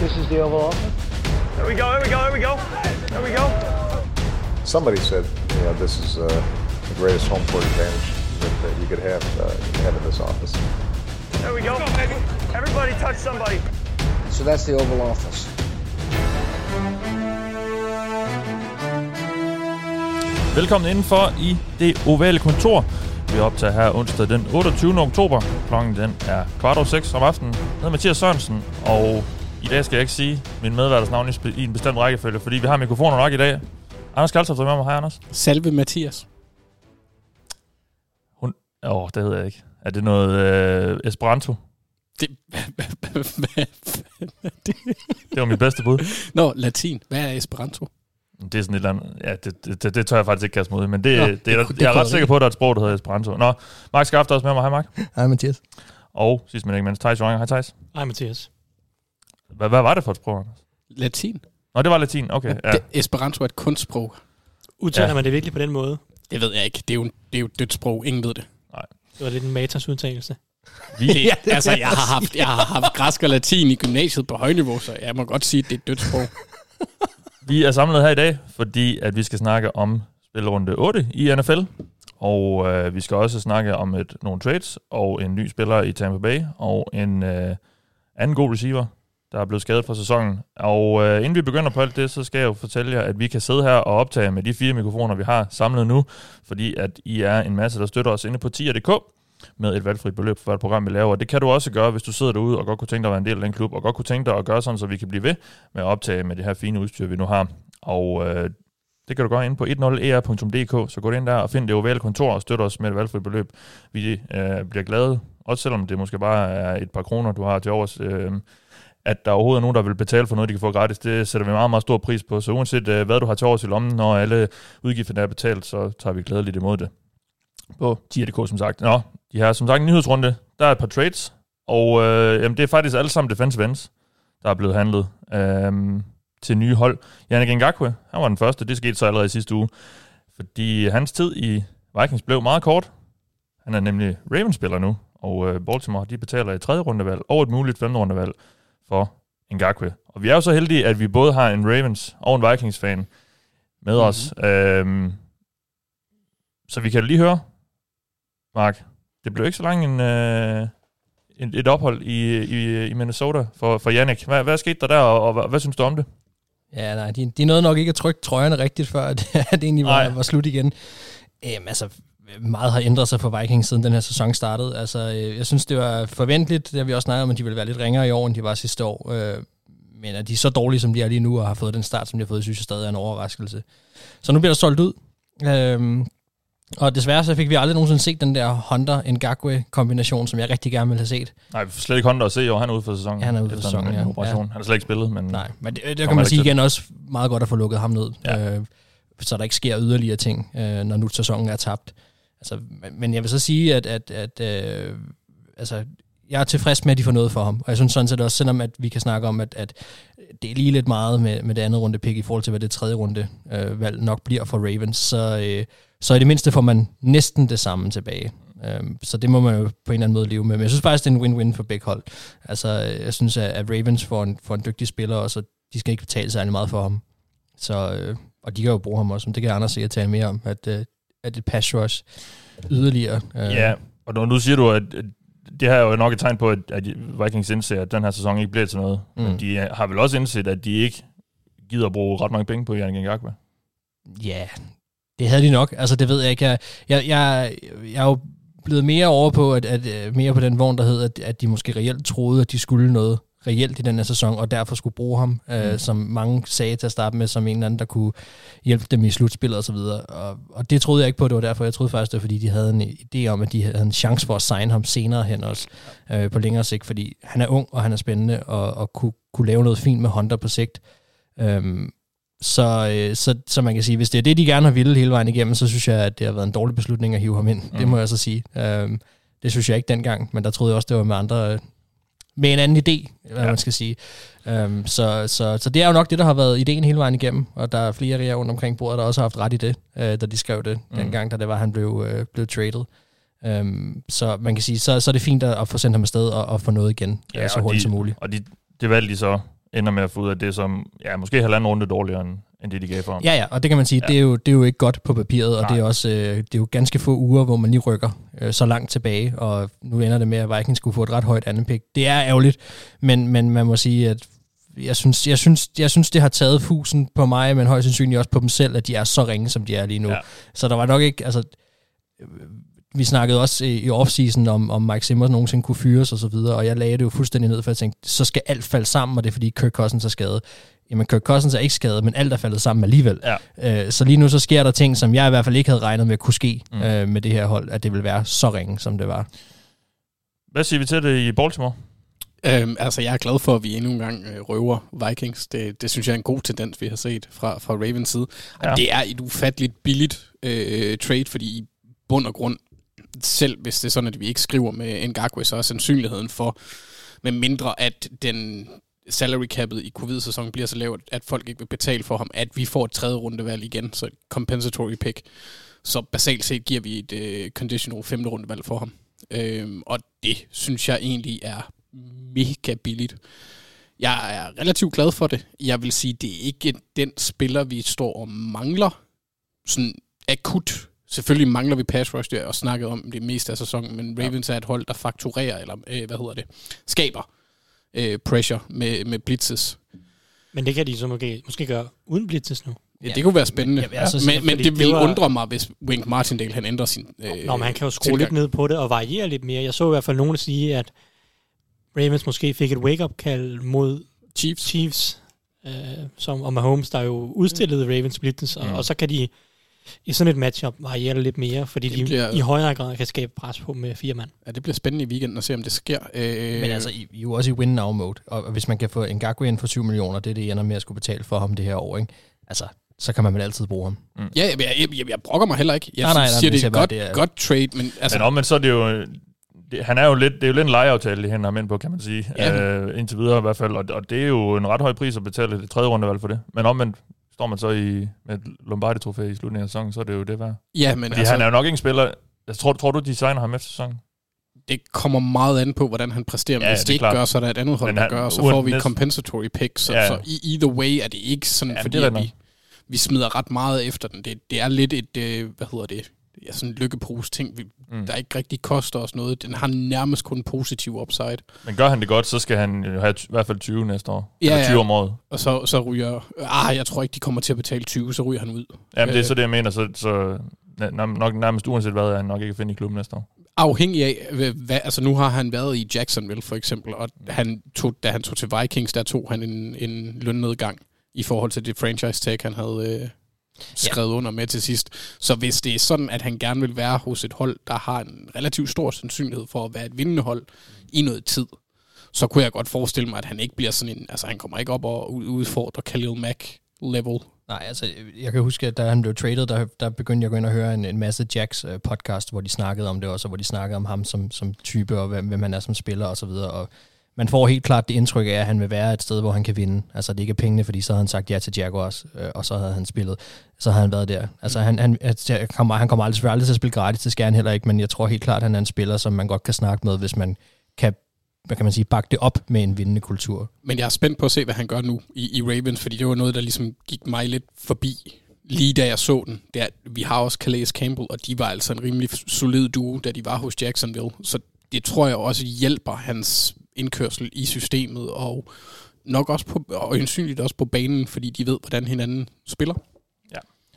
This is the Oval Office. There we go, there we go, there we go. There we go. Somebody said, you know, this is uh, the greatest home court advantage that, that you could have, uh, have in this office. There we go. Everybody touch somebody. So that's the Oval Office. Velkommen indenfor i det ovale kontor. Vi optager her onsdag den 28. oktober. Klokken den er kvart over seks om aftenen. Jeg hedder Mathias Sørensen, og i dag skal jeg ikke sige min medværters navn i, en bestemt rækkefølge, fordi vi har mikrofoner nok i dag. Anders Kaltoft er med mig. Hej, Anders. Salve Mathias. Hun... Åh, oh, det ved jeg ikke. Er det noget øh, Esperanto? Det, er det? Det var mit bedste bud. Nå, latin. Hvad er Esperanto? Det er sådan et eller andet... Ja, det, det, det, det tør jeg faktisk ikke kaste i, men det, Nå, det, det, det er, det jeg er ret sikker på, at der er et sprog, der hedder Esperanto. Nå, Mark Skaft er også med mig. Hej, Mark. Hej Mathias. Og sidst men ikke mindst, Thijs Joranger. Hej, Thijs. Hej Mathias. Hvad, hvad var det for et sprog? Anders? Latin? Nå, det var latin. Okay, ja. Det, Esperanto er et kunstsprog. Udtaler Ja. ja. man det virkelig på den måde? Det ved jeg ikke. Det er jo, det er jo et dødt sprog. Ingen ved det. Det var lidt en Matas udtalelse. Vi, Det, altså, jeg har, haft, jeg har haft græsk og latin i gymnasiet på højniveau, så jeg må godt sige, at det er et dødt sprog. Vi er samlet her i dag, fordi at vi skal snakke om spillerunde 8 i NFL. Og øh, vi skal også snakke om et, nogle trades og en ny spiller i Tampa Bay og en øh, anden god receiver, der er blevet skadet for sæsonen. Og øh, inden vi begynder på alt det, så skal jeg jo fortælle jer, at vi kan sidde her og optage med de fire mikrofoner, vi har samlet nu, fordi at I er en masse, der støtter os inde på tier.dk med et valgfrit beløb for hvert program, vi laver. Det kan du også gøre, hvis du sidder derude og godt kunne tænke dig at være en del af den klub, og godt kunne tænke dig at gøre sådan, så vi kan blive ved med at optage med det her fine udstyr, vi nu har. Og øh, det kan du gøre ind på 10er.dk, e så gå ind der og find det ovale kontor og støt os med et valgfrit beløb. Vi øh, bliver glade, også selvom det måske bare er et par kroner, du har til overs. Øh, at der overhovedet er nogen, der vil betale for noget, de kan få gratis, det sætter vi meget, meget stor pris på. Så uanset øh, hvad du har til over i lommen, når alle udgifterne er betalt, så tager vi glædeligt imod det. På 10.dk, som sagt. Nå, de har som sagt en nyhedsrunde. Der er et par trades, og øh, jamen, det er faktisk alle sammen defensive ends, der er blevet handlet øh, til nye hold. Yannick Ngakwe, han var den første. Det skete så allerede i sidste uge. Fordi hans tid i Vikings blev meget kort. Han er nemlig Ravens-spiller nu, og øh, Baltimore de betaler et tredje rundevalg og et muligt femte rundevalg for Ngakwe. Og vi er jo så heldige, at vi både har en Ravens og en Vikings-fan med mm-hmm. os. Øhm, så vi kan lige høre, Mark, det blev ikke så lang en, øh, en, et ophold i, i, i Minnesota for, for Yannick. Hvad, hvad skete der der, og, og hvad, hvad synes du om det? Ja, nej, de, de nåede nok ikke at trykke trøjerne rigtigt, før at, at det egentlig var, Nej. var slut igen. Øhm, altså, meget har ændret sig for Vikings, siden den her sæson startede. Altså, øh, jeg synes, det var forventeligt. Det har vi også snakket om, at de ville være lidt ringere i år, end de var sidste år. Øh, men at de er så dårlige, som de er lige nu, og har fået den start, som de har fået, synes jeg stadig er en overraskelse. Så nu bliver der solgt ud. Øhm, og desværre så fik vi aldrig nogensinde set den der Honda-Ngakwe-kombination, som jeg rigtig gerne ville have set. Nej, vi får slet ikke Honda at se år. Han er ude for sæsonen. Ja, han er ude for sæsonen, en ja. Operation. Han har slet ikke spillet, men Nej, men det, det kan man sige igen også meget godt at få lukket ham ned, Ja. øh, så der ikke sker yderligere ting, øh, når nu sæsonen er tabt. Altså, men- jeg vil så sige, at, at, at øh, altså, jeg er tilfreds med, at de får noget for ham. Og jeg synes sådan set også, selvom at vi kan snakke om, at, at det er lige lidt meget med, med det andet runde pick i forhold til, hvad det tredje runde øh, valg nok bliver for Ravens, så, øh, så i det mindste får man næsten det samme tilbage. Øh, så det må man jo på en eller anden måde leve med. Men jeg synes faktisk, det er en win-win for begge hold. Altså, øh, jeg synes, at, at Ravens får en, får en dygtig spiller, og så de skal ikke betale særlig meget for ham. Så, øh, og de kan jo bruge ham også, men det kan Anders sikkert tale mere om, at, øh, at et pass rush yderligere. Øh, Ja, og nu, nu siger du, at det her er jo nok et tegn på, at, at Vikings indser, at den her sæson ikke bliver til noget. Mm. Men de har vel også indset, at de ikke gider at bruge ret mange penge på Yannick Ngakwe. Ja, det havde de nok. Altså, det ved jeg ikke. Jeg, jeg, jeg, jeg er jo blevet mere over på, at, at øh, mere på den vogn, der hed, at, at de måske reelt troede, at de skulle noget reelt i den her sæson, og derfor skulle bruge ham, mm. øh, som mange sagde til at starte med, som en eller anden, der kunne hjælpe dem i slutspillet og så videre. Og, og det troede jeg ikke på, det var derfor. Jeg troede faktisk, det var fordi, de havde en idé om, at de havde en chance for at signe ham senere hen også, øh, på længere sigt, fordi han er ung, og han er spændende, og, og kunne, kunne lave noget fint med Honda på sigt. Øhm, så, øh, så, så man kan sige, hvis det er det, de gerne har ville hele vejen igennem, så synes jeg, at det har været en dårlig beslutning at hive ham ind. Mm. Det må jeg så sige. Øhm, det synes jeg ikke dengang, men der troede jeg også, det var med andre, med en anden idé, hvad ja. man skal sige. Øhm, så, så, så det er jo nok det, der har været ideen hele vejen igennem, og der er flere jer rundt omkring bordet, der også har haft ret i det, øh, da de skrev det mm. dengang, da det var, han blev, øh, blev traded. Øhm, så man kan sige, så, så er det fint at, at få sendt ham afsted og, og få noget igen, ja, så og hurtigt de, som muligt. Og de, det valgte de så ender med at få ud af det, som ja, måske halvanden runde dårligere end, end det, de gav for ham. Ja, ja, og det kan man sige, Ja. det, er jo, det er jo ikke godt på papiret, og Nej. det er også øh, det er jo ganske få uger, hvor man lige rykker øh, så langt tilbage, og nu ender det med, at Vikings skulle få et ret højt andet pick. Det er ærgerligt, men, men man må sige, at jeg synes, jeg, synes, jeg synes, det har taget fusen på mig, men højst sandsynligt også på dem selv, at de er så ringe, som de er lige nu. Ja. Så der var nok ikke, altså, vi snakkede også i i offseason om, om Mike Simmons nogensinde kunne fyres og så videre, og jeg lagde det jo fuldstændig ned, for jeg tænkte, så skal alt falde sammen, og det er fordi Kirk Cousins er skadet. Jamen, Kirk Cousins er ikke skadet, men alt er faldet sammen alligevel. Ja. Øh, så lige nu så sker der ting, som jeg i hvert fald ikke havde regnet med kunne ske Mm. øh, med det her hold, at det vil være så ringe, som det var. Hvad siger vi til det i Baltimore? Øhm, altså, jeg er glad for, at vi endnu en gang øh, røver Vikings. Det, det synes jeg er en god tendens, vi har set fra, fra Ravens side. Ja. Det er et ufatteligt billigt øh, trade, fordi i bund og grund, selv hvis det er sådan, at vi ikke skriver med Ngakwe, så er sandsynligheden for, med mindre at den salary cap'et i covid-sæsonen bliver så lavt, at folk ikke vil betale for ham, at vi får et tredje rundevalg igen, så et compensatory pick. Så basalt set giver vi et øh, conditional femte rundevalg for ham. Øhm, og det synes jeg egentlig er mega billigt. Jeg er relativt glad for det. Jeg vil sige, det er ikke den spiller, vi står og mangler sådan akut. Selvfølgelig mangler vi pass rush, jeg også snakket om det meste af sæsonen, men Ravens er et hold, der fakturerer, eller øh, hvad hedder det, skaber øh, pressure med, med blitzes. Men det kan de så måske, måske gøre uden blitzes nu. Ja, det kunne være spændende. Ja, altså, men, men det det ville var- undre mig, hvis Wink Martindale han ændrer sin øh, Nå, men han kan jo skrue tilgang. lidt ned på det og variere lidt mere. Jeg så i hvert fald nogen sige, at Ravens måske fik et wake-up-kald mod Chiefs. Chiefs, øh, som, og Mahomes, der jo udstillede Ravens blitzes, og, Mm. og så kan de i sådan et matchup variere det lidt mere, fordi Det de bliver- i højere grad kan skabe pres på med fire mand. Ja, det bliver spændende i weekenden at se, om det sker. Øh, Men altså, I, I er jo også i win-now-mode, og og hvis man kan få en Ngakwe ind for 7 millioner, det er det, I ender med at skulle betale for ham det her år, ikke? Altså, så kan man vel altid bruge ham. Ja, jeg, jeg, jeg, jeg brokker mig heller ikke. Jeg Nej, nej, nej, siger, men det er et godt, det er- godt trade, men altså, Men omvendt så er det jo... Det, han er jo lidt, det er jo lidt en lejeaftale, de henter ham ind på, kan man sige. Ja. Øh, indtil videre i hvert fald. Og, og det er jo en ret høj pris at betale et tredje rundevalg for det. Men omvendt står man så i, med et Lombardi-trofæ i slutningen af sæsonen, så er det jo det værd. ja, men Fordi altså, han er jo nok ikke en spiller... Jeg tror, tror du, de signer ham efter sæsonen? det kommer meget an på, hvordan han præsterer. Men Ja, hvis det det ikke klart. gør, så er der et andet hold, der gør, så får vi et compensatory pick. Så, Ja. så i either way er det ikke sådan, Ja, fordi det er vi, vi smider ret meget efter den. Det, det er lidt et, øh, hvad hedder det, ja, sådan en lykkepose ting, vi, Mm. der ikke rigtig koster os noget. Den har nærmest kun en positiv upside. Men gør han det godt, så skal han jo have t- i hvert fald 20 næste år. Ja, Eller ja. 20 om året. Og så, så ryger... Ah, jeg tror ikke, de kommer til at betale 20, så ryger han ud. Jamen, det er Øh. så det, jeg mener. Så, så nok, nærmest uanset hvad, er han nok ikke at finde i klubben næste år. afhængig af, hvad, altså nu har han været i Jacksonville for eksempel, og han tog, da han tog til Vikings, der tog han en, en lønnedgang i forhold til det franchise tag, han havde øh, skrevet ja. under med til sidst. Så hvis det er sådan, at han gerne vil være hos et hold, der har en relativt stor sandsynlighed for at være et vindende hold i noget tid, så kunne jeg godt forestille mig, at han ikke bliver sådan en, altså han kommer ikke op og ud- udfordre Khalil Mack level. Nej, altså, jeg kan huske, at da han blev traded, der, der begyndte jeg at gå ind og høre en, en masse Jacks øh, podcast, hvor de snakkede om det også, og hvor de snakkede om ham som, som type, og hvem, hvem han er som spiller, og så videre, og man får helt klart det indtryk af, at han vil være et sted, hvor han kan vinde. Altså, det ikke er pengene, fordi så havde han sagt ja til Jaguars, øh, og så havde han spillet. Så havde han været der. Altså, han, han, han kommer, han kommer aldrig, aldrig til at spille gratis, det skal han heller ikke, men jeg tror helt klart, at han er en spiller, som man godt kan snakke med, hvis man kan, hvad kan man sige, bakke det op med en vindende kultur. Men jeg er spændt på at se, hvad han gør nu i, i Ravens, fordi det var noget, der ligesom gik mig lidt forbi, lige da jeg så den. Det er, at vi har også Calais Campbell, og de var altså en rimelig solid duo, da de var hos Jacksonville. Så det tror jeg også hjælper hans indkørsel i systemet, og nok også på, og øjensynligt også på banen, fordi de ved, hvordan hinanden spiller.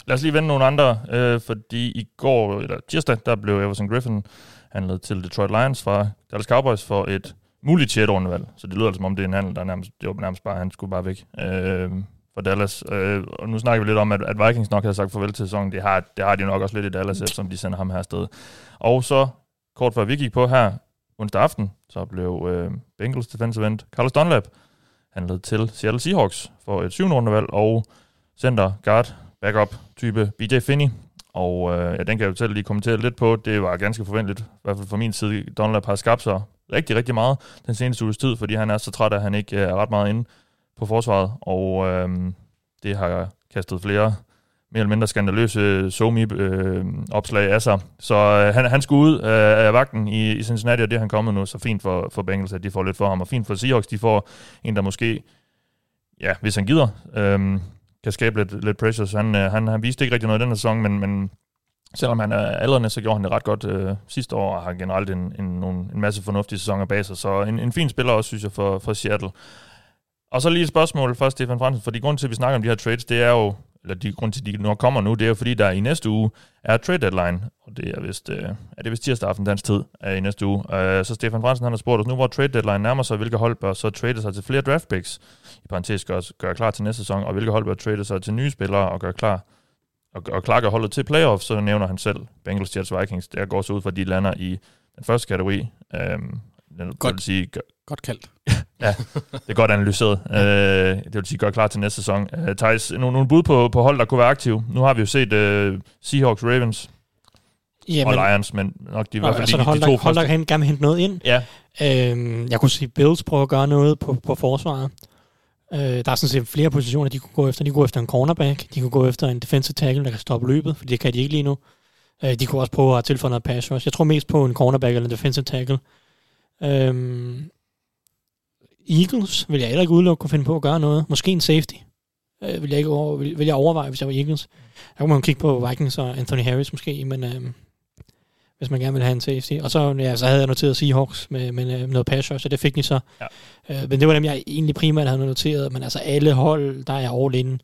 Lad os lige vende nogle andre, øh, fordi i går, eller tirsdag, der blev Everson Griffin handlet til Detroit Lions fra Dallas Cowboys for et muligt 6. rundevalg. Så det lyder altså, som om det er en handel, der nærmest, det var nærmest bare, han skulle bare væk øh, fra Dallas. Øh, og nu snakker vi lidt om, at, at Vikings nok havde sagt farvel til sæsonen. Det har, det har de nok også lidt i Dallas, eftersom de sender ham her afsted. Og så, kort før vi gik på her onsdag aften, så blev øh, Bengals defensive end Carlos Dunlap handlet til Seattle Seahawks for et syvende rundevalg, og center guard backup type BJ Finney. Og øh, ja, den kan jeg jo selv lige kommentere lidt på. Det var ganske forventeligt, i hvert fald fra min side. Dunlap har skabt sig rigtig, rigtig meget den seneste uges tid, fordi han er så træt, at han ikke øh, er ret meget inde på forsvaret. Og øh, det har kastet flere mere eller mindre skandaløse somi-opslag af sig. Så øh, han, han skulle ud øh, af vagten i, i Cincinnati, og det er han kommet nu. Så fint for, for Bengals, at de får lidt for ham, og fint for Seahawks, de får en, der måske ja, hvis han gider, øh, kan skabe lidt, lidt pressure. Så han, øh, han, han viste ikke rigtig noget i den her sæson, men, men selvom han er aldrende, så gjorde han det ret godt øh, sidste år, og har generelt en, en, nogle, en masse fornuftige sæsoner bag sig. Så en, en fin spiller også, synes jeg, for, for Seattle. Og så lige et spørgsmål først, Stefan Fransen, fordi grunden til, at vi snakker om de her trades, det er jo, eller de grund til, at de nu kommer nu, det er jo fordi, der i næste uge er trade deadline, og det er vist, øh, er det vist tirsdag aften dansk tid er i næste uge. Uh, så Stefan Fransen han har spurgt os nu, hvor trade deadline nærmer sig, hvilke hold bør så trade sig til flere draft picks, i parentes gør, gør klar til næste sæson, og hvilke hold bør trade sig til nye spillere og gøre klar og, og klar holdet til playoffs, så nævner han selv Bengals, Jets, Vikings. Der går så ud fra, at de lander i den første kategori. Um, det Godt. vil sige, gør, Godt kaldt. ja, det er godt analyseret. Uh, det vil sige, gør klar til næste sæson. Uh, Thijs, nogle, nogle bud på, på hold, der kunne være aktive. Nu har vi jo set uh, Seahawks, Ravens Ja, og Lions, men nok de, i hvert fald altså, de, hold, de to der, hold, der kan gerne hente noget ind. Ja, Øhm, jeg kunne sige, Bills prøver at gøre noget på, på forsvaret. Øh, der er sådan set flere positioner, de kunne gå efter. De kunne gå efter en cornerback. De kunne gå efter en defensive tackle, der kan stoppe løbet, for det kan de ikke lige nu. Øh, de kunne også prøve at tilføje noget pass rush. Jeg tror mest på en cornerback eller en defensive tackle. Øhm, Eagles vil jeg heller ikke udelukke kunne finde på at gøre noget. Måske en safety. Øh, vil, jeg ikke over, vil, vil jeg overveje, hvis jeg var Eagles. Der kunne man kigge på Vikings og Anthony Harris måske, men øhm, hvis man gerne vil have en safety. Og så, ja, så havde jeg noteret Seahawks med, med, med noget pass rush, og det fik de så. Ja. Øh, men det var dem, jeg egentlig primært havde noteret. Men altså alle hold, der er all in i en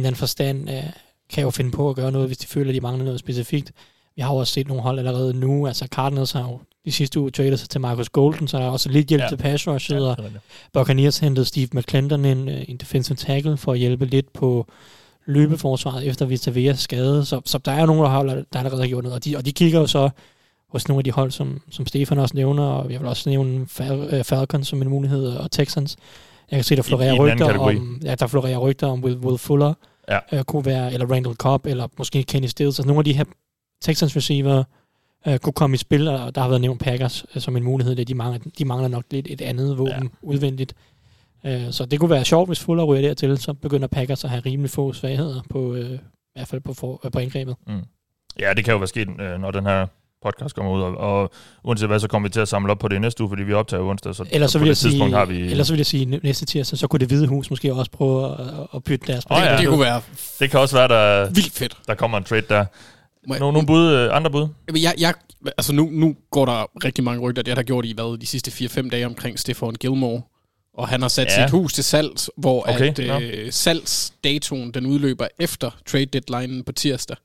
eller anden forstand, øh, kan jo finde på at gøre noget, hvis de føler, at de mangler noget specifikt. Vi har jo også set nogle hold allerede nu. Altså Cardinals har jo de sidste uge tradet sig til Marcus Golden, så der er også lidt hjælp Ja. til pass rushet, ja, og er. Buccaneers hentede Steve McClendon en, øh, en defensive tackle for at hjælpe lidt på løbeforsvaret efter Vita Veas skade. Så, så der er nogle hold, der allerede har gjort noget. Og de, og de kigger jo så hos nogle af de hold, som, som Stefan også nævner, og jeg vil også nævne Fal- øh, Falcons som en mulighed, og Texans. Jeg kan se, der I- florerer i anden rygter om, ja, der florerer rygter om Will, Will Fuller, Ja. øh, kunne være, eller Randall Cobb, eller måske Kenny Stills. Altså nogle af de her Texans receiver øh, kunne komme i spil, og der har været nævnt Packers øh, som en mulighed. Det, de, mangler, de mangler nok lidt et andet våben ja. udvendigt. Øh, så det kunne være sjovt, hvis Fuller ryger dertil, så begynder Packers at have rimelig få svagheder på, øh, i hvert fald på, for, øh, på indgrebet. Mm. Ja, det kan jo være sket, øh, når den her podcast kommer ud, og, og uanset hvad, så kommer vi til at samle op på det i næste uge, fordi vi optager onsdag, så, Ellers så, på vil jeg det tidspunkt sige, har vi... ellers så vil jeg sige, næ- næste tirsdag, så kunne det hvide hus måske også prøve at, at bytte deres Åh, ja. Det kunne være Det kan også være, der, vildt fedt. der kommer en trade der. Må jeg- Nogle, nogle bud, øh, andre bud? Jamen, Jeg, jeg, altså nu, nu går der rigtig mange rygter, det har der gjort i hvad, de sidste 4-5 dage omkring Stefan Gilmore. Og han har sat Ja. sit hus til salg, hvor Okay, at øh, salgsdatoen den udløber efter trade deadline på tirsdag.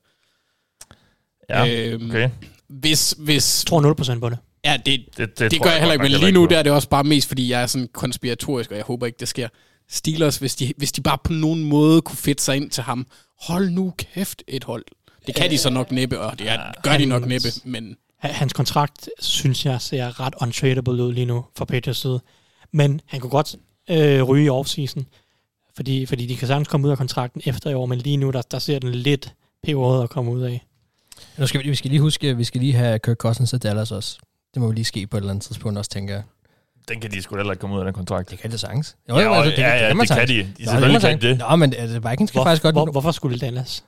Ja, Øhm, okay. Hvis, hvis, Jeg tror 0% på det. ja, det, Det, det, det, det tror gør jeg heller godt ikke, men lige nu der er det også bare mest, fordi jeg er sådan konspiratorisk, og jeg håber ikke, det sker. Steelers, hvis de, hvis de bare på nogen måde kunne fedte sig ind til ham, hold nu kæft et hold. Det kan de så nok næppe, og det er, gør de nok hans- næppe, men Ha- Hans kontrakt, synes jeg, ser ret untradable ud lige nu fra Patriots side. Men han kunne godt øh, ryge i offseason, fordi, fordi de kan sagtens komme ud af kontrakten efter i år, men lige nu, der, der ser den lidt peberet at komme ud af. Nu skal vi, vi skal lige huske, at vi skal lige have Kirk Cousins til Dallas også. Det må vi lige ske på et eller andet tidspunkt også, tænker jeg. Den kan de sgu da heller ikke komme ud af den kontrakt. Det kan det sagtens. Ja, ja, ja, ja, det man kan sagtens. de. De Nå, selvfølgelig kan det. Nå, men altså, Vikings kan Hvor, faktisk godt... hvor, hvorfor skulle Dallas?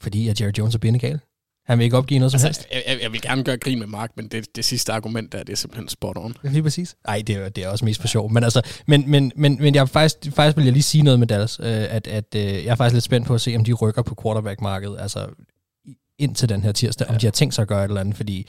Fordi at Jerry Jones er bindegal. Han vil ikke opgive noget som altså, helst. jeg, jeg, vil gerne gøre grin med Mark, men det, det sidste argument der, det er simpelthen spot on. Lige præcis. Nej, det er, det er også mest for sjov. Men, altså, men, men, men, men jeg er faktisk, faktisk vil jeg lige sige noget med Dallas. Øh, at, at øh, jeg er faktisk lidt spændt på at se, om de rykker på quarterback-markedet. Altså ind til den her tirsdag. Om de har tænkt sig at gøre et eller andet. Fordi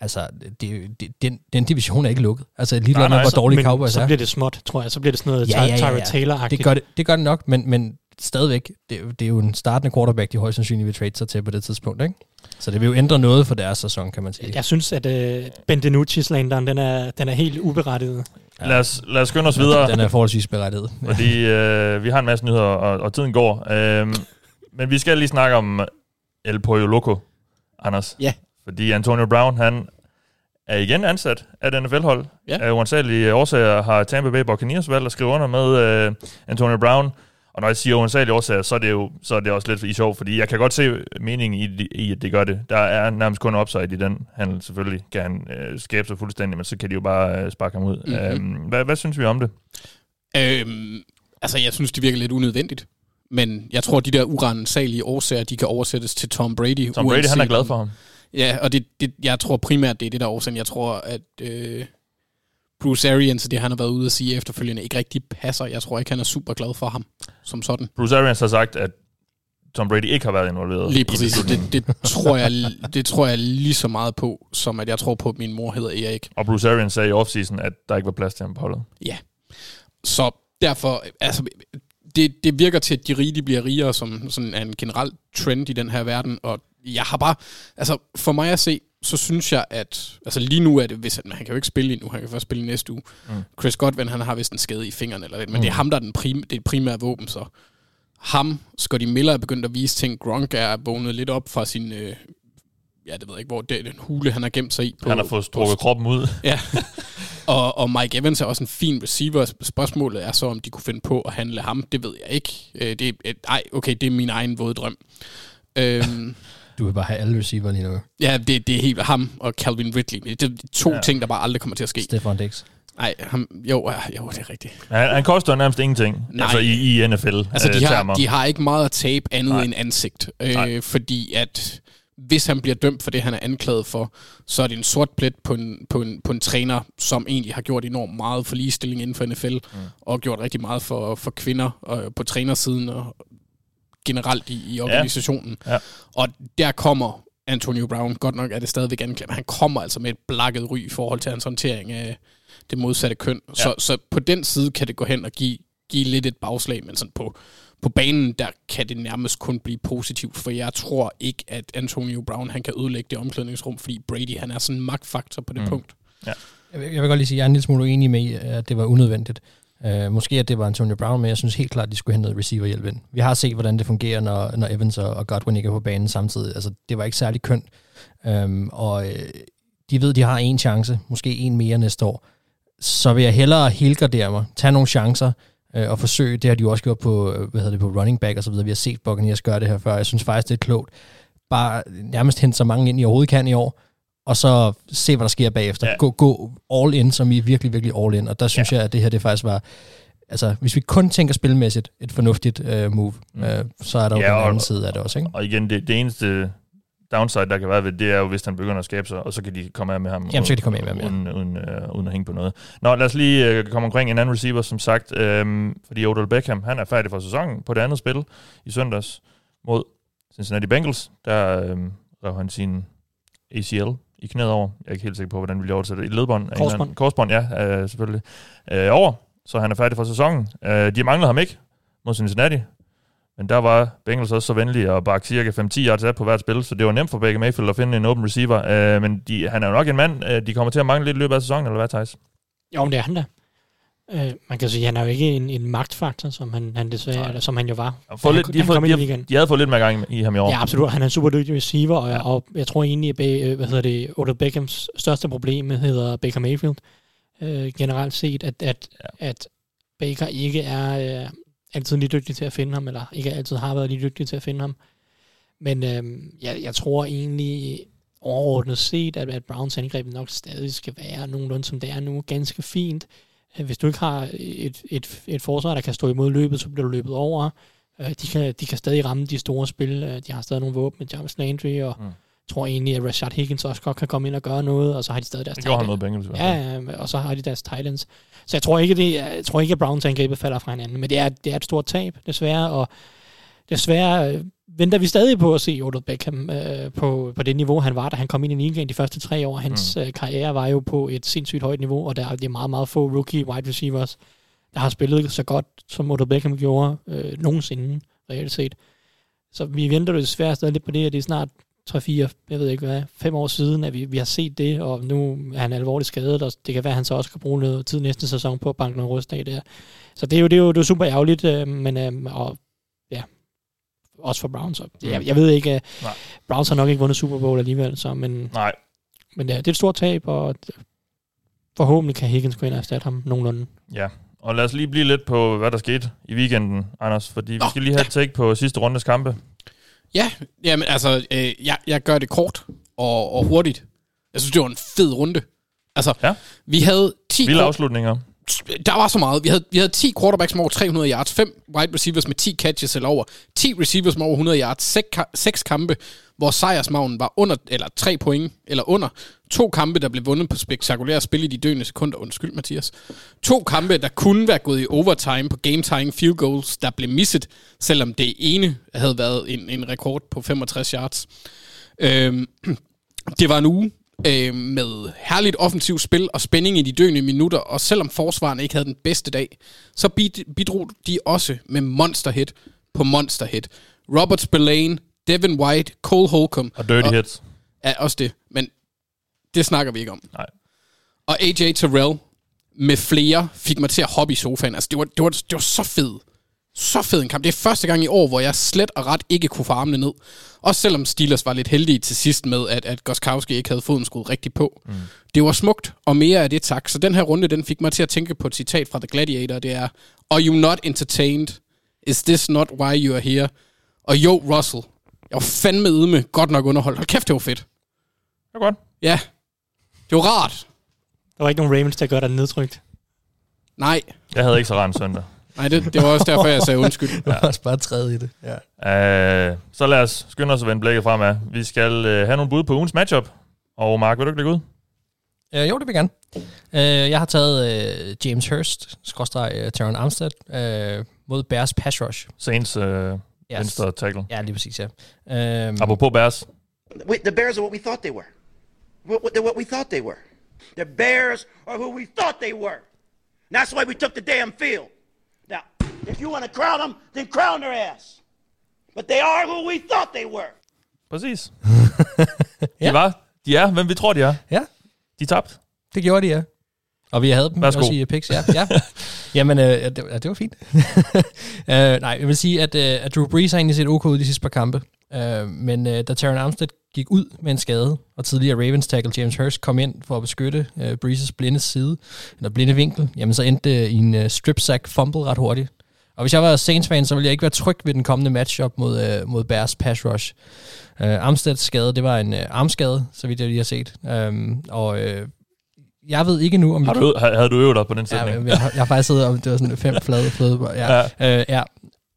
altså, det, det, den, den division er ikke lukket. Altså lige Nej, nej, hvor så- dårlige Cowboys så er. bliver det småt, tror jeg. Så bliver det sådan noget Ja, ja, ja, ja, ja. Tyra Taylor-agtigt. Det gør det, det gør det nok, men, men stadigvæk, det, er jo- det er jo en startende quarterback, de højst sandsynligt vil trade sig til på det tidspunkt. Ikke? Så det vil jo ændre noget for deres sæson, kan man sige. Jeg synes, at uh, Ben DiNucci-slanderen, den er, den er helt uberettiget. Lad os, lad os skynde os videre. Den er forholdsvis berettiget. fordi øh, vi har en masse nyheder, og, og tiden går. Øhm, men vi skal lige snakke om El Pollo Loco, Anders. Ja. Fordi Antonio Brown, han er igen ansat af et NFL-hold. Ja. Af uansagelige årsager har Tampa Bay Buccaneers valgt at skrive under med øh, Antonio Brown. Og når jeg siger uansagelige årsager, så er det jo så er det også lidt i sjov, fordi jeg kan godt se meningen i, i, at det gør det. Der er nærmest kun upside i den handel. Selvfølgelig kan han øh, skabe sig fuldstændig, men så kan de jo bare øh, sparke ham ud. Mhm. Mm-hmm. Øhm, hvad, hvad synes vi om det? Øhm, altså, jeg synes, det virker lidt unødvendigt. Men jeg tror, de der urensagelige årsager, de kan oversættes til Tom Brady. Tom Brady, han er glad for ham. Ja, og det, det, jeg tror primært, det er det der er årsagen. Jeg tror, at øh, Bruce Arians, det han har været ude at sige efterfølgende, ikke rigtig passer. Jeg tror ikke, han er super glad for ham som sådan. Bruce Arians har sagt, at Tom Brady ikke har været involveret Lige præcis. Det, det, tror jeg, det tror jeg lige så meget på, som at jeg tror på, at min mor hedder Erik. Og Bruce Arians sagde i offseason, at der ikke var plads til ham på holdet. Ja. Så derfor, altså, det, det virker til, at de rige de bliver rigere, som sådan er en generel trend i den her verden, og jeg har bare, altså for mig at se, så synes jeg, at altså lige nu er det, hvis han, han kan jo ikke spille endnu, han kan først spille næste uge. Mm. Chris Godwin, han har vist en skade i fingrene eller lidt, men mm. det er ham, der er den prim, det er primære våben, så ham, Scotty Miller er begyndt at vise ting, Gronk er vågnet lidt op fra sin, øh, ja, det ved jeg ikke, hvor det den hule, han har gemt sig i. På, Han har fået strukket kroppen ud. Ja. og, og Mike Evans er også en fin receiver. Spørgsmålet er så, om de kunne finde på at handle ham. Det ved jeg ikke. Øh, Det er, ej, okay, det er min egen våde drøm. Øhm, Du vil bare have alle receiver lige nu. ja, det, det er helt ham og Calvin Ridley. Det er to Ja. ja. ting, der bare aldrig kommer til at ske. Stefan Dix. Nej, ham, jo, ja, jo, det er rigtigt. Han, han koster nærmest ingenting Nej. altså i, i NFL. Altså, de øh, har, termer. de har ikke meget at tabe andet Nej. end ansigt. Nej. Øh, fordi at hvis han bliver dømt for det, han er anklaget for, så er det en sort plet på en, på en, på en træner, som egentlig har gjort enormt meget for ligestilling inden for NFL, mm. og gjort rigtig meget for, for kvinder og på trænersiden og generelt i, i organisationen. Ja. Og der kommer Antonio Brown, godt nok er det stadigvæk anklaget, men han kommer altså med et blakket ry i forhold til hans håndtering af det modsatte køn. Ja. Så, så på den side kan det gå hen og give, give lidt et bagslag, men sådan på, på banen, der kan det nærmest kun blive positivt, for jeg tror ikke, at Antonio Brown han kan ødelægge det omklædningsrum, fordi Brady han er sådan en magtfaktor på det mm. punkt. Jeg vil, jeg vil godt lige sige, at jeg er en lille smule uenig med, at det var unødvendigt. Uh, måske at det var Antonio Brown, men jeg synes helt klart, at de skulle have noget receiverhjælp ind. Vi har set, hvordan det fungerer, når, når Evans og, og Godwin ikke er på banen samtidig. Altså, det var ikke særlig kønt. Um, og øh, de ved, de har en chance, måske en mere næste år. Så vil jeg hellere helgardere mig, tage nogle chancer, øh, og forsøge, det har de jo også gjort på, hvad hedder det, på running back og så videre. Vi har set Buccaneers gøre det her før. Jeg synes faktisk, det er klogt. Bare nærmest hente så mange ind, I overhovedet kan i år, og så se, hvad der sker bagefter. Ja. Gå, gå all in, som I virkelig, virkelig all in. Og der synes ja. jeg, at det her det faktisk var... Altså, hvis vi kun tænker spilmæssigt, et fornuftigt uh, move, Mm. uh, så er der jo Ja, ja, den og- anden side af det også, ikke? Og igen, det, det eneste downside, der kan være ved, det er jo, hvis han begynder at skabe sig, og så kan de komme af med ham. Jamen, så kan de komme af med ham, ja. uden, uden, øh, uden at hænge på noget. Nå, lad os lige øh, komme omkring en anden receiver, som sagt, øh, fordi Odell Beckham, han er færdig for sæsonen på det andet spil i søndags mod Cincinnati Bengals. Der øh, rev han sin ACL i knæet over. Jeg er ikke helt sikker på, hvordan vi vil oversætte det. Et ledbånd. Korsbånd. Korsbånd, ja, øh, selvfølgelig. Øh, over, så han er færdig for sæsonen. Øh, de manglede ham ikke mod Cincinnati. Men der var Bengals også så venlige at bakke cirka 5-10 yards af på hvert spil, så det var nemt for Baker Mayfield at finde en open receiver. Øh, men de, han er jo nok en mand, øh, de kommer til at mangle lidt i løbet af sæsonen, eller hvad, Thijs? Jo, men det er han da. Øh, man kan sige, at han er jo ikke en, en magtfaktor, som han, han desværre, Nej. eller som han jo var. Fået Han- lidt, de, han fået, de, de havde fået lidt mere gang i ham i år. Ja, absolut. Han er en super dygtig receiver, og, Ja. og jeg tror egentlig, at øh, hvad hedder det, Odell Beckhams største problem hedder Baker Mayfield. Øh, generelt set, at, at, Ja. ja. at Baker ikke er øh, altid lige dygtig til at finde ham, eller ikke altid har været lige dygtig til at finde ham. Men øh, jeg, jeg tror egentlig overordnet set, at, at Browns angreb nok stadig skal være nogenlunde som det er nu. Ganske fint. Øh, Hvis du ikke har et, et, et forsvar, der kan stå imod løbet, så bliver du løbet over. Øh, De kan, de kan stadig ramme de store spil. Øh, De har stadig nogle våben med Jarvis Landry, og Mm. tror egentlig, at Rashad Higgins også godt kan komme ind og gøre noget, og så har de stadig deres end. Bengals. Ja, ja, og så har de deres Titans. Så jeg tror ikke, det, jeg tror ikke at Browns angrebet falder fra hinanden, men det er, det er et stort tab, desværre, og desværre øh, venter vi stadig på at se Odell Beckham øh, på, på det niveau, han var, da han kom ind i ligaen de første tre år. Hans mm. øh, karriere var jo på et sindssygt højt niveau, og der er er meget, meget få rookie wide receivers, der har spillet så godt, som Odell Beckham gjorde øh, nogensinde, reelt set. Så vi venter jo desværre stadig lidt på det, at det er snart 3-4, jeg ved ikke hvad, fem år siden, at vi, vi har set det, og nu er han alvorligt skadet, og det kan være, at han så også kan bruge noget tid næste sæson på at banke noget rust af der. Så det er jo, det er jo, det er super ærgerligt, øh, men øh, og, også for Browns. Jeg, jeg ved ikke, øh, Nej. Browns har nok ikke vundet Super Bowl alligevel, så, men, Nej, men ja, det er et stort tab, og forhåbentlig kan Higgins gå ind og erstatte ham nogenlunde. ja. Og lad os lige blive lidt på, hvad der skete i weekenden, Anders, fordi vi Nå, skal lige have et take på sidste rundes kampe. Ja, jamen altså, øh, jeg, jeg gør det kort og, og hurtigt. Jeg synes, det var en fed runde. Altså, Ja. vi havde 10 Vilde afslutninger der var så meget. Vi havde, vi havde 10 quarterbacks med over 300 yards, 5 wide receivers med 10 catches eller over, 10 receivers med over 100 yards, 6, 6 kampe, hvor sejrsmagnen var under, eller 3 point, eller under. To kampe, der blev vundet på spektakulære spil i de døende sekunder. Undskyld, Mathias. To kampe, der kunne være gået i overtime på game-tying field goals, der blev misset, selvom det ene havde været en, en rekord på 65 yards. Øhm, det var en uge, øh, med herligt offensivt spil og spænding i de døende minutter, og selvom forsvaren ikke havde den bedste dag, så bidrog de også med monsterhit på monsterhit. Robert Spillane, Devin White, Cole Holcomb. Og dirty og, hits. Ja, også det. Men det snakker vi ikke om. Nej. Og AJ Terrell med flere fik mig til at hoppe i sofaen. Altså, det var, det var, det var så fedt. Så fed en kamp. Det er første gang i år, hvor jeg slet og ret ikke kunne få armene ned. Også selvom Steelers var lidt heldige til sidst med, at, at Goskowski ikke havde foden skruet rigtigt på. Mm. Det var smukt, og mere af det tak. Så den her runde, den fik mig til at tænke på et citat fra The Gladiator. Det er, Are you not entertained? Is this not why you are here? Og jo, Russell. Jeg var fandme med godt nok underholdt. Hold kæft, det var fedt. Det var godt. Ja. Det var rart. Der var ikke nogen Ravens, der gør dig nedtrykt. Nej. Jeg havde ikke så rent søndag. Nej, det, det var også derfor, jeg sagde undskyld. ja. Det var også bare træde i det. Ja. Uh, så lad os skynde os at vende blikket fremad. Vi skal uh, have nogle bud på ugens matchup. Og Mark, vil du ikke lægge ud? Uh, jo, det vil jeg gerne. Uh, jeg har taget uh, James Hurst, skråstrej uh, Terran Armstead, uh, mod Bears pass rush. Saints uh, yes. venstre tackle. Ja, lige præcis, ja. Um, Apropos Bears. The Bears are what we thought they were. They're what we thought they were. The Bears are who we thought they were. And that's why we took the damn field. If you want to crown them, then crown their ass. But they are who we thought they were. Præcis. ja. De var, de er, hvem vi tror, de er. Ja. De tabte. Det gjorde de, ja. Og vi havde dem Værsgo. også i picks, ja. ja. Jamen, øh, det, ja, det var fint. uh, nej, jeg vil sige, at, uh, at Drew Brees har egentlig set ok ud de sidste par kampe. Uh, men uh, da Terran Armstead gik ud med en skade, og tidligere Ravens tackle James Hurst kom ind for at beskytte uh, Brees' blinde side, eller blinde vinkel, jamen så endte det i en uh, strip sack fumble ret hurtigt. Og hvis jeg var Saints-fan, så ville jeg ikke være tryg ved den kommende matchup mod, uh, mod Bears pass rush. Uh, Armsteads skade, det var en uh, armskade, så vidt jeg lige har set. Um, og uh, jeg ved ikke nu, om... Har du, havde du øvet dig på den sætning? Ja, jeg, jeg, har faktisk siddet om, det var sådan fem flade flade. Ja, ja. Uh, ja.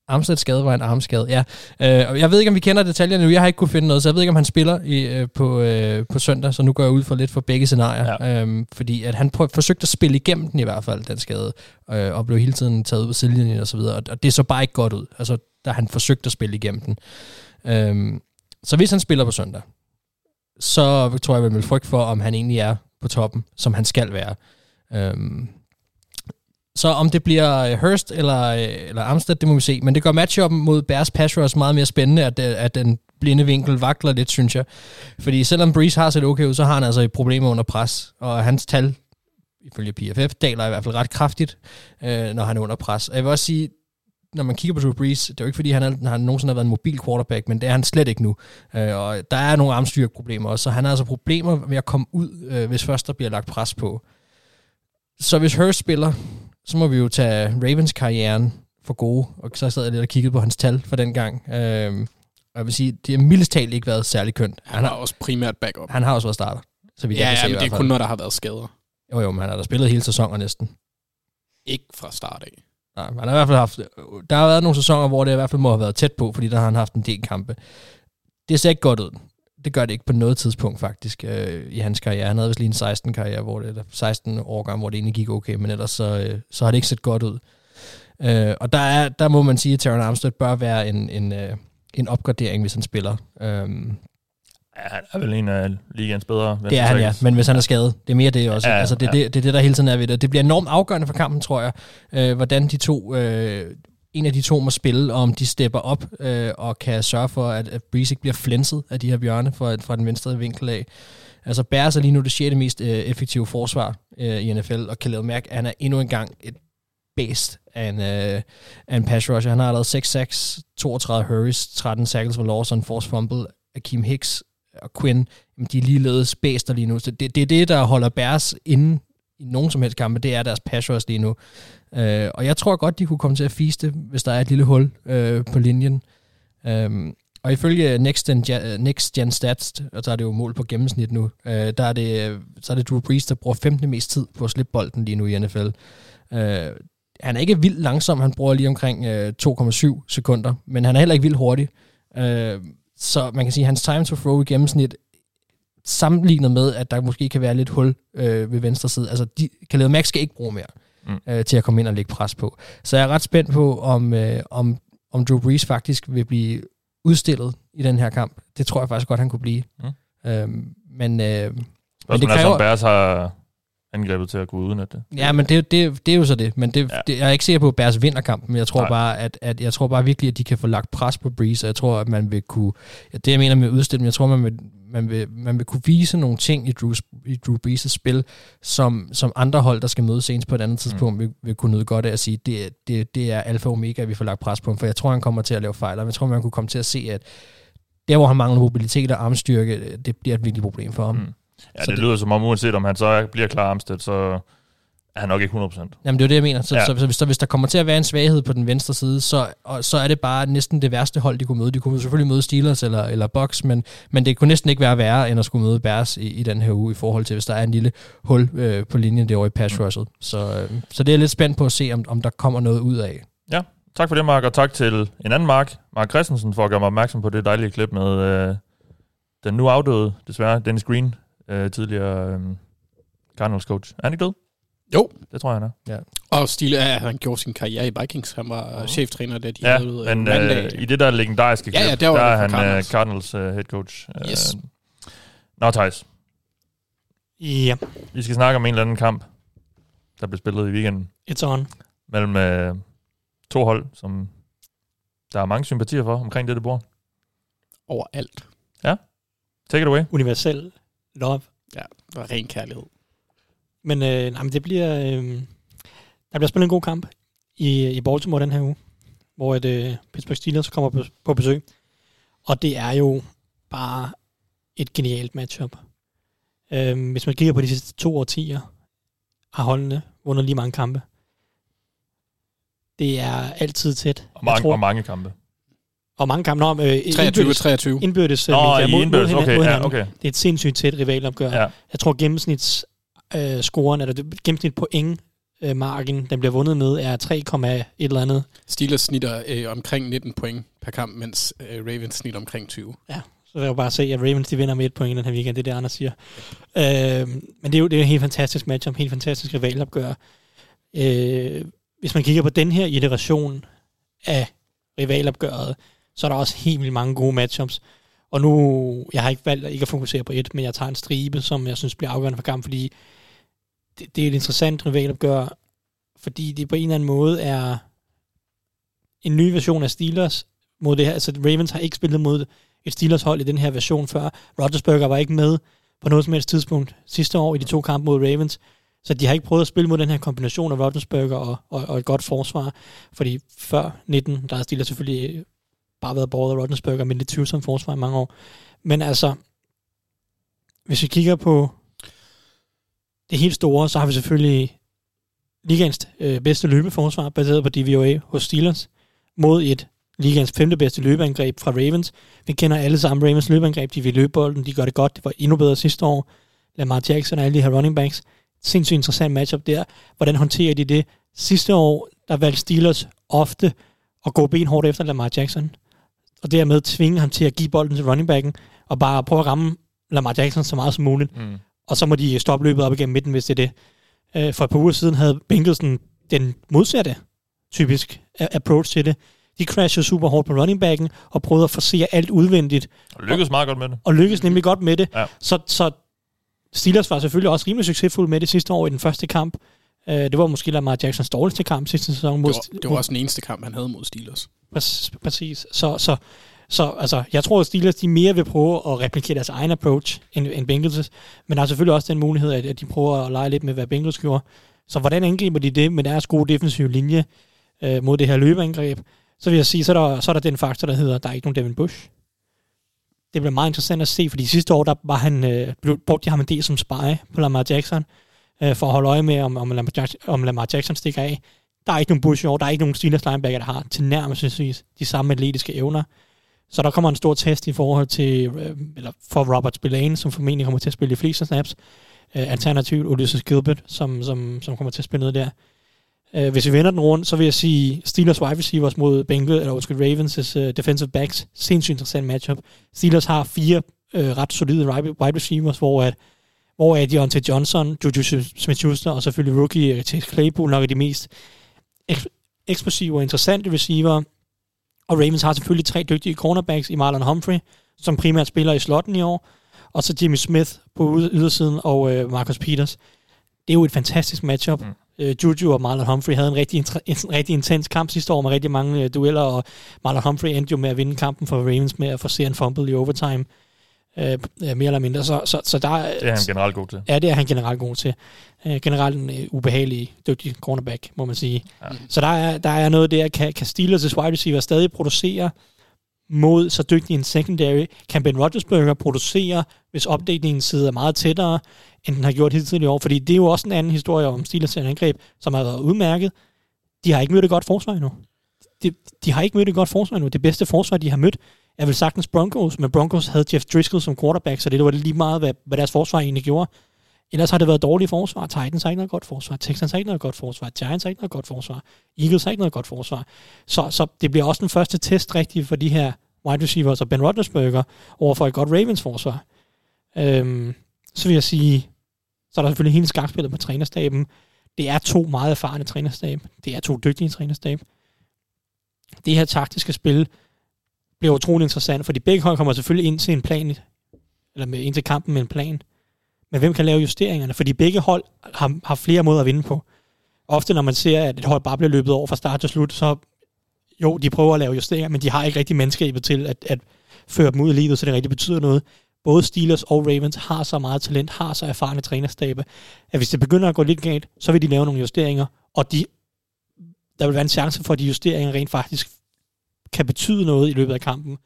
Armsteds skade var en armskade, ja. Øh, jeg ved ikke, om vi kender detaljerne nu. Jeg har ikke kunne finde noget, så jeg ved ikke, om han spiller i, øh, på, øh, på søndag, så nu går jeg ud for lidt for begge scenarier. Ja. Øhm, fordi at han prøv, forsøgte at spille igennem den i hvert fald, den skade, øh, og blev hele tiden taget ud på sidelinjen og så videre, og det så bare ikke godt ud, altså da han forsøgte at spille igennem den. Øhm, så hvis han spiller på søndag, så tror jeg, at vil frygt for, om han egentlig er på toppen, som han skal være. Øhm, så om det bliver øh, Hurst eller, øh, eller Amstead, det må vi se. Men det gør matchuppen mod Bears pass rush meget mere spændende, at, øh, at den blinde vinkel vakler lidt, synes jeg. Fordi selvom Breeze har set okay ud, så har han altså et problem under pres. Og hans tal, ifølge PFF, daler i hvert fald ret kraftigt, øh, når han er under pres. Og jeg vil også sige, når man kigger på Drew Brees, det er jo ikke fordi, han, er, han nogensinde har været en mobil quarterback, men det er han slet ikke nu. Øh, og der er nogle armstyrkeproblemer også, så han har altså problemer med at komme ud, øh, hvis først der bliver lagt pres på. Så hvis Hurst spiller, så må vi jo tage Ravens karrieren for gode, og så sad jeg lidt og kiggede på hans tal for den gang. Øhm, og jeg vil sige, det har mildest talt ikke været særlig kønt. Han, han har også primært backup. Han har også været starter. Så vi ja, ja, se, men det er kun, når der har været skader. Jo, jo, men han har da spillet hele sæsonen næsten. Ikke fra start af. Nej, han har i hvert fald haft... Der har været nogle sæsoner, hvor det i hvert fald må have været tæt på, fordi der har han haft en del kampe. Det ser ikke godt ud det gør det ikke på noget tidspunkt faktisk øh, i hans karriere. Han havde vist lige en 16 karriere, hvor det, eller 16 årgang, hvor det egentlig gik okay, men ellers så, øh, så har det ikke set godt ud. Øh, og der, er, der må man sige, at Terran Armstead bør være en, en, øh, en opgradering, hvis han spiller. Øh, Ja, han er vel en af ligens bedre. Det er han, ja. Men hvis han er skadet, det er mere det også. Ja, altså, det, ja. det, det er det, der hele tiden er ved det. Det bliver enormt afgørende for kampen, tror jeg, øh, hvordan de to øh, en af de to må spille, og om de stepper op øh, og kan sørge for, at, at Breeze ikke bliver flænset af de her bjørne fra, fra den venstre vinkel af. Altså Bears er lige nu det sjette mest øh, effektive forsvar øh, i NFL, og Khalil Mack, han er endnu engang et based af en, øh, af en pass rusher. Han har lavet 6 sacks, 32 hurries, 13 tackles for Lawson, force fumble, Akeem Hicks og Quinn, de er ligeledes bæster lige nu. Så det, det er det, der holder Bears inden i nogen som helst kampe, det er deres pass rush lige nu. Øh, og jeg tror godt, de kunne komme til at fiste, hvis der er et lille hul øh, på linjen. Øh, og ifølge Next Gen, Next Gen Stats, og så er det jo mål på gennemsnit nu, øh, der er det, så er det Drew Brees, der bruger 15. mest tid på at slippe bolden lige nu i NFL. Øh, han er ikke vildt langsom, han bruger lige omkring øh, 2,7 sekunder, men han er heller ikke vildt hurtig. Øh, så man kan sige, at hans time to throw i gennemsnit, sammenlignet med, at der måske kan være lidt hul øh, ved venstre side, altså de, Khaled Max skal ikke bruge mere mm. øh, til at komme ind og lægge pres på. Så jeg er ret spændt på, om, øh, om, om Drew Brees faktisk vil blive udstillet i den her kamp. Det tror jeg faktisk godt, han kunne blive. Mm. Øh, men, øh, men det kræver... Er, som har angrebet til at gå uden at det. Ja, men det, det, det er jo så det. Men det, ja. det, jeg er ikke sikker på, at Bears vinder kampen, men jeg tror Nej. bare, at, at jeg tror bare virkelig, at de kan få lagt pres på Breeze, og jeg tror, at man vil kunne, ja, det jeg mener med udstilling, jeg tror, man vil, man vil, man vil kunne vise nogle ting i Drew, i Drew Brees' spil, som, som andre hold, der skal møde senest på et andet tidspunkt, mm. vil, vil kunne nyde godt af at sige, det, det, det er alfa og omega, at vi får lagt pres på ham, for jeg tror, han kommer til at lave fejl, og jeg tror, man kunne komme til at se, at der, hvor han mangler mobilitet og armstyrke, det bliver et virkelig problem for ham. Mm. Ja, det, det lyder som om, uanset om han så bliver klar Armstead, så er han nok ikke 100%. Jamen, det er det, jeg mener. Så, ja. så, så hvis, der, hvis der kommer til at være en svaghed på den venstre side, så, og, så er det bare næsten det værste hold, de kunne møde. De kunne selvfølgelig møde Steelers eller, eller Bucks, men, men det kunne næsten ikke være værre, end at skulle møde Bears i, i den her uge, i forhold til, hvis der er en lille hul øh, på linjen derovre i pass mm. rushet. Så, øh, så det er lidt spændt på at se, om, om der kommer noget ud af. Ja, tak for det, Mark, og tak til en anden Mark, Mark Christensen, for at gøre mig opmærksom på det dejlige klip med øh, den nu afdøde, desværre, Dennis Green, øh, tidligere øh, Cardinals coach. Er han ikke død? Jo. Det tror jeg, han er. Ja. Og Stile, ja, han gjorde sin karriere i Vikings. Han var uh-huh. cheftræner, da de ja, havde øh, men øh, i det der legendariske klip, ja, ja, der, der er han Cardinals, uh, Cardinals uh, head coach. Yes. Uh, Nå, Thijs. Ja. Vi skal snakke om en eller anden kamp, der blev spillet i weekenden. It's on. Mellem uh, to hold, som der er mange sympatier for omkring det, det bor. Overalt. Ja. Take it away. Universel love. Ja, det var ren kærlighed. Men, øh, nej, men det bliver... Øh, der bliver spillet en god kamp i, i Baltimore den her uge, hvor et, øh, Pittsburgh Steelers kommer på, på besøg. Og det er jo bare et genialt matchup. Øh, hvis man kigger på de sidste to årtier, har holdene vundet lige mange kampe. Det er altid tæt. Og mange, tror, og mange kampe. Og mange kampe. Nå, øh, 23, 23. Indbyrdes, Nå, mod, indbyrdes. Mod okay, mod ja, okay. Det er et sindssygt tæt rivalopgør. Ja. Jeg tror gennemsnits øh, scoren, eller det gennemsnit point, øh, marken, den bliver vundet med, er 3, et eller andet. Steelers snitter øh, omkring 19 point per kamp, mens øh, Ravens snitter omkring 20. Ja, så det er jo bare at se, at Ravens de vinder med et point den her weekend, det er det, Anders siger. Øh, men det er jo det er en helt fantastisk match, en helt fantastisk rivalopgør. Øh, hvis man kigger på den her iteration af rivalopgøret, så er der også helt vildt mange gode matchups. Og nu, jeg har ikke valgt ikke at fokusere på et, men jeg tager en stribe, som jeg synes bliver afgørende for kampen, fordi det, det er et interessant rivalopgør, fordi det på en eller anden måde er en ny version af Steelers mod det her. Altså Ravens har ikke spillet mod et Steelers hold i den her version før. Rodgersberger var ikke med på noget som helst tidspunkt sidste år i de to kampe mod Ravens. Så de har ikke prøvet at spille mod den her kombination af Rodgersberger og, og, og et godt forsvar. Fordi før 19, der er Steelers selvfølgelig bare været borget af Rodgersberger, med lidt tvivlsom forsvar i mange år. Men altså, hvis vi kigger på det helt store, så har vi selvfølgelig ligands øh, bedste løbeforsvar, baseret på DVOA hos Steelers, mod et ligands femte bedste løbeangreb fra Ravens. Vi kender alle sammen Ravens løbeangreb, de vil løbe bolden, de gør det godt, det var endnu bedre sidste år. Lamar Jackson og alle de her running backs. Sindssygt interessant matchup der. Hvordan håndterer de det? Sidste år, der valgte Steelers ofte at gå benhårdt efter Lamar Jackson og dermed tvinge ham til at give bolden til running backen, og bare prøve at ramme Lamar Jackson så meget som muligt. Mm. Og så må de stoppe løbet op igennem midten, hvis det er det. Øh, for et par uger siden havde Bengelsen den modsatte typisk approach til det. De crashede super hårdt på running backen og prøvede at forsere alt udvendigt. Og lykkedes meget godt med det. Og lykkedes nemlig godt med det. Ja. Så, så Steelers var selvfølgelig også rimelig succesfuld med det sidste år i den første kamp. Uh, det var måske Lamar Jacksons dårligste kamp sidste sæson. Mod, det, var, det var også den eneste kamp, han havde mod Steelers. Præcis. Så, så, så altså, jeg tror, at Steelers de mere vil prøve at replikere deres egen approach end, end Bengals, men der er selvfølgelig også den mulighed, at, at de prøver at lege lidt med, hvad Bengals gjorde. Så hvordan angriber de det med deres gode defensive linje øh, mod det her løbeangreb? Så vil jeg sige, så er, der, så er der den faktor, der hedder, der er ikke nogen Devin Bush. Det bliver meget interessant at se, fordi sidste år, der var han, øh, brugte de ham en del som spy på Lamar Jackson, øh, for at holde øje med, om, om, Lamar, Jackson, om Lamar Jackson stikker af. Der er ikke nogen Bush i år, der er ikke nogen Steelers linebacker, der har tilnærmelsesvis de samme atletiske evner. Så der kommer en stor test i forhold til, øh, eller for Robert Spillane, som formentlig kommer til at spille de fleste snaps. Øh, alternativt Ulysses Gilbert, som, som, som kommer til at spille noget der. Øh, hvis vi vender den rundt, så vil jeg sige Steelers wide receivers mod Bengals, eller undskyld, Ravens' uh, defensive backs. Sindssygt interessant matchup. Steelers har fire øh, ret solide wide receivers, hvor at hvor er Deontay Johnson, Juju Smith-Schuster og selvfølgelig rookie Chase Claypool nok er de mest eks- eksplosive og interessante receiver. Og Ravens har selvfølgelig tre dygtige cornerbacks i Marlon Humphrey, som primært spiller i slotten i år, og så Jimmy Smith på ydersiden og øh, Marcus Peters. Det er jo et fantastisk matchup. Mm. Øh, Juju og Marlon Humphrey havde en rigtig, en, en rigtig intens kamp sidste år med rigtig mange øh, dueller, og Marlon Humphrey endte jo med at vinde kampen for Ravens med at få en fumble i overtime. Øh, mere eller mindre. Så, så, så der, det er han generelt god til. Ja, det er han generelt god til. Øh, generelt en uh, ubehagelig, dygtig cornerback, må man sige. Ja. Så der er, der er noget der, kan, kan Steelers' wide receiver stadig producere mod så dygtig en secondary? Kan Ben Roethlisberger producere, hvis opdækningen sidder meget tættere, end den har gjort hidtil i år? Fordi det er jo også en anden historie om Steelers' angreb, som har været udmærket. De har ikke mødt et godt forsvar endnu. De, de har ikke mødt et godt forsvar endnu. Det bedste forsvar, de har mødt, er vel sagtens Broncos, men Broncos havde Jeff Driscoll som quarterback, så det var lige meget, hvad, hvad deres forsvar egentlig gjorde. Ellers har det været dårligt forsvar. Titans har ikke noget godt forsvar. Texans har ikke noget godt forsvar. Giants har ikke noget godt forsvar. Eagles har ikke noget godt forsvar. Så, så det bliver også den første test rigtig for de her wide receivers og Ben Roethlisberger overfor et godt Ravens forsvar. Øhm, så vil jeg sige, så er der selvfølgelig hele skakspillet på trænerstaben. Det er to meget erfarne trænerstab. Det er to dygtige trænerstab. Det her taktiske spil bliver utrolig interessant, fordi begge hold kommer selvfølgelig ind til en plan, eller med, ind til kampen med en plan. Men hvem kan lave justeringerne? Fordi begge hold har, har flere måder at vinde på. Ofte når man ser, at et hold bare bliver løbet over fra start til slut, så jo, de prøver at lave justeringer, men de har ikke rigtig mandskabet til at, at føre dem ud i livet, så det rigtig betyder noget. Både Steelers og Ravens har så meget talent, har så erfarne trænerstabe, at hvis det begynder at gå lidt galt, så vil de lave nogle justeringer, og de, der vil være en chance for, at de justeringer rent faktisk kan betyde noget i løbet af kampen.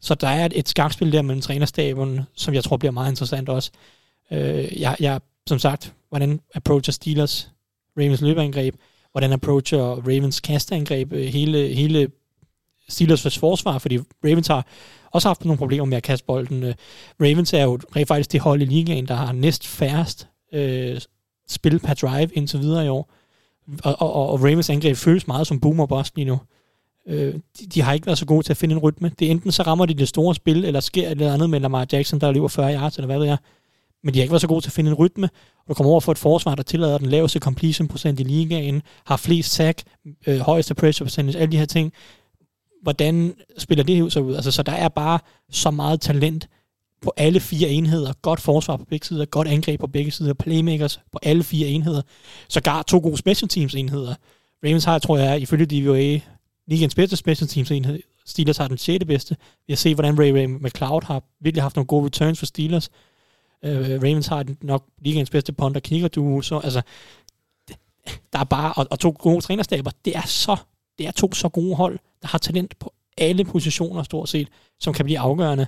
Så der er et, et skakspil der mellem trænerstaben, som jeg tror bliver meget interessant også. Øh, jeg, jeg, som sagt, hvordan approacher Steelers Ravens løbeangreb, hvordan approacher Ravens kasteangreb, øh, hele, hele Steelers forsvar, fordi Ravens har også haft nogle problemer med at kaste bolden. Øh, Ravens er jo rent faktisk det hold i ligaen, der har næst færrest øh, spil per drive indtil videre i år. Og, og, og Ravens angreb føles meget som boomer bust lige nu. Øh, de, de har ikke været så gode til at finde en rytme. Det er enten så rammer de det store spil, eller sker et eller andet med Lamar Jackson, der løber 40 yards, eller hvad ved jeg. Men de har ikke været så gode til at finde en rytme. Og du kommer over for et forsvar, der tillader den laveste completion procent i ligaen, har flest sack, øh, højeste pressure percentage, alle de her ting. Hvordan spiller det så ud? Altså, så der er bare så meget talent på alle fire enheder. Godt forsvar på begge sider, godt angreb på begge sider, playmakers på alle fire enheder. Så gar to gode special teams enheder. Ravens har, tror jeg, ifølge DVA ligens bedste special teams enhed. Steelers har den 6. bedste. Vi har set, hvordan Ray Ray McLeod har virkelig haft nogle gode returns for Steelers. Uh, Ravens har nok ligens bedste punter kicker duo. Så altså, der er bare, og, og to gode trænerstaber, det er så, det er to så gode hold, der har talent på alle positioner stort set, som kan blive afgørende.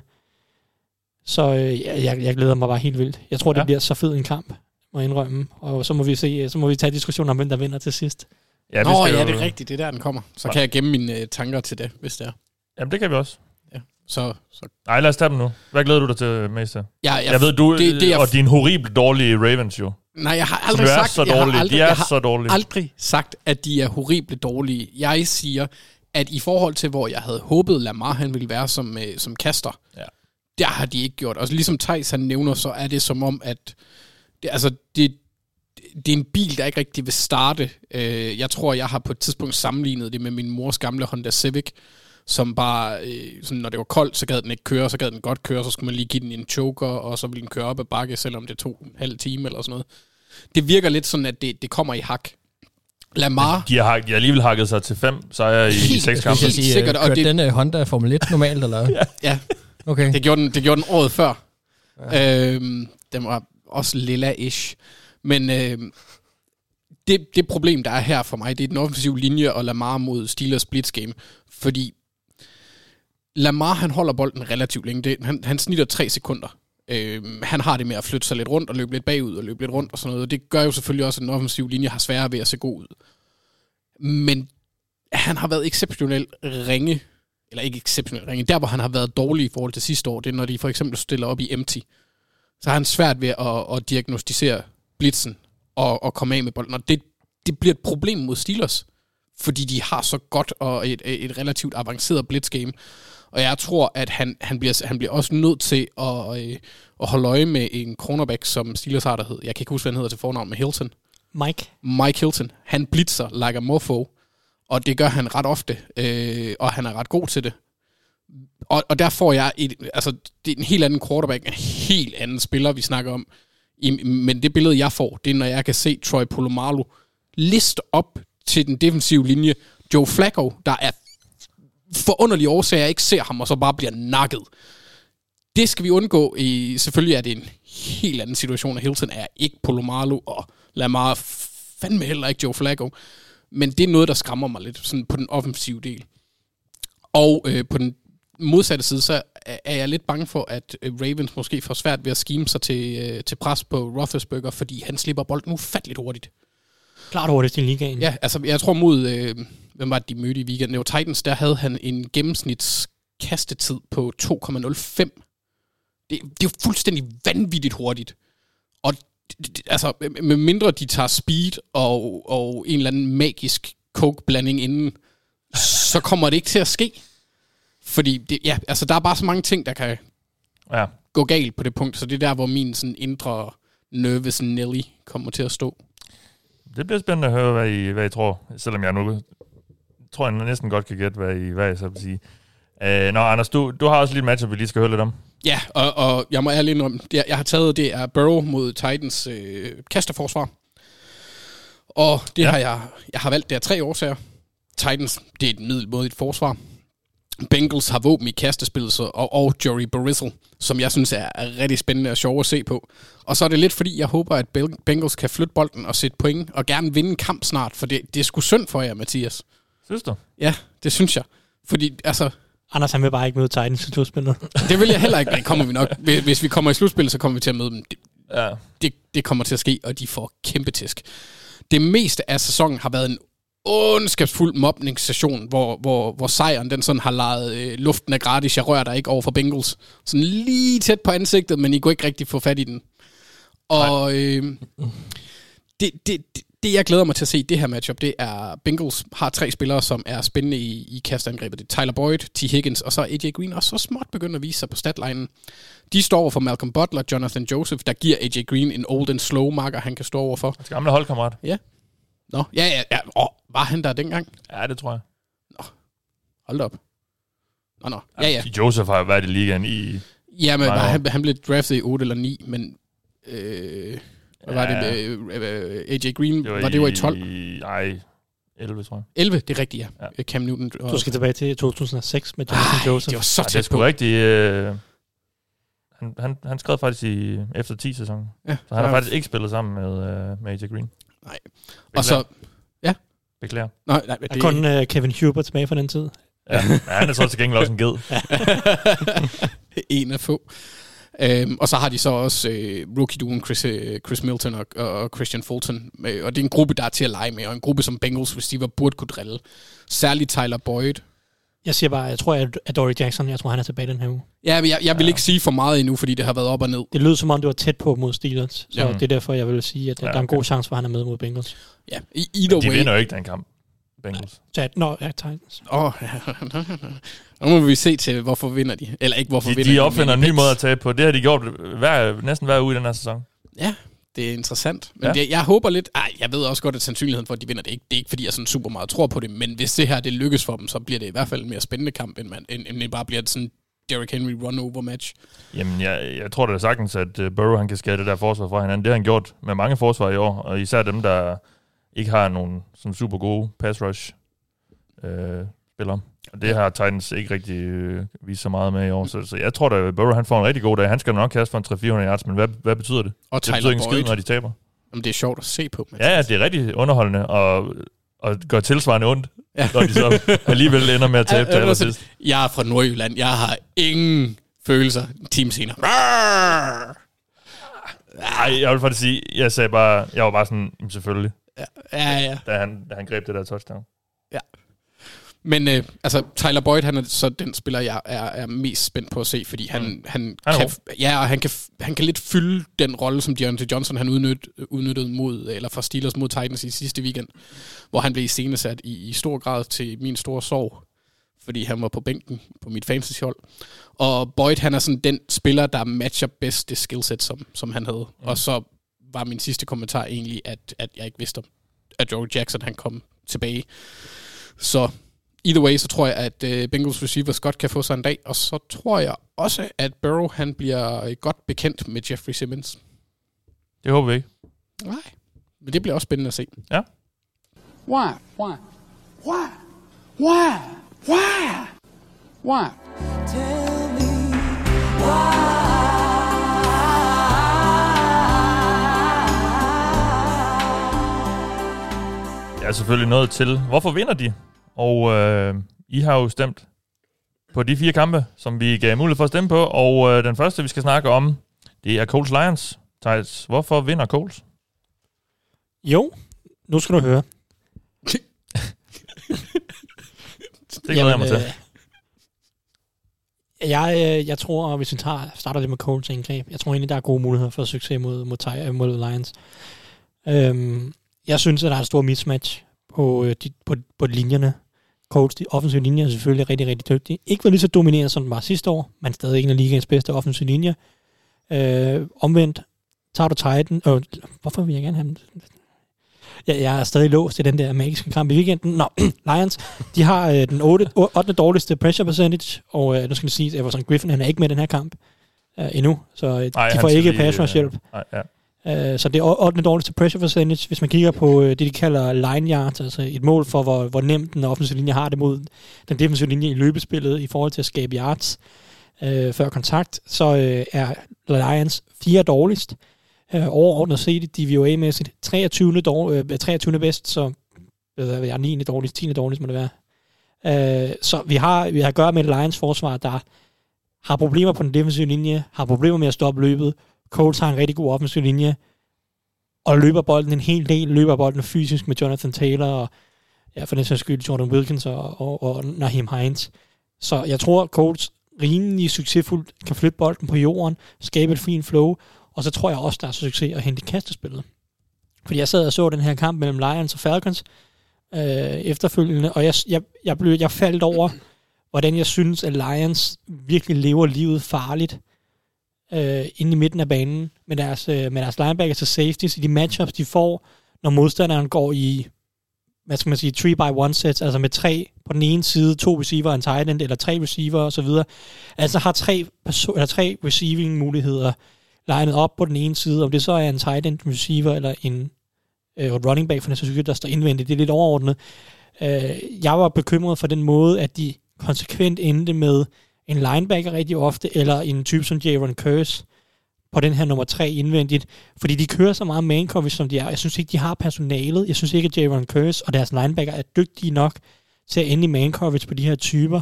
Så øh, jeg, jeg glæder mig bare helt vildt. Jeg tror, ja. det bliver så fed en kamp, må jeg indrømme. Og så må vi se, så må vi tage diskussionen om, hvem der vinder til sidst. Ja, Nå, ja, det er rigtigt. Det er der, den kommer. Så ja. kan jeg gemme mine uh, tanker til det, hvis det er. Jamen, det kan vi også. Ja, så... så. Nej, lad os tage dem nu. Hvad glæder du dig til mest Ja, jeg, jeg ved, du det, det er, og din horrible dårlige Ravens jo. Nej, jeg har aldrig sagt... så dårlige. Jeg har aldrig, de er jeg har så dårlige. aldrig sagt, at de er horrible dårlige. Jeg siger, at i forhold til, hvor jeg havde håbet, Lamar han ville være som, uh, som kaster, ja. der har de ikke gjort. Og ligesom Thijs han nævner, så er det som om, at det, altså, det, det er en bil, der ikke rigtig vil starte. Øh, jeg tror, jeg har på et tidspunkt sammenlignet det med min mors gamle Honda Civic, som bare, øh, sådan, når det var koldt, så gad den ikke køre, så gad den godt køre, så skulle man lige give den en choker, og så ville den køre op ad bakke, selvom det tog en halv time eller sådan noget. Det virker lidt sådan, at det, det kommer i hak. Lamar... De har, de har alligevel hakket sig til fem sejre i, i seks kampe. Helt sikkert. Og det, den uh, Honda Formel 1 normalt, eller? ja. ja. Okay. Det gjorde, den, det gjorde den året før. Ja. Øhm, den var også lilla-ish. Men øh, det, det problem, der er her for mig, det er den offensive linje og Lamar mod Steelers blitz game. Fordi Lamar, han holder bolden relativt længe. Det, han, han snitter tre sekunder. Øh, han har det med at flytte sig lidt rundt og løbe lidt bagud og løbe lidt rundt og sådan noget. Og det gør jo selvfølgelig også, at den offensive linje har sværere ved at se god ud. Men han har været exceptionelt ringe, eller ikke exceptionelt ringe, der hvor han har været dårlig i forhold til sidste år, det er når de for eksempel stiller op i empty. Så har han svært ved at, at diagnostisere blitzen og, og komme af med bolden. Og det, det bliver et problem mod Steelers, fordi de har så godt og et, et relativt avanceret blitzgame. Og jeg tror, at han, han, bliver, han bliver også nødt til at, øh, at holde øje med en cornerback, som Steelers har, der hed. Jeg kan ikke huske, hvad han hedder til fornavn, med Hilton. Mike. Mike Hilton. Han blitzer like a mofo, og det gør han ret ofte, øh, og han er ret god til det. Og, og der får jeg et, altså, det er en helt anden quarterback, en helt anden spiller, vi snakker om. I, men det billede, jeg får, det er, når jeg kan se Troy Polamalu list op til den defensive linje. Joe Flacco, der er forunderlige årsager, jeg ikke ser ham, og så bare bliver nakket. Det skal vi undgå. I, selvfølgelig er det en helt anden situation, og Hilton er ikke Polamalu, og Lamar fandme heller ikke Joe Flacco. Men det er noget, der skræmmer mig lidt, sådan på den offensive del. Og øh, på den modsatte side, så er jeg lidt bange for, at øh, Ravens måske får svært ved at skime sig til, øh, til pres på Roethlisberger, fordi han slipper bolden ufatteligt hurtigt. Klart hurtigst i ligaen. Ja, altså jeg tror mod, øh, hvem var det, de mødte i weekenden? Det var Titans, der havde han en gennemsnits kastetid på 2,05. Det, det er jo fuldstændig vanvittigt hurtigt. Og altså, med mindre de tager speed og, og en eller anden magisk coke-blanding inden, så kommer det ikke til at ske. Fordi det, ja, altså, der er bare så mange ting, der kan Ja. gå galt på det punkt, så det er der, hvor min sådan, indre nervous Nelly kommer til at stå. Det bliver spændende at høre, hvad I, hvad I tror, selvom jeg nu tror, jeg næsten godt kan gætte, hvad I, hvad I så vil sige. Øh, nå, Anders, du, du har også lige et match, vi lige skal høre lidt om. Ja, og, og jeg må ærligt indrømme, det, jeg har taget, det er Burrow mod Titans øh, kasterforsvar. Og det Ja. har jeg, jeg har valgt det af tre årsager. Titans, det er et middelmådigt forsvar. Bengals har våben i kastespillet, så- og, og Jory Barisel, som jeg synes er, er rigtig spændende og sjov at se på. Og så er det lidt fordi, jeg håber, at Bengals kan flytte bolden og sætte point, og gerne vinde en kamp snart, for det, det er sgu synd for jer, Mathias. Synes du? Ja, det synes jeg. Fordi, altså, Anders han vil bare ikke møde Titans i slutspillet. det vil jeg heller ikke, men det kommer vi nok. Hvis hvis vi kommer i slutspillet, så kommer vi til at møde dem. Det, Ja. det, det kommer til at ske, og de får kæmpe tæsk. Det meste af sæsonen har været en ondskabsfuld mobningssession, hvor, hvor, hvor sejren den sådan har lejet øh, luften af gratis, jeg rører der ikke over for Bengals. Sådan lige tæt på ansigtet, men I kunne ikke rigtig få fat i den. Og øh, det, det, det, det, jeg glæder mig til at se det her matchup, det er, Bengals har tre spillere, som er spændende i, i kastangrebet. Det er Tyler Boyd, T. Higgins, og så er AJ Green også så småt begyndt at vise sig på statlinen. De står over for Malcolm Butler, Jonathan Joseph, der giver AJ Green en old and slow marker, han kan stå over for. Hans gamle holdkammerat. Nå, ja, ja, ja. Åh, var han der dengang? Ja, det tror jeg. Hold da op. Nå, nå. Ja, ja. Joseph har været i ligaen i... Ja, men Mange år. han, han blev draftet i 8 eller 9, men... Øh, hvad var Ja. det? Øh, øh, AJ Green, Det var, var det var i 12? Nej, 11, tror jeg. 11, det er rigtigt, ja. Ja. ja. Cam Newton. Du skal tilbage til 2006 med Jonathan Ej, Joseph. det var så Ja, det er tæt sgu på. rigtig... Øh, han, han, han skrev faktisk i efter 10 sæsonen. Ja. Så han har faktisk ikke spillet sammen med, øh, med AJ Green. Nej. Og så... Beklager. Nej, nej, det, er kun uh, Kevin Huber tilbage fra den tid. Ja, ja han er så til gengæld også en ged. en af få. Øhm, og så har de så også øh, rookie-duen Chris, øh, Chris Milton og, og Christian Fulton. Øh, og det er en gruppe, der er til at lege med, og en gruppe, som Bengals receiver burde kunne drille. Særligt Tyler Boyd. Jeg siger bare, jeg tror, at Dory Jackson, jeg tror, han er tilbage den her uge. Ja, men jeg, jeg vil ikke sige for meget endnu, fordi det har været op og ned. Det lød som om, det var tæt på mod Steelers. Så Jamen. det er derfor, jeg vil sige, at Ja, ja, der er en god okay. chance for, at han er med mod Bengals. Ja, i- either De way. vinder jo ikke den kamp. Bengals. Så, nå, ja, Titans. Åh, nu må vi se til, hvorfor vinder de. Eller ikke, hvorfor De, vinder de opfinder en ny men- måde at tabe på. Det har de gjort hver, næsten hver uge i den her sæson. Ja, det er interessant. Men Ja. det, jeg håber lidt... Ej, jeg ved også godt, at sandsynligheden for, at de vinder, det ikke, det er ikke fordi, jeg sådan super meget tror på det, men hvis det her det lykkes for dem, så bliver det i hvert fald en mere spændende kamp, end, man, end, end det bare bliver et sådan Derrick Henry run-over match. Jamen, jeg, jeg tror da sagtens, at uh, Burrow han kan skære det der forsvar fra hinanden. Det har han gjort med mange forsvar i år, og især dem, der ikke har nogen sådan super gode pass rush øh, spillere. Og det har Titans ikke rigtig øh, vist så meget med i år. Så, så jeg tror da, Burrow han får en rigtig god dag. Han skal nok kaste for en 300-400 yards, men hvad, hvad betyder det? Og Det betyder Tyler ikke en skid, når de taber. Jamen, det er sjovt at se på. Ja, ja, det er rigtig underholdende, og, og gør tilsvarende ondt, Ja. når de så alligevel ender med at tabe Ja, til ja, allersidst. Jeg er fra Nordjylland. Jeg har ingen følelser. Team senere. Rar! Nej, jeg vil faktisk sige, jeg sagde bare, jeg var bare sådan, "Jamen, selvfølgelig, Ja, ja. da han, da han greb det der touchdown. Men øh, altså, Tyler Boyd, han er så den spiller, jeg er, er mest spændt på at se, fordi han, mm. han, kan, ja, og han kan, han kan lidt fylde den rolle, som Deontay Johnson han udnyt, udnyttede mod, eller for Steelers mod Titans i sidste weekend, hvor han blev iscenesat i, i stor grad til min store sorg, fordi han var på bænken på mit fantasyhold. Og Boyd, han er sådan den spiller, der matcher bedst det skillset, som, som han havde. Mm. Og så var min sidste kommentar egentlig, at, at jeg ikke vidste om, at Joe Jackson han kom tilbage. Så either way, så tror jeg, at uh, Bengals receivers godt kan få sig en dag, og så tror jeg også, at Burrow han bliver øh, godt bekendt med Jeffrey Simmons. Det håber vi ikke. Nej, men det bliver også spændende at se. Ja. Why? Why? Why? Why? Why? Why? Jeg er selvfølgelig nået til, hvorfor vinder de? Og øh, I har jo stemt på de fire kampe, som vi gav mulighed for at stemme på. Og øh, den første, vi skal snakke om, det er Coles Lions. Thijs, hvorfor vinder Coles? Jo, nu skal du høre. Det glæder jeg mig til. Øh, jeg, øh, jeg tror, hvis vi tager, starter det med Coles indgreb, jeg tror egentlig, der er gode muligheder for succes mod, mod, Ty- mod Lions. Øhm, jeg synes, at der er et stort mismatch på, øh, de, på, på linjerne. Colts, de offensive linjer er selvfølgelig rigtig, rigtig dygtige. Ikke var lige så dominerende, som den var sidste år, men stadig en af ligaens bedste offensive linjer. Øh, omvendt, tager du Titan, øh, hvorfor vil jeg gerne have dem? Jeg, jeg er stadig låst i den der magiske kamp i weekenden. Nå, Lions, de har øh, den 8, 8. dårligste pressure percentage, og øh, nu skal jeg sige, at Everson Griffin han er ikke med i den her kamp øh, endnu, så øh, Ej, de får ikke lige, pass rush hjælp. øh, Nej, ja. Øh, så det er 8. dårligste pressure percentage. Hvis man kigger på øh, det, de kalder line yards, altså et mål for, hvor, hvor nemt den offensive linje har det mod den defensive linje i løbespillet i forhold til at skabe yards øh, før kontakt, så øh, er Lions fire dårligst. Øh, overordnet set DVOA-mæssigt 23. Dår, øh, 23. bedst, så hvad ved jeg, 9. dårligst, 10. dårligst må det være. Øh, så vi har, vi har at gøre med et Lions forsvar, der har problemer på den defensive linje, har problemer med at stoppe løbet. Coles har en rigtig god offensiv linje, og løber bolden en hel del, løber bolden fysisk med Jonathan Taylor, og ja, for den sags skyld Jordan Wilkins og, og, og Naheem Hines. Så jeg tror, Colts rimelig succesfuldt kan flytte bolden på jorden, skabe et fint flow, og så tror jeg også, der er succes at hente kastespillet. Fordi jeg sad og så den her kamp mellem Lions og Falcons øh, efterfølgende, og jeg, jeg, jeg, blev, jeg faldt over, hvordan jeg synes, at Lions virkelig lever livet farligt øh, inde i midten af banen med deres, øh, med deres linebackers til safeties i de matchups, de får, når modstanderen går i, hvad skal man sige, 3 by 1 sets, altså med tre på den ene side, to receiver, en tight end, eller tre receiver osv. Altså har tre, perso- eller tre receiving muligheder legnet op på den ene side, om det så er en tight end receiver, eller en øh, running back, for den skyld, der står indvendigt, det er lidt overordnet. Øh, jeg var bekymret for den måde, at de konsekvent endte med en linebacker rigtig ofte, eller en type som Jaron Curse på den her nummer tre indvendigt, fordi de kører så meget man coverage, som de er. Jeg synes ikke, de har personalet. Jeg synes ikke, at Jaron Curse og deres linebacker er dygtige nok til at ende i man coverage på de her typer.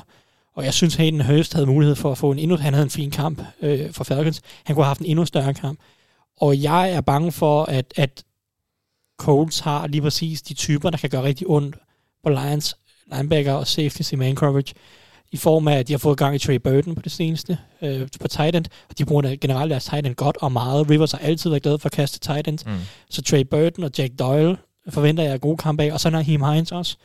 Og jeg synes, Hayden Hurst havde mulighed for at få en endnu... Han havde en fin kamp øh, for Falcons. Han kunne have haft en endnu større kamp. Og jeg er bange for, at, at Colts har lige præcis de typer, der kan gøre rigtig ondt på Lions linebacker og safeties i man coverage i form af, at de har fået gang i Trey Burton på det seneste øh, på tight end, og de bruger generelt deres tight end godt og meget. Rivers har altid været glad for at kaste tight end. Mm. Så Trey Burton og Jack Doyle forventer jeg gode kampe af, og så Naheem Hines også,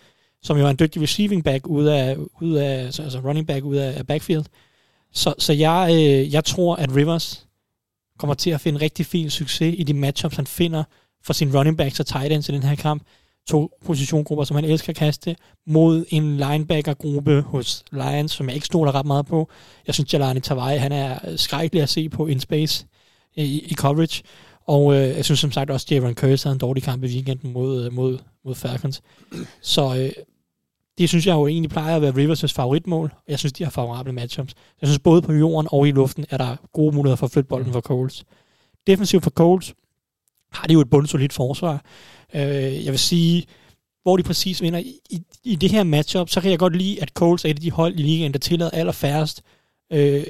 som jo er en dygtig receiving back ud af, ud af altså altså running back ud af, af backfield. Så, så jeg, øh, jeg tror, at Rivers kommer til at finde rigtig fin succes i de matchups, han finder for sin running backs og tight ends i den her kamp. To positiongrupper, som han elsker at kaste, mod en linebacker-gruppe hos Lions, som jeg ikke stoler ret meget på. Jeg synes, Jalani Tavai, han er skrækkelig at se på in space i, i coverage. Og øh, jeg synes som sagt også, at Javon Curse havde en dårlig kamp i weekenden mod, øh, mod, mod Falcons. Så øh, det synes jeg jo egentlig plejer at være Rivers' favoritmål. Jeg synes, de har favorable matchups. Jeg synes, både på jorden og i luften er der gode muligheder for at flytte bolden for Coles. Defensivt for Coles har de jo et bundsolidt forsvar. Øh, jeg vil sige, hvor de præcis vinder i, i, i det her matchup, så kan jeg godt lide, at Coles er et af de hold i ligaen, der tillader allerfærrest øh,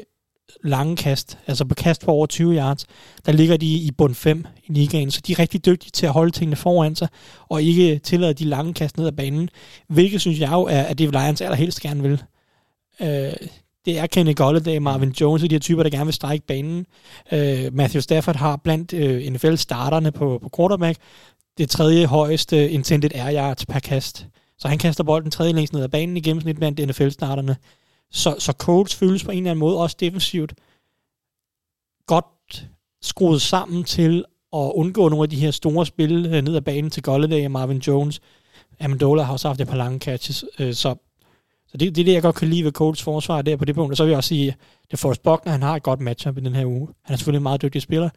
lange kast, altså på kast på over 20 yards, der ligger de i bund 5 i ligaen, så de er rigtig dygtige til at holde tingene foran sig, og ikke tillade de lange kast ned ad banen, hvilket synes jeg jo er, at det Lions allerhelst gerne vil. Øh, det er Kenny Golladay, Marvin Jones og de her typer, der gerne vil strække banen. Øh, Matthew Stafford har blandt øh, NFL-starterne på, på quarterback det tredje højeste intended air yards per kast. Så han kaster bolden tredje længst ned ad banen i gennemsnit blandt NFL-starterne. Så, så Colts føles på en eller anden måde også defensivt godt skruet sammen til at undgå nogle af de her store spil øh, ned ad banen til Golladay og Marvin Jones. Amendola har også haft et par lange catches, øh, så, så det, det er det, jeg godt kan lide ved Colts forsvar der på det punkt. Og så vil jeg også sige, at Forrest Buckner, han har et godt matchup i den her uge. Han er selvfølgelig en meget dygtig spiller,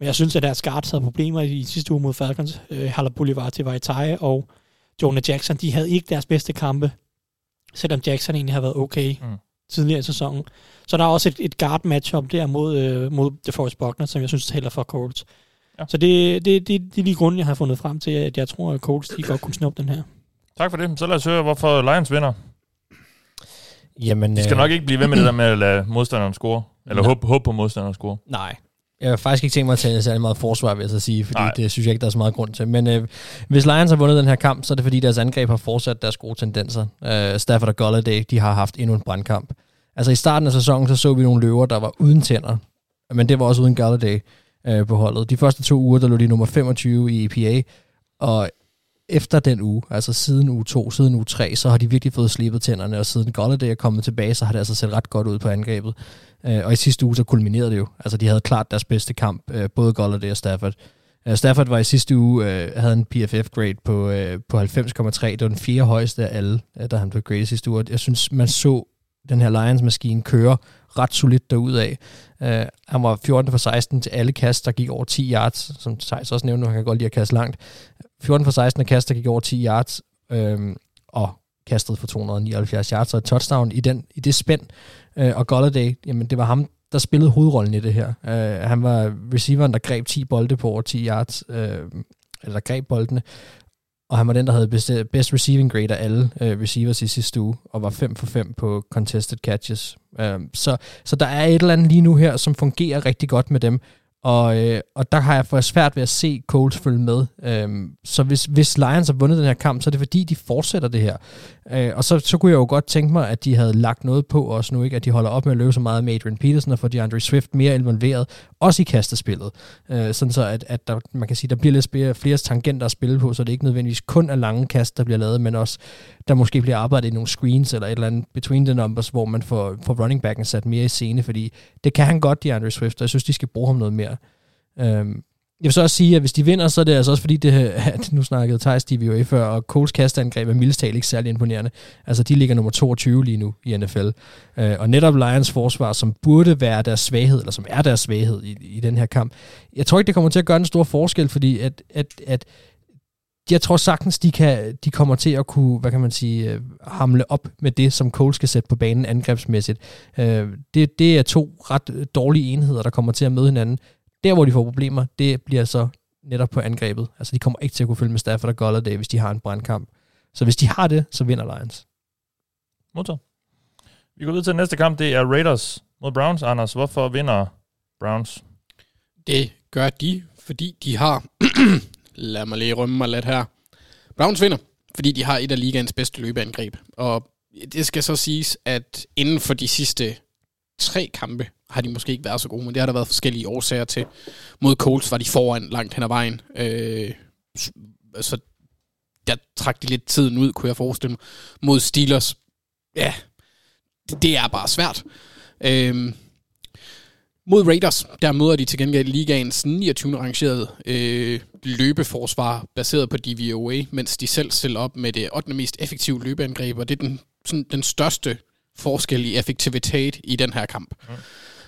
men jeg synes, at deres guards havde problemer i, i sidste uge mod Falcons. Øh, Haller Boulevard til Vaitai og Jonah Jackson, de havde ikke deres bedste kampe, selvom Jackson egentlig har været okay mm. tidligere i sæsonen. Så der er også et, et guard matchup der mod, øh, mod DeForest Buckner, som jeg synes taler for Colts. Ja. Så det, det, det, det er de grunde, jeg har fundet frem til, at jeg tror, at Colts de godt kunne snuppe den her. Tak for det. Så lad os høre, hvorfor Lions vinder. Jamen, De skal øh, nok ikke blive ved med det der med at lade modstanderen score. Eller håbe håb på modstanderen score. Nej. Jeg har faktisk ikke tænkt mig at tage særlig meget forsvar, vil jeg så sige, fordi Nej. Det synes jeg ikke, der er så meget grund til. Men øh, hvis Lions har vundet den her kamp, så er det fordi, deres angreb har fortsat deres gode tendenser. Øh, Stafford og Golladay, de har haft endnu en brandkamp. Altså i starten af sæsonen, så så vi nogle løver, der var uden tænder. Men det var også uden Golladay øh, på holdet. De første to uger, der lå de nummer 25 i EPA. Og efter den uge, altså siden uge 2, siden uge 3, så har de virkelig fået slebet tænderne, og siden Golladay er kommet tilbage, så har det altså set ret godt ud på angrebet. Øh, og i sidste uge, så kulminerede det jo. Altså, de havde klart deres bedste kamp, øh, både Golladay og Stafford. Øh, Stafford var i sidste uge, øh, havde en PFF-grade på, øh, på 90,3. Det var den fjerde højeste af alle, øh, da han blev graded sidste uge. Jeg synes, man så den her Lions-maskine køre ret solidt derudad. Uh, han var 14 for 16 til alle kast, der gik over 10 yards, som Thijs også nævnte, han kan godt lide at kaste langt. 14 for 16 af kast, der gik over 10 yards, øhm, og kastet for 279 yards og et touchdown i, den, i det spænd. Øh, og Golladay, jamen det var ham, der spillede hovedrollen i det her. Øh, han var receiveren, der greb 10 bolde på over 10 yards, øh, eller der greb boldene, og han var den, der havde best, best receiving grade af alle øh, receivers i sidste uge, og var 5 for 5 på contested catches. Øh, så, så der er et eller andet lige nu her, som fungerer rigtig godt med dem, og, øh, og der har jeg for svært ved at se Colts følge med. Øhm, så hvis, hvis Lions har vundet den her kamp, så er det fordi, de fortsætter det her. Øh, og så, så kunne jeg jo godt tænke mig, at de havde lagt noget på os nu, ikke? at de holder op med at løbe så meget med Adrian Peterson og får DeAndre Swift mere involveret, også i kastespillet. Øh, sådan så, at, at der, man kan sige, der bliver lidt flere, flere tangenter at spille på, så det ikke nødvendigvis kun er lange kast, der bliver lavet, men også der måske bliver arbejdet i nogle screens eller et eller andet between the numbers, hvor man får, får running backen sat mere i scene, fordi det kan han godt, DeAndre Swift, og jeg synes, de skal bruge ham noget mere. Øhm, jeg vil så også sige, at hvis de vinder, så er det altså også fordi, det, at nu snakkede Thijs DVOA før, og Coles kastangreb er mildest ikke særlig imponerende. Altså, de ligger nummer 22 lige nu i NFL. Øh, og netop Lions forsvar, som burde være deres svaghed, eller som er deres svaghed i, i den her kamp, jeg tror ikke, det kommer til at gøre en stor forskel, fordi at, at, at jeg tror sagtens, de, kan, de kommer til at kunne, hvad kan man sige, øh, hamle op med det, som Cole skal sætte på banen angrebsmæssigt. Øh, det, det er to ret dårlige enheder, der kommer til at møde hinanden. Der, hvor de får problemer, det bliver så netop på angrebet. Altså, de kommer ikke til at kunne følge med Stafford og Golladay, hvis de har en brandkamp. Så hvis de har det, så vinder Lions. Modtaget. Vi går videre til næste kamp. Det er Raiders mod Browns. Anders, hvorfor vinder Browns? Det gør de, fordi de har... Lad mig lige rømme mig lidt her. Browns vinder, fordi de har et af ligaens bedste løbeangreb. Og det skal så siges, at inden for de sidste tre kampe har de måske ikke været så gode, men det har der været forskellige årsager til. Mod Colts var de foran langt hen ad vejen. Øh, så altså, der trak de lidt tiden ud, kunne jeg forestille mig. Mod Steelers, ja, det, det er bare svært. Øh, mod Raiders, der møder de til gengæld ligaens 29. rangerede øh, løbeforsvar, baseret på DVOA, mens de selv stiller op med det 8. mest effektive løbeangreb, og det er den, sådan, den største forskel i effektivitet i den her kamp. Mm.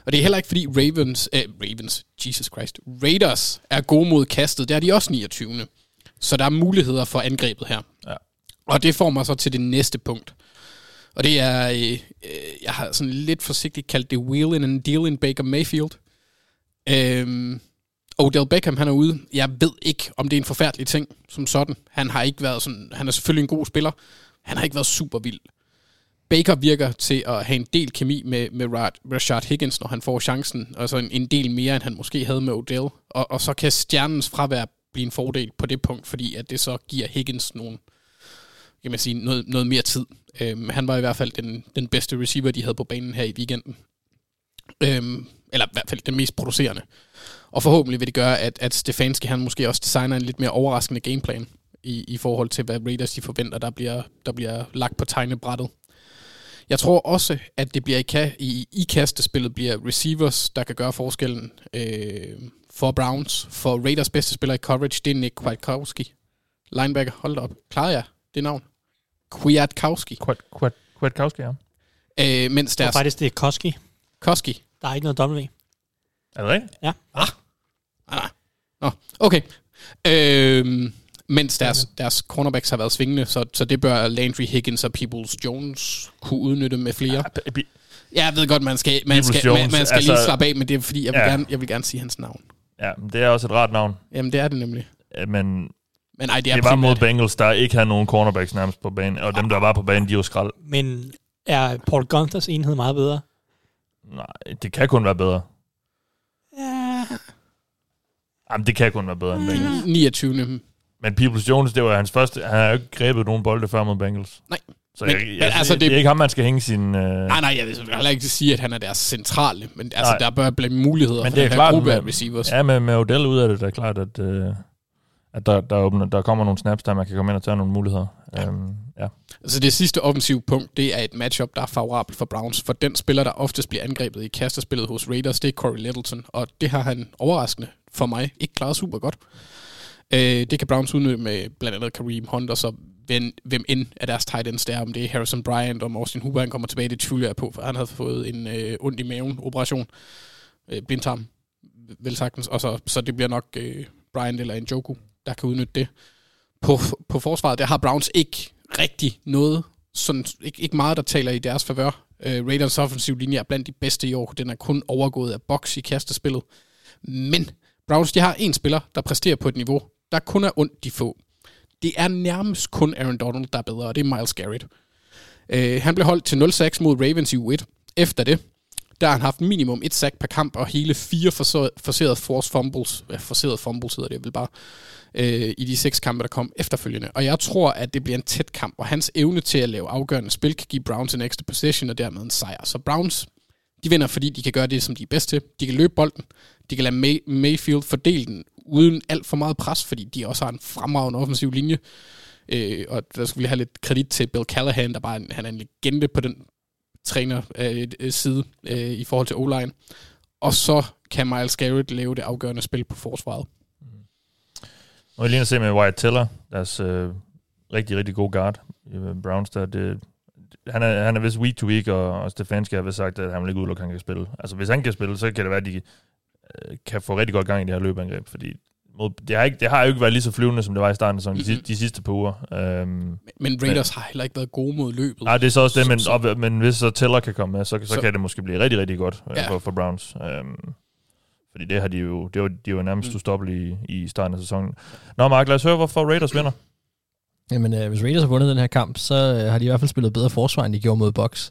Og det er heller ikke fordi Ravens, äh, Ravens, Jesus Christ, Raiders er gode mod kastet, der er de også 29. Så der er muligheder for angrebet her. Ja. Og det får mig så til det næste punkt. Og det er, øh, jeg har sådan lidt forsigtigt kaldt det wheeling and dealing Baker Mayfield. Øhm, Odell Beckham, han er ude. Jeg ved ikke, om det er en forfærdelig ting som sådan. Han har ikke været sådan, han er selvfølgelig en god spiller. Han har ikke været super vild. Baker virker til at have en del kemi med, med Ra- Rashard Higgins, når han får chancen, og så en, en del mere, end han måske havde med Odell. Og, og så kan stjernens fravær blive en fordel på det punkt, fordi at det så giver Higgins nogle, kan man sige, noget, noget mere tid. Øhm, han var i hvert fald den, den bedste receiver, de havde på banen her i weekenden. Øhm, eller i hvert fald den mest producerende. Og forhåbentlig vil det gøre, at, at Stefanski han måske også designer en lidt mere overraskende gameplan i, i forhold til, hvad Raiders de forventer, der bliver, der bliver lagt på tegnebrættet. Jeg tror også, at det bliver i, ka- i, i kastespillet bliver receivers, der kan gøre forskellen øh, for Browns. For Raiders bedste spiller i coverage, det er Nick Kwiatkowski. Linebacker, hold da op. Klarede jeg det navn? Kwiatkowski. Kwiatkowski, ja. Øh, mens Jeg deres... faktisk, det er Koski. Koski. Der er ikke noget W. Er det rigtigt? Ja. Ah. Nå, okay. Øhm, mens deres, deres cornerbacks har været svingende, så, så det bør Landry Higgins og Peoples Jones kunne udnytte med flere. Ja, jeg ved godt, man skal, man skal, man, Jones, man skal altså- lige slappe af, men det er fordi, jeg vil, Ja. gerne, jeg vil gerne sige hans navn. Ja, men det er også et rart navn. Jamen, det er det nemlig. Men Men ej, det er det var mod primært- Bengals, der ikke havde nogen cornerbacks nærmest på banen, og dem, der var på banen, de var skrald. Men er Paul Gunthers enhed meget bedre? Nej, det kan kun være bedre. Ja. Jamen, det kan kun være bedre end Bengals. 29. Men Peoples Jones, det var hans første... Han har jo ikke grebet nogen bolde før mod Bengals. Nej. Så Men- jeg, men jeg, altså, altså, det, det, er ikke ham, man skal hænge sin... Øh... Nej, nej, jeg vil heller ikke sige, at han er deres centrale, men altså, Nej. der bør blive muligheder Men for det er den her klart, gruppe af receivers. ja, med, med Odell ud af det, der er klart, at, øh, at der, der, åbner, der kommer nogle snaps, der man kan komme ind og tage nogle muligheder. Ja. Øhm, ja. Altså det sidste offensive punkt, det er et matchup, der er favorabelt for Browns. For den spiller, der oftest bliver angrebet i kastespillet hos Raiders, det er Corey Littleton. Og det har han overraskende for mig ikke klaret super godt. Øh, det kan Browns udnytte med blandt andet Kareem Hunt, og så hvem, hvem end af deres tight ends der, om det er Harrison Bryant, om Austin Hooper han kommer tilbage, det tvivler jeg på, for han havde fået en øh, ondt i maven operation. Øh, blindtarm, vel sagtens. Og så, så det bliver nok øh, Bryant eller Njoku, der kan udnytte det. På, på forsvaret, der har Browns ikke rigtig noget, sådan, ikke, ikke meget, der taler i deres favør. Øh, Raiders offensiv linje er blandt de bedste i år. Den er kun overgået af box i kastespillet. Men Browns, de har en spiller, der præsterer på et niveau, der kun er ondt de få. Det er nærmest kun Aaron Donald, der er bedre, og det er Miles Garrett. Øh, han blev holdt til 0-6 mod Ravens i U1. Efter det, der har han haft minimum et sack per kamp, og hele fire forserede force fumbles, ja, forserede fumbles hedder det vel bare, øh, i de seks kampe, der kom efterfølgende. Og jeg tror, at det bliver en tæt kamp, og hans evne til at lave afgørende spil kan give Browns en ekstra position, og dermed en sejr. Så Browns, de vinder, fordi de kan gøre det, som de er bedst til. De kan løbe bolden, de kan lade May- Mayfield fordele den, uden alt for meget pres, fordi de også har en fremragende offensiv linje. Øh, og der skal vi have lidt kredit til Bill Callahan, der bare er en, han er en legende på den træner øh, øh side øh, i forhold til O-line. Og så kan Miles Garrett lave det afgørende spil på forsvaret. Mm. Og lige at se med Wyatt Teller, deres øh, rigtig, rigtig god guard i øh, Browns, der, det, han er, han er vist week to week, og, og Stefanski har vist sagt, at han vil ikke udelukke, at han kan spille. Altså, hvis han kan spille, så kan det være, at de kan få rigtig godt gang i det her løbeangreb, fordi mod, det, har ikke, det har jo ikke været lige så flyvende, som det var i starten af sæsonen, de, sidste- de sidste par uger. Øhm, Men Raiders har heller ikke været gode mod løbet. Nej, det er så også det, men, Så- op, men hvis så Teller kan komme med, så, så, Så- kan det måske blive rigtig, rigtig godt Ja. ja. for, for Browns. Øhm, fordi det har de jo, det var, de var nærmest Mm. mm. ustoppelige i, i starten af sæsonen. Nå, Mark, lad os høre, hvorfor Raiders vinder. Jamen, øh, hvis Raiders har vundet den her kamp, så øh, har de i hvert fald spillet bedre forsvar, end de gjorde mod Bucks.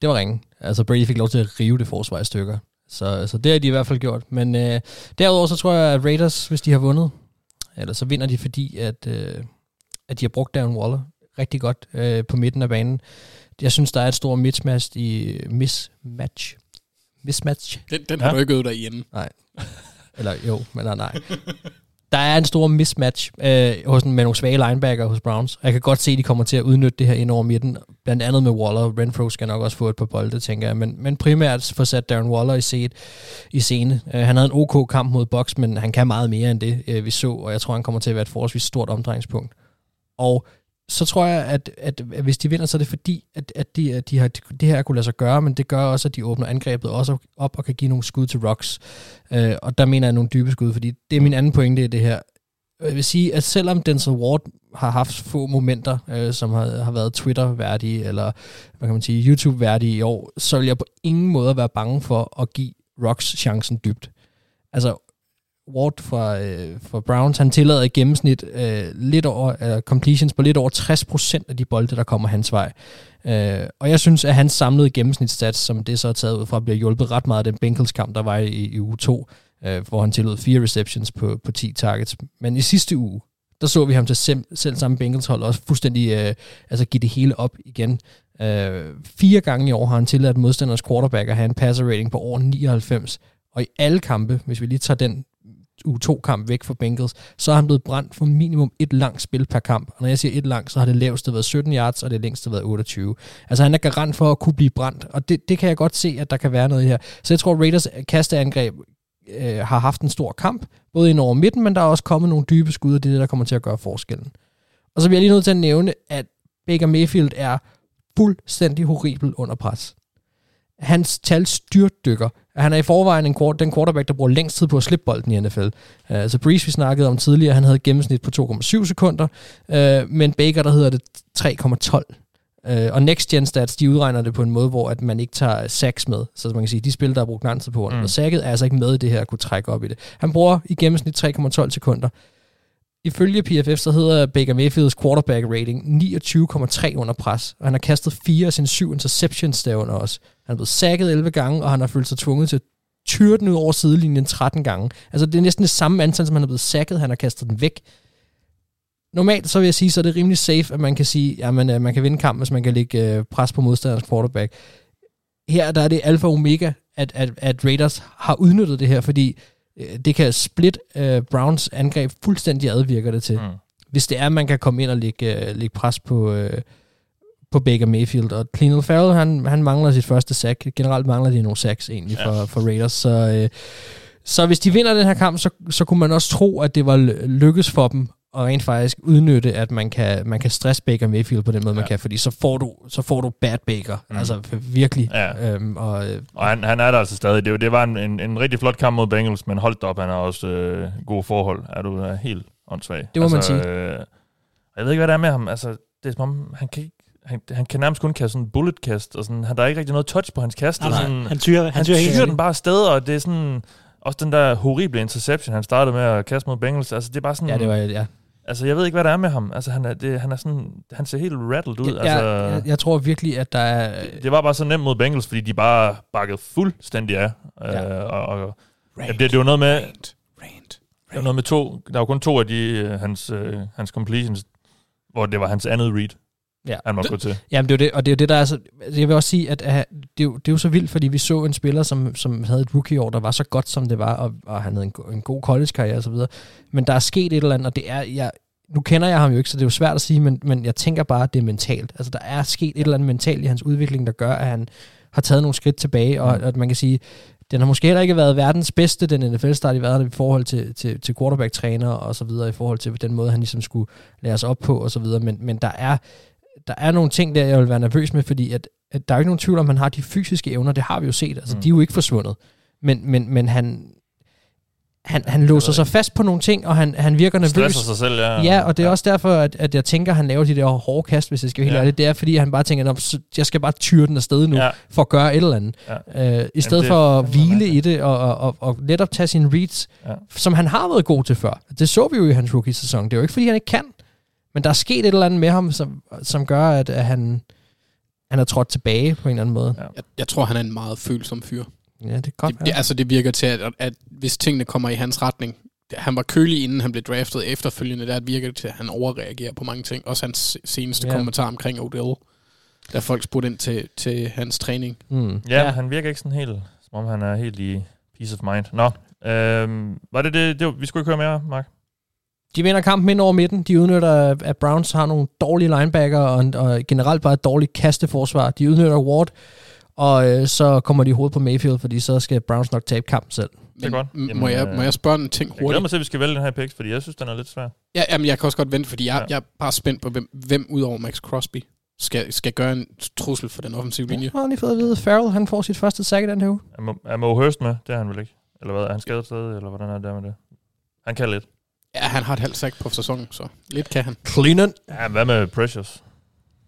Det var ringen. Altså, Brady fik lov til at rive det forsvar i stykker. Så, så det har de i hvert fald gjort. Men øh, derudover så tror jeg, at Raiders, hvis de har vundet, eller så vinder de, fordi at, øh, at de har brugt Darren Waller rigtig godt øh, på midten af banen. Jeg synes, der er et stort mismatch i mismatch. Mismatch. Den, den har Ja. du ikke øvet dig hjemme. Nej. Eller jo, men nej, nej. Der er en stor mismatch øh, hos, med nogle svage linebacker hos Browns. Jeg kan godt se, at de kommer til at udnytte det her ind over midten. Blandt andet med Waller. Renfro skal nok også få et par bolde, tænker jeg. Men, men primært få sat Darren Waller i, set, i scene. Øh, han havde en OK kamp mod Bucks, men han kan meget mere end det, øh, vi så. Og jeg tror, han kommer til at være et forholdsvis stort omdrejningspunkt. Og så tror jeg, at, at, at hvis de vinder, så er det fordi, at, at, de, at de har det her kunne lade sig gøre, men det gør også, at de åbner angrebet også op og kan give nogle skud til Rocks. Øh, og der mener jeg nogle dybe skud, fordi det er min anden pointe i det her. Jeg vil sige, at selvom Denzel Ward har haft få momenter, øh, som har, har været Twitter-værdige, eller hvad kan man sige, YouTube-værdige i år, så vil jeg på ingen måde være bange for at give Rocks chancen dybt. Altså, Ward fra, øh, fra Browns, han tillader i gennemsnit øh, lidt over, øh, completions på lidt over 60% af de bolde, der kommer hans vej. Øh, og jeg synes, at hans samlede gennemsnitsstats, som det så er taget ud fra, bliver hjulpet ret meget af den Bengals-kamp, der var i, i uge 2, øh, hvor han tillod fire receptions på, på 10 targets. Men i sidste uge, der så vi ham til selv, selv samme Bengals hold også fuldstændig øh, altså give det hele op igen. Øh, fire gange i år har han tilladt modstanders quarterback at have en passer rating på over 99. Og i alle kampe, hvis vi lige tager den u 2-kamp væk fra Bengals, så er han blevet brændt for minimum et langt spil per kamp. Og når jeg siger et langt, så har det laveste været 17 yards, og det længste været 28. Altså han er garant for at kunne blive brændt, og det, det kan jeg godt se, at der kan være noget her. Så jeg tror, Raiders kasteangreb øh, har haft en stor kamp, både ind over midten, men der er også kommet nogle dybe skud, og det er det, der kommer til at gøre forskellen. Og så bliver jeg lige nødt til at nævne, at Baker Mayfield er fuldstændig horribel under pres. Hans tal styrtdykker. Han er i forvejen en, den quarterback, der bruger længst tid på at slippe bolden i NFL. Uh, øh, så Breeze, vi snakkede om tidligere, han havde gennemsnit på 2,7 sekunder, uh, men Baker, der hedder det 3,12 Uh, og Next Gen Stats, de udregner det på en måde, hvor at man ikke tager sacks med. Så man kan sige, de spil, der har brugt lang tid på, mm. og sacket er altså ikke med i det her at kunne trække op i det. Han bruger i gennemsnit 3,12 sekunder. Ifølge PFF, så hedder Baker Mayfields quarterback rating 29,3 under pres, og han har kastet fire af sine syv interceptions derunder også. Han er blevet sækket 11 gange, og han har følt sig tvunget til at tyre den ud over sidelinjen 13 gange. Altså det er næsten det samme antal, som han er blevet sækket, han har kastet den væk. Normalt så vil jeg sige, så er det rimelig safe, at man kan sige, at man, øh, man kan vinde kampen, hvis man kan lægge øh, pres på modstanderens quarterback. Her der er det alfa og omega, at, at, at Raiders har udnyttet det her, fordi det kan split uh, Browns angreb fuldstændig advirker det til. Mm. Hvis det er, at man kan komme ind og lægge, uh, lægge pres på, uh, på Baker Mayfield. Og Cleanel Farrell, han, han mangler sit første sack. Generelt mangler de nogle sacks egentlig for, ja. for Raiders. Så, uh, så hvis de vinder den her kamp, så, så kunne man også tro, at det var lykkes for dem og rent faktisk udnytte, at man kan, man kan stresse Baker Mayfield på den måde, ja. man kan, fordi så får du, så får du bad Baker, mm. altså virkelig. Ja. Øhm, og øh, og han, han er der altså stadig. Det, det var en, en, en rigtig flot kamp mod Bengals, men holdt op, han har også øh, gode forhold. Er du er helt åndssvag. Det må altså, man sige. Øh, jeg ved ikke, hvad der er med ham. Altså, det er som om, han kan ikke han, han kan nærmest kun kaste sådan bulletkast, og sådan, han, der er ikke rigtig noget touch på hans kast. Nej, nej. Sådan, han tyrer, han, han tyrer, tyrer den bare afsted, og det er sådan, også den der horrible interception, han startede med at kaste mod Bengals, altså det er bare sådan... Ja, det var, ja. Altså, jeg ved ikke, hvad der er med ham. Altså, han er, det, han er sådan, han ser helt rattled ud. Ja, altså, jeg, jeg, tror virkelig, at der er... Det, det var bare så nemt mod Bengals, fordi de bare bakkede fuldstændig af. Ja. Øh, og, og, Rant, ja, det, det var noget med... Rant, rant, det var noget med to... Der var kun to af de, uh, hans, uh, hans completions, hvor det var hans andet read. Ja. Han var gå til. Jamen, det er det, og det er det, der er så... Jeg vil også sige, at uh, det, er jo, det er jo så vildt, fordi vi så en spiller, som, som havde et rookie-år, der var så godt, som det var, og, og han havde en, en god college-karriere og så videre. Men der er sket et eller andet, og det er... Jeg, nu kender jeg ham jo ikke, så det er jo svært at sige, men, men jeg tænker bare, at det er mentalt. Altså, der er sket et eller andet mentalt i hans udvikling, der gør, at han har taget nogle skridt tilbage, og mm. at man kan sige, den har måske heller ikke været verdens bedste, den NFL-start i verden, i forhold til, til, til quarterback-træner og så videre, i forhold til den måde, han ligesom skulle lære os op på og så videre, men, men der er der er nogle ting der, jeg vil være nervøs med, fordi at, at der er ikke nogen tvivl om, han har de fysiske evner, det har vi jo set, altså mm. de er jo ikke forsvundet, men, men, men han, han, han låser sig fast på nogle ting, og han, han virker nervøs. Stresser sig selv, ja. Ja, og det er ja. også derfor, at, at jeg tænker, at han laver de der hårde kast, hvis jeg skal helt ja. ærligt. Det er, fordi han bare tænker, at jeg skal bare tyre den afsted nu, ja. for at gøre et eller andet. Ja. Uh, I stedet Jamen, for at hvile i det, og, og, og, og netop tage sine reads, ja. som han har været god til før. Det så vi jo i hans rookie-sæson. Det er jo ikke, fordi han ikke kan, men der er sket et eller andet med ham, som, som gør, at, at han, han er trådt tilbage på en eller anden måde. Ja. Jeg, jeg tror, han er en meget følsom fyr. Ja, det er godt. Det, det, altså, det virker til, at, at, at hvis tingene kommer i hans retning, han var kølig, inden han blev draftet efterfølgende, der virker det til, at han overreagerer på mange ting. Også hans seneste ja. kommentar omkring Odell, da folk spurgte ind til, til hans træning. Mm. Ja, ja, han virker ikke sådan helt, som om han er helt i peace of mind. Nå, øhm, var det det, det vi skulle ikke høre mere, Mark? De vinder kampen ind over midten. De udnytter, at Browns har nogle dårlige linebacker og, og generelt bare et dårligt kasteforsvar. De udnytter Ward, og øh, så kommer de i hovedet på Mayfield, fordi så skal Browns nok tabe kampen selv. Det er godt. Jamen, må, jeg, må jeg spørge en ting hurtigt? Jeg glæder mig til, at vi skal vælge den her pick, fordi jeg synes, den er lidt svær. Ja, jamen, jeg kan også godt vente, fordi jeg, ja. jeg er bare spændt på, hvem, hvem ud over Max Crosby skal, skal gøre en trussel for den offensive linje. Ja, har lige fået at vide, Farrell han får sit første sack i den her uge. Er Mo Hurst med? Det er han vel ikke? Eller hvad? Er han skadet stadig, eller hvordan er det der med det? Han kan lidt. Ja, han har et halvt sack på sæsonen, så lidt kan han. Cleanen. Ja, hvad med Precious?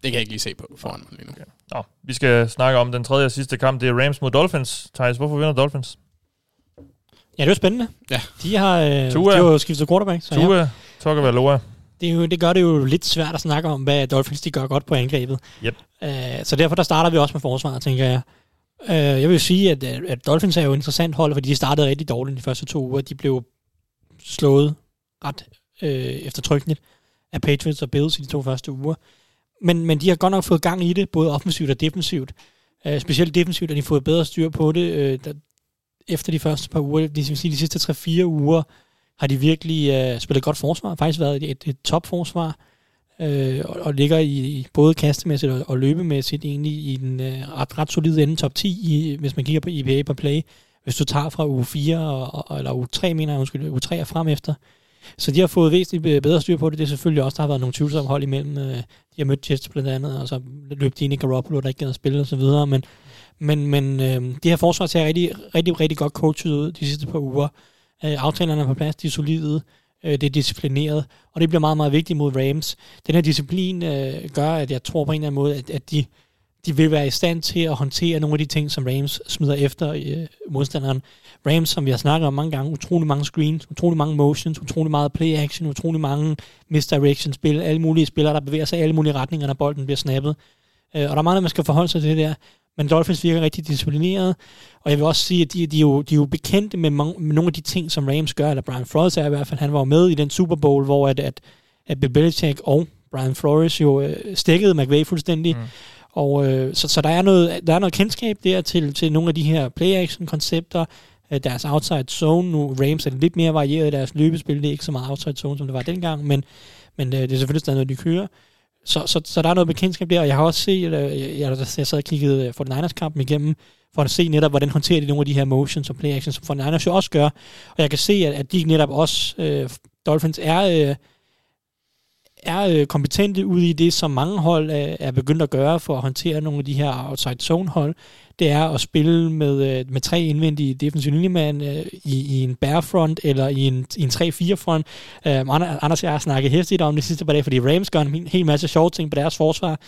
Det kan jeg ikke lige se på foran mig lige nu. Okay. Nå, vi skal snakke om den tredje og sidste kamp. Det er Rams mod Dolphins. Thijs, hvorfor vinder Dolphins? Ja, det er spændende. Ja. De har, øh, Tua. de har jo skiftet quarterback. Så Tua, ja. Tua Valoa. Det, er jo, det gør det jo lidt svært at snakke om, hvad Dolphins de gør godt på angrebet. Yep. Uh, så derfor der starter vi også med forsvaret, tænker jeg. Uh, jeg vil sige, at, at Dolphins er jo et interessant hold, fordi de startede rigtig dårligt de første to uger. De blev slået ret øh, eftertrykkeligt af Patriots og Bills i de to første uger. Men, men de har godt nok fået gang i det, både offensivt og defensivt. Øh, specielt defensivt har de fået bedre styr på det. øh, der, efter de første par uger, de, sige, de sidste 3-4 uger, har de virkelig øh, spillet godt forsvar. Faktisk været et, et, topforsvar. Øh, og, og ligger i, i både kastemæssigt og, og løbemæssigt egentlig i den øh, ret, ret solide ende top 10, i, hvis man kigger på IPA per play. Hvis du tager fra uge 4, og, og, eller uge 3, mener jeg, undskyld, uge 3 og frem efter. Så de har fået væsentligt bedre styr på det. Det er selvfølgelig også, der har været nogle tvivlsomme hold imellem. Øh, de har mødt Jets blandt andet, og så løb de ind i Garoppolo, der ikke gad at spille og så videre. Men, men, men øh, det her forsvar ser rigtig, rigtig, rigtig godt coachet ud de sidste par uger. Øh, aftalerne er på plads, de er solide, øh, det er disciplineret, og det bliver meget, meget vigtigt mod Rams. Den her disciplin øh, gør, at jeg tror på en eller anden måde, at, at de, de vil være i stand til at håndtere nogle af de ting, som Rams smider efter øh, modstanderen. Rams, som vi har snakket om mange gange, utrolig mange screens, utrolig mange motions, utrolig meget play action, utrolig mange misdirection spil, alle mulige spillere, der bevæger sig i alle mulige retninger, når bolden bliver snappet. Øh, og der er meget, man skal forholde sig til det der. Men Dolphins virker rigtig disciplineret, og jeg vil også sige, at de, de, er, jo, de er jo bekendte med, mange, med nogle af de ting, som Rams gør, eller Brian Flores er i hvert fald, han var med i den Super Bowl, hvor at, at, at Bill Belichick og Brian Flores jo øh, stikkede McVay fuldstændig, mm og øh, så, så der, er noget, der er noget kendskab der til, til nogle af de her play-action-koncepter, øh, deres outside zone, nu Rams er lidt mere varieret i deres løbespil, det er ikke så meget outside zone, som det var dengang, men, men øh, det er selvfølgelig stadig noget, de kører. Så, så, så der er noget bekendtskab der, og jeg har også set, jeg, jeg, jeg sad og kiggede øh, for den Niners kampen igennem, for at se netop, hvordan håndterer de nogle af de her motions og play-action, som for Niners jo også gør. Og jeg kan se, at, at de netop også, øh, Dolphins er, øh, er øh, kompetente ude i det, som mange hold er, er begyndt at gøre for at håndtere nogle af de her outside zone hold. Det er at spille med, øh, med tre indvendige defensive linjemand øh, i, i en bare front eller i en, i en 3-4 front. Øh, Anders og jeg har snakket hæftigt om det sidste par dage, fordi Rams gør en hel masse sjove ting på deres forsvar.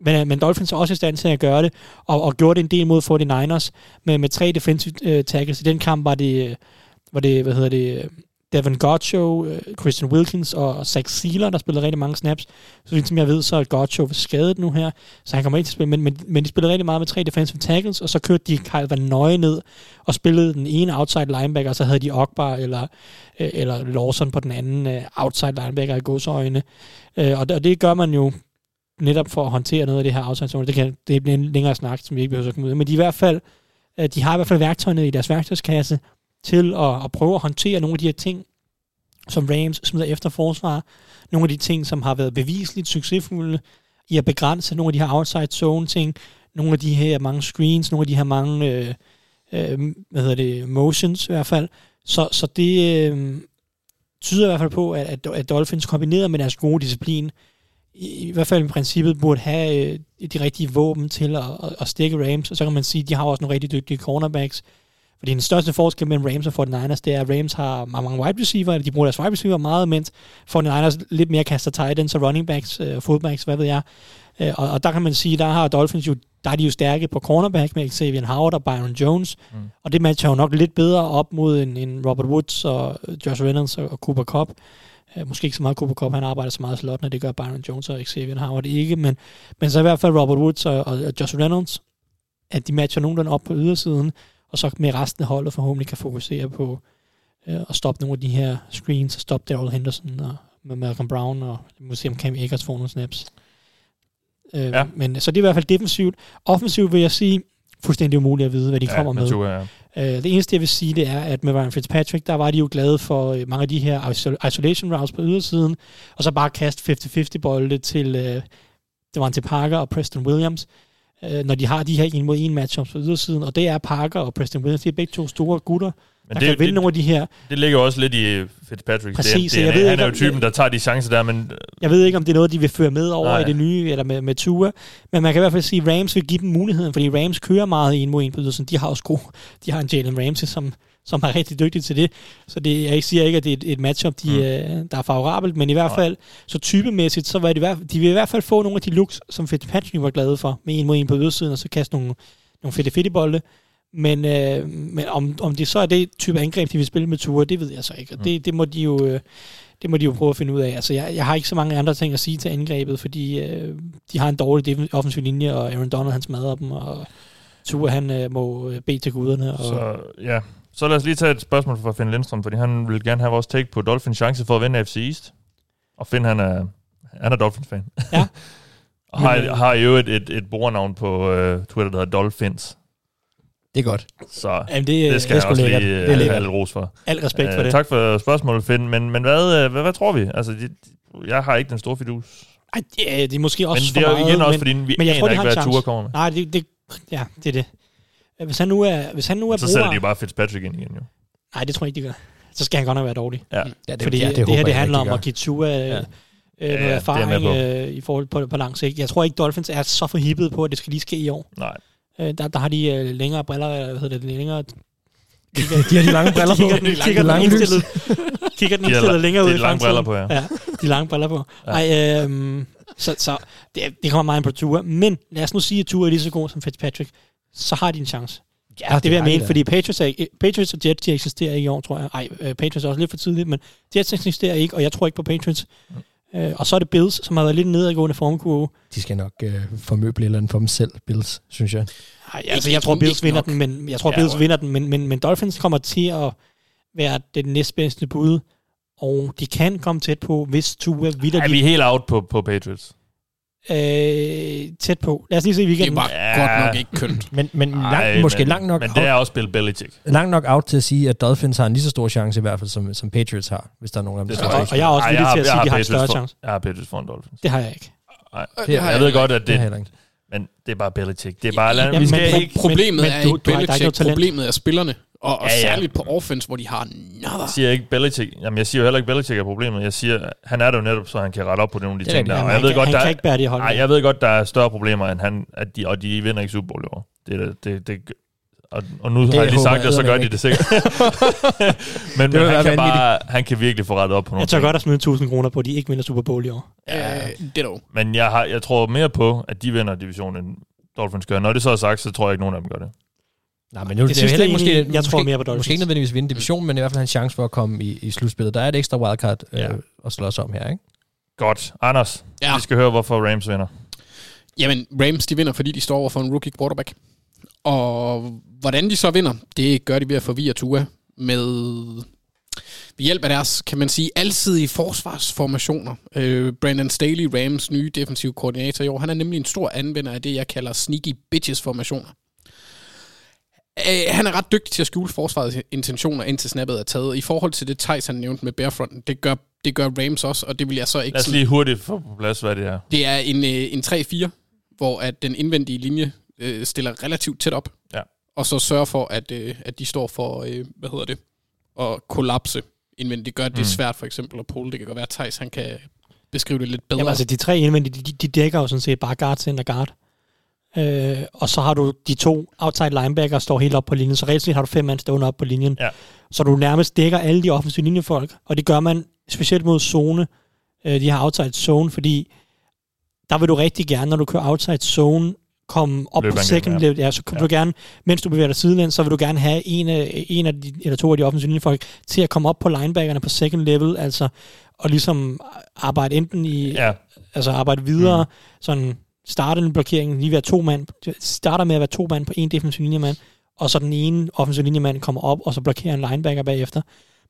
Men, øh, men Dolphins er også i stand til at gøre det, og, og gjorde det en del mod 49ers med, med tre defensive øh, tackles. I den kamp var det, øh, var det hvad hedder det, Devin Gotcho, øh, Christian Wilkins og Zach Sealer, der spillede rigtig mange snaps. Så som jeg ved, så er Gotcho skadet nu her, så han kommer ikke til at spille, men, men, men de spillede rigtig meget med tre defensive tackles, og så kørte de Kyle Van Nøje ned og spillede den ene outside linebacker, og så havde de Ogbar eller, øh, eller Lawson på den anden øh, outside linebacker i godsøjne. Og, det, og det gør man jo netop for at håndtere noget af det her outside Det, kan, det bliver en længere snak, som vi ikke behøver at komme ud Men de, i hvert fald, de har i hvert fald værktøjerne i deres værktøjskasse til at, at prøve at håndtere nogle af de her ting, som Rams smider efter forsvar. Nogle af de ting, som har været bevisligt succesfulde i at begrænse nogle af de her outside zone ting. Nogle af de her mange screens, nogle af de her mange øh, øh, hvad hedder det, motions i hvert fald. Så, så det øh, tyder i hvert fald på, at, at, at Dolphins kombineret med deres gode disciplin, i, i hvert fald i princippet burde have øh, de rigtige våben til at, at, at stikke Rams, og så kan man sige, at de har også nogle rigtig dygtige cornerbacks. Fordi den største forskel mellem Rams og 49ers, det er, at Rams har mange wide receiver, de bruger deres wide receiver meget, mens 49ers lidt mere kaster tight ends og running backs, uh, fullbacks, hvad ved jeg. Uh, og, og der kan man sige, der har Dolphins jo, der er de jo stærke på cornerback med Xavier Howard og Byron Jones, mm. og det matcher jo nok lidt bedre op mod en, en Robert Woods og Josh Reynolds og, og Cooper Cup. Uh, måske ikke så meget Cooper Cup, han arbejder så meget slot, når det gør Byron Jones og Xavier Howard ikke, men, men så i hvert fald Robert Woods og, og Josh Reynolds, at de matcher nogenlunde op på ydersiden, og så med resten af holdet forhåbentlig kan fokusere på øh, at stoppe nogle af de her screens, og stoppe Daryl Henderson og med Malcolm Brown, og måske om Cam Akers får nogle snaps. Øh, ja. Men så det er i hvert fald defensivt. Offensivt vil jeg sige, fuldstændig umuligt at vide, hvad de ja, kommer med. Natur, ja. øh, det eneste, jeg vil sige, det er, at med Ryan Fitzpatrick, der var de jo glade for øh, mange af de her isolation routes på ydersiden, og så bare kaste 50-50 bolde til, øh, det var til Parker og Preston Williams øh, når de har de her en mod en matchups på ydersiden, og det er Parker og Preston Williams, det er begge to store gutter, men der det, kan vinde det, nogle af de her. Det ligger også lidt i Fitzpatrick. Præcis, det, jeg ved han er jo typen, der tager de chancer der, men... Jeg ved ikke, om det er noget, de vil føre med over Nej. i det nye, eller med, med Tua, men man kan i hvert fald sige, at Rams vil give dem muligheden, fordi Rams kører meget en mod en på ydersiden. De har også gode, de har en Jalen Ramsey, som som er rigtig dygtig til det. Så det, jeg siger ikke, at det er et, et matchup, de, mm. øh, der er favorabelt, men i hvert fald, så typemæssigt, så var det, de vil i hvert fald få nogle af de looks, som Fitzpatrick var glade for, med en mod en på ydersiden, og så kaste nogle, nogle fedte fedte bolde. Men, øh, men om, om det så er det type angreb, de vil spille med ture, det ved jeg så ikke. Og mm. det, det må de jo... Øh, det må de jo prøve at finde ud af. Altså, jeg, jeg har ikke så mange andre ting at sige til angrebet, fordi øh, de har en dårlig offensiv linje, og Aaron Donald, han smadrer dem, og Tua, han øh, må øh, bede til guderne. Og, Så ja, så lad os lige tage et spørgsmål fra Finn Lindstrøm, fordi han vil gerne have vores take på Dolphins chance for at vinde FC East. Og Finn, han er, han er Dolphins-fan. Ja. og har, øh, har jo et, et, et brugernavn på uh, Twitter, der hedder Dolphins. Det er godt. Så Jamen, det, øh, det skal det er jeg sgu også lækkert. lige Det er have lækkert. lidt ros for. Al respekt for Øh, det. Tak for spørgsmålet, Finn. Men, men hvad, øh, hvad, hvad tror vi? Altså, de, jeg har ikke den store fidus. Ej, ja, det er måske også Men det er for meget, igen også, men, fordi vi men jeg tror, ikke, hvad. Tua kommer med. Nej, det, det, ja, det er det. Hvis han nu er, hvis han nu er Så sætter bruger... de jo bare Fitzpatrick ind igen, jo. Nej, det tror jeg ikke, de gør. Så skal han godt nok være dårlig. Ja. Ja, det, Fordi ja, det, det, her, det handler om at give Tua ja. Ja. øh, Ja, noget er jeg erfaring med øh, i forhold på, på lang sigt. Jeg tror ikke, Dolphins er så forhippet på, at det skal lige ske i år. Nej. Øh, der, der har de øh, længere briller, øh, hvad hedder det, længere... gør. De har de lange briller på. kigger, De kigger, den lange lys. indstillet, kigger den De har indstillet længere de ud i lange fremtiden. briller på, ja. ja. de lange briller på. Ej, øhm, så, så det, det kommer meget ind på Tua. Men lad os nu sige, at Tua er lige så god som Fitzpatrick. Så har de en chance. Ja, det vil jeg mene, fordi Patriots, er, Patriots og Jets, de eksisterer ikke i år, tror jeg. Ej, øh, Patriots er også lidt for tidligt, men Jets eksisterer ikke, og jeg tror ikke på Patriots. Øh, og så er det Bills, som har været lidt nedadgående formkurve. De skal nok øh, formøble et eller andet for dem selv, Bills, synes jeg. Ej, altså, jeg tror, Bills ikke vinder nok. den, men jeg tror, Ja, Bills vinder den, men, men, men Dolphins kommer til at være det næstbedste bud, og de kan komme tæt på, hvis Tua vidder Er vi helt out på, på Patriots? Øh, tæt på. Lad os lige se i Det weekenden. var Ja. godt nok ikke kønt. Men, men Ej, langt, måske men, langt nok, Men det er også Bill Belichick. langt nok out til at sige, at Dolphins har en lige så stor chance i hvert fald, som, som Patriots har, hvis der er nogen af dem, Det der tror har jeg og, og jeg er også villig jeg til at sige, jeg at de har en større for- chance. Jeg har Patriots foran Dolphins. Det har jeg ikke. Nej. Har Jeg jeg ved godt, at Det det, heller ikke. men det er bare Belichick. Det er bare, Ja, ja, vi men skal pro- ikke... Problemet men er ikke Belichick, problemet er spillerne. Og, og Ja, ja. særligt på offense, hvor de har nada. Jeg siger ikke Belichick. Jamen, jeg siger jo heller ikke, Belichick er problemet. Jeg siger, han er der jo netop, så han kan rette op på nogle af de Det ting der. Og han, jeg ved kan, godt, han der kan er, ikke bære det hold. nej, jeg ved godt, der er større problemer, end han, at de, og de vinder ikke Super Bowl i år. Det, er det, det, det, og, og nu Det har jeg lige sagt det, så gør de det sikkert. men Det men han kan bare, han kan virkelig få rettet op på nogle jeg tør ting. godt at smide 1000 kroner på, at de ikke vinder Super Bowl i år. Ja. Øh, det dog. Men jeg, har, jeg tror mere på, at de vinder divisionen, end Dolphins gør. Når det så er sagt, så tror jeg ikke, nogen af dem gør det. Nej, men nu, det, Det er heller ikke egentlig, måske, jeg tror måske, mere på Dolphins. måske ikke nødvendigvis vinde divisionen, men i hvert fald have en chance for at komme i, i slutspillet. Der er et ekstra wildcard øh, Ja. at slås om her, ikke? Godt. Anders, Ja. vi skal høre, hvorfor Rams vinder. Jamen, Rams, de vinder, fordi de står over for en rookie quarterback. Og hvordan de så vinder, det gør de ved at forvirre Tua med ved hjælp af deres, kan man sige, alsidige forsvarsformationer. Øh, Brandon Staley, Rams nye defensive koordinator i år, han er nemlig en stor anvender af det, jeg kalder sneaky bitches formationer. Øh, han er ret dygtig til at skjule forsvarets intentioner, indtil snappet er taget. I forhold til det Thijs, han nævnte med Barefronten, det gør, det gør Rams også, og det vil jeg så ikke Lad os lige hurtigt få på plads, hvad det er. det er en, øh, en 3-4, hvor at den indvendige linje øh, stiller relativt tæt op. Ja. Og så sørger for, at, øh, at de står for, øh, hvad hedder det, at kollapse indvendigt. Det gør det Mm. svært for eksempel at pole. Det kan godt være, at Thijs han kan beskrive det lidt bedre. Jamen altså, de tre indvendige, de, de dækker jo sådan set bare guard, center, guard. Øh, og så har du de to outside linebacker står helt op på linjen, så reelt set har du fem mand stående op på linjen. Ja. Så du nærmest dækker alle de offensive linjefolk, og det gør man specielt mod zone, øh, de her outside zone, fordi der vil du rigtig gerne, når du kører outside zone, komme op Løbe på second level. Ja, så kan Ja. du gerne, mens du bevæger dig sidelæns, så vil du gerne have en af, en af de, eller to af de offensive linjefolk til at komme op på linebackerne på second level, altså og ligesom arbejde enten i, Ja, altså arbejde videre, mm. sådan starte en blokering, lige være to mand, starter med at være to mand på en defensiv linjemand, og så den ene offensiv linjemand kommer op, og så blokerer en linebacker bagefter.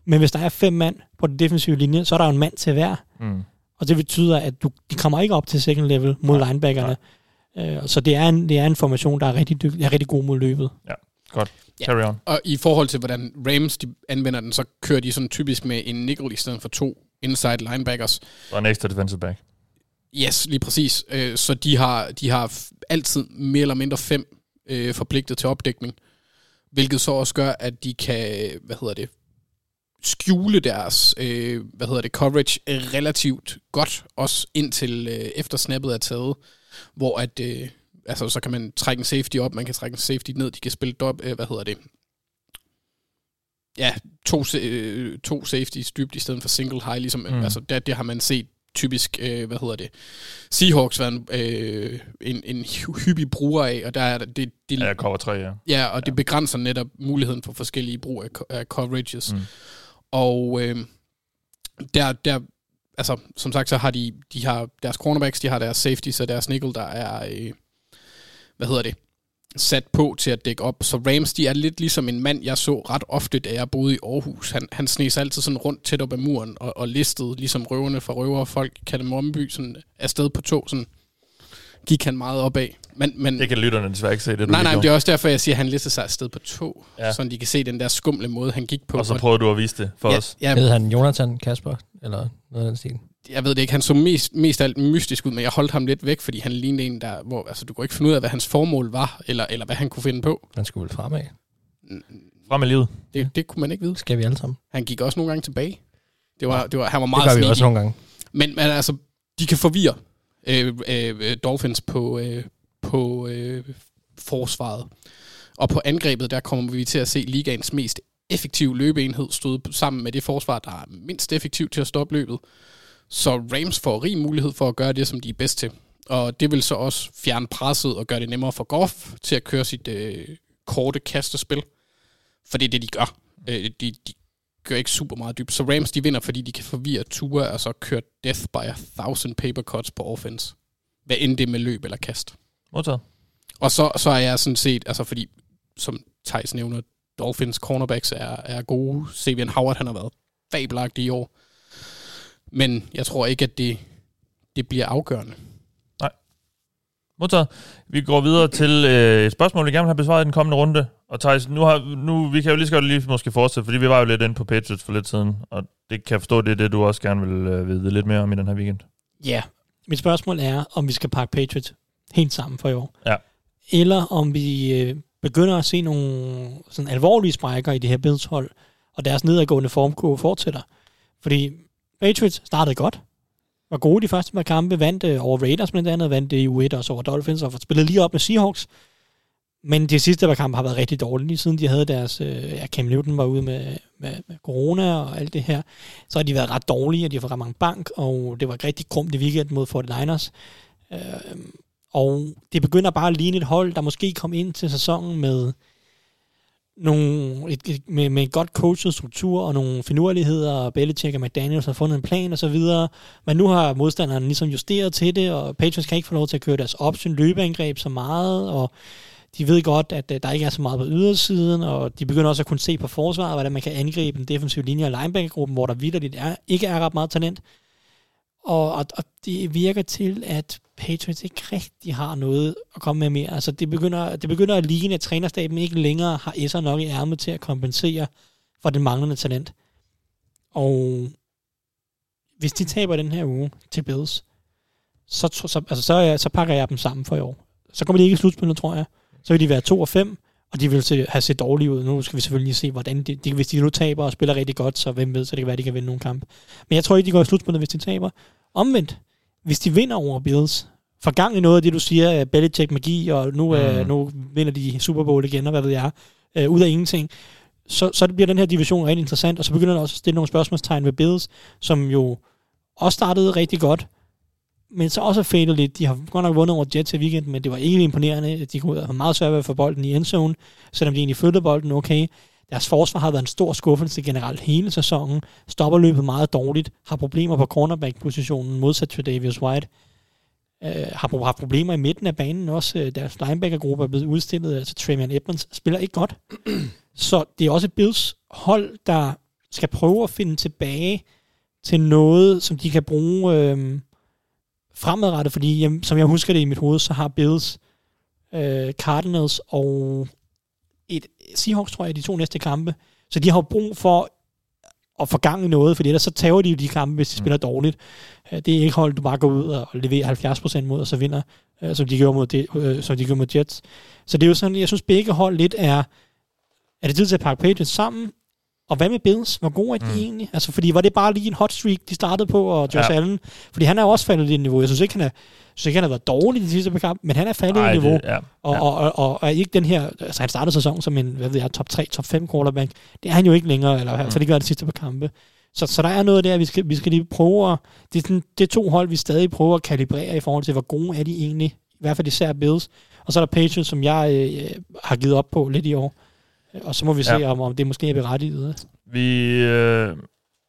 Men hvis der er fem mand på den defensive linje, så er der jo en mand til hver, mm. og det betyder, at du, de kommer ikke op til second level mod Nej, linebackerne. Øh, så det er, en, det er en formation, der er rigtig, dyg, er rigtig god mod løbet. Ja. carry on. Og i forhold til, hvordan Rams de anvender den, så kører de sådan typisk med en nickel i stedet for to inside linebackers. Og en ekstra defensive back. Yes, lige præcis. Øh, Så de har, de har altid mere eller mindre fem øh, forpligtet til opdækning, hvilket så også gør, at de kan, hvad hedder det, skjule deres, øh, hvad hedder det, coverage relativt godt, også indtil øh, efter snappet er taget, hvor at, øh, altså så kan man trække en safety op, man kan trække en safety ned, de kan spille dop, øh, hvad hedder det, ja, to, øh, to safeties dybt i stedet for single high, ligesom, Mm. altså det, det har man set typisk, øh, hvad hedder det, Seahawks været en, øh, en, en hy- hyppig bruger af, og der er det, det, Ja, cover 3, ja. Ja, og det begrænser netop muligheden for forskellige brug af, af coverages. Mm. Og øh, der, der altså, som sagt, så har de, de har deres cornerbacks, de har deres safeties og deres nickel, der er, øh, hvad hedder det, sat på til at dække op. Så Rams, de er lidt ligesom en mand, jeg så ret ofte, da jeg boede i Aarhus. Han, han snes altid sådan rundt tæt op ad muren og, og listede, ligesom røverne fra røver folk kalder Morgenby, sådan afsted på to, sådan gik han meget opad. Men, men, Det kan lytterne desværre ikke se, det du nej, nej, det er også derfor, jeg siger, at han listede sig afsted på to, Ja. så de kan se den der skumle måde, han gik på. Og så prøver du at vise det for ja, os. Ja, Hed han Jonathan Kasper, eller noget af den stil? Jeg ved det ikke, han så mest, mest alt mystisk ud, men jeg holdt ham lidt væk, fordi han lignede en, der, hvor altså, du kunne ikke finde ud af, hvad hans formål var, eller, eller hvad han kunne finde på. Han skulle vel fremad. Frem med livet. Det, det kunne man ikke vide. Skal vi alle sammen? Han gik også nogle gange tilbage. Det var, det var, han var Det meget gør vi også nogle gange. Men, men altså, de kan forvirre øh, øh, Dolphins på, øh, på øh, forsvaret. Og på angrebet, der kommer vi til at se ligaens mest effektive løbeenhed stod sammen med det forsvar, der er mindst effektivt til at stoppe løbet. Så Rams får rig mulighed for at gøre det, som de er bedst til. Og det vil så også fjerne presset og gøre det nemmere for Goff til at køre sit øh, korte kastespil. For det er det, de gør. Øh, de, de gør ikke super meget dybt. Så Rams, de vinder, fordi de kan forvirre Tua og så køre death by a thousand paper cuts på offense. Hvad end det er med løb eller kast. Modtaget. Og så, så er jeg sådan set, altså fordi, som Thijs nævner, Dolphins cornerbacks er, er gode. Savian Howard, han har været fabelagtig i år. Men jeg tror ikke, at det, det bliver afgørende. Modtaget. Vi går videre til øh, et spørgsmål, vi gerne vil have besvaret i den kommende runde. Og Thijs, nu har, nu, vi kan jo lige så godt lige måske fortsætte, fordi vi var jo lidt inde på Patriots for lidt siden, og det kan jeg forstå, det er det, du også gerne vil øh, vide lidt mere om i den her weekend. Ja, mit spørgsmål er, om vi skal pakke Patriots helt sammen for i år. Ja. Eller om vi øh, begynder at se nogle sådan alvorlige sprækker i det her Bills hold, og deres nedadgående formkurve fortsætter. Fordi Patriots startede godt, var gode de første par kampe, vandt øh, over Raiders blandt andet, vandt i U1 også over Dolphins, og spillede lige op med Seahawks. Men de sidste par kampe har været rigtig dårlige, lige siden de havde deres, øh, ja, Cam Newton var ude med, med, med corona og alt det her. Så har de været ret dårlige, og de har fået ret mange bank, og det var rigtig krumt i weekend mod 49ers. Øh, og det begynder bare at ligne et hold, der måske kom ind til sæsonen med nogle, et, et, med, med et godt coachet struktur og nogle finurligheder, og Belichick og McDaniels har fundet en plan og så videre. Men nu har modstanderen ligesom justeret til det, og Patriots kan ikke få lov til at køre deres option løbeangreb så meget, og de ved godt, at øh, der ikke er så meget på ydersiden, og de begynder også at kunne se på forsvaret, hvordan man kan angribe den defensive linje og linebackergruppen, hvor der vidderligt er, ikke er ret meget talent. Og, og, og det virker til, at Patriots ikke rigtig har noget at komme med mere. Altså det begynder, det begynder at ligne, at trænerstaben ikke længere har S'er nok i ærmet til at kompensere for den manglende talent. Og hvis de taber den her uge til Bills, så, så, altså, så, så pakker jeg dem sammen for i år. Så kommer de ikke i slutspillet, tror jeg. Så vil de være 2 og 5, og de vil se, have set dårlige ud. Nu skal vi selvfølgelig se, hvordan de, de, hvis de nu taber og spiller rigtig godt, så hvem ved, så det kan være, at de kan vinde nogle kampe. Men jeg tror ikke, de går i slutspillet, hvis de taber. Omvendt, hvis de vinder over Bills, for gang i noget af det, du siger, uh, Belichick magi, og nu, uh, Mm. nu vinder de Super Bowl igen, og hvad ved jeg, uh, ud af ingenting, så, så bliver den her division rigtig interessant, og så begynder der også at stille nogle spørgsmålstegn ved Bills, som jo også startede rigtig godt, men så også fadet lidt. De har godt nok vundet over Jets i weekenden, men det var ikke imponerende. De kunne have meget svært ved at få bolden i endzone, selvom de egentlig flyttede bolden okay. Deres forsvar har været en stor skuffelse generelt hele sæsonen. Stopper løbet meget dårligt. Har problemer på cornerback-positionen, modsat til Davis White. Øh, har haft problemer i midten af banen også. Øh, deres linebacker-gruppe er blevet udstillet. Altså Tremian Edmonds spiller ikke godt. Så det er også et Bills hold, der skal prøve at finde tilbage til noget, som de kan bruge øh, fremadrettet, fordi jamen, som jeg husker det i mit hoved, så har Bills, øh, Cardinals og et Seahawks, tror jeg, de to næste kampe. Så de har brug for at få gang i noget, fordi ellers så tager de jo de kampe, hvis de spiller dårligt. Øh, Det er ikke hold, du bare går ud og leverer 70% mod, og så vinder, øh, som de gjorde mod, det, øh, som de gjorde mod Jets. Så det er jo sådan, jeg synes begge hold lidt er, er det tid til at pakke Patriots sammen, og hvad med Bills? Hvor gode er de mm. egentlig? Altså, fordi var det bare lige en hot streak, de startede på, og Josh Ja. Allen? Fordi han er jo også faldet i niveau. Jeg synes ikke, han er, synes ikke, han har været dårlig i de sidste par kampe, men han er faldet Ej, i niveau. det- ja. Og, Ja. og, og, og, er ikke den her... Altså, han startede sæsonen som en, hvad ved jeg, top 3, top 5 quarterback. Det er han jo ikke længere, eller hvert fald ikke gør de sidste par kampe. Så, så der er noget der, vi skal, vi skal lige prøve at... Det er, sådan, det er to hold, vi stadig prøver at kalibrere i forhold til, hvor gode er de egentlig. I hvert fald især Bills. Og så er der Patriots, som jeg øh, har givet op på lidt i år. Og så må vi se, Ja. om, om det måske er berettiget. Vi, øh,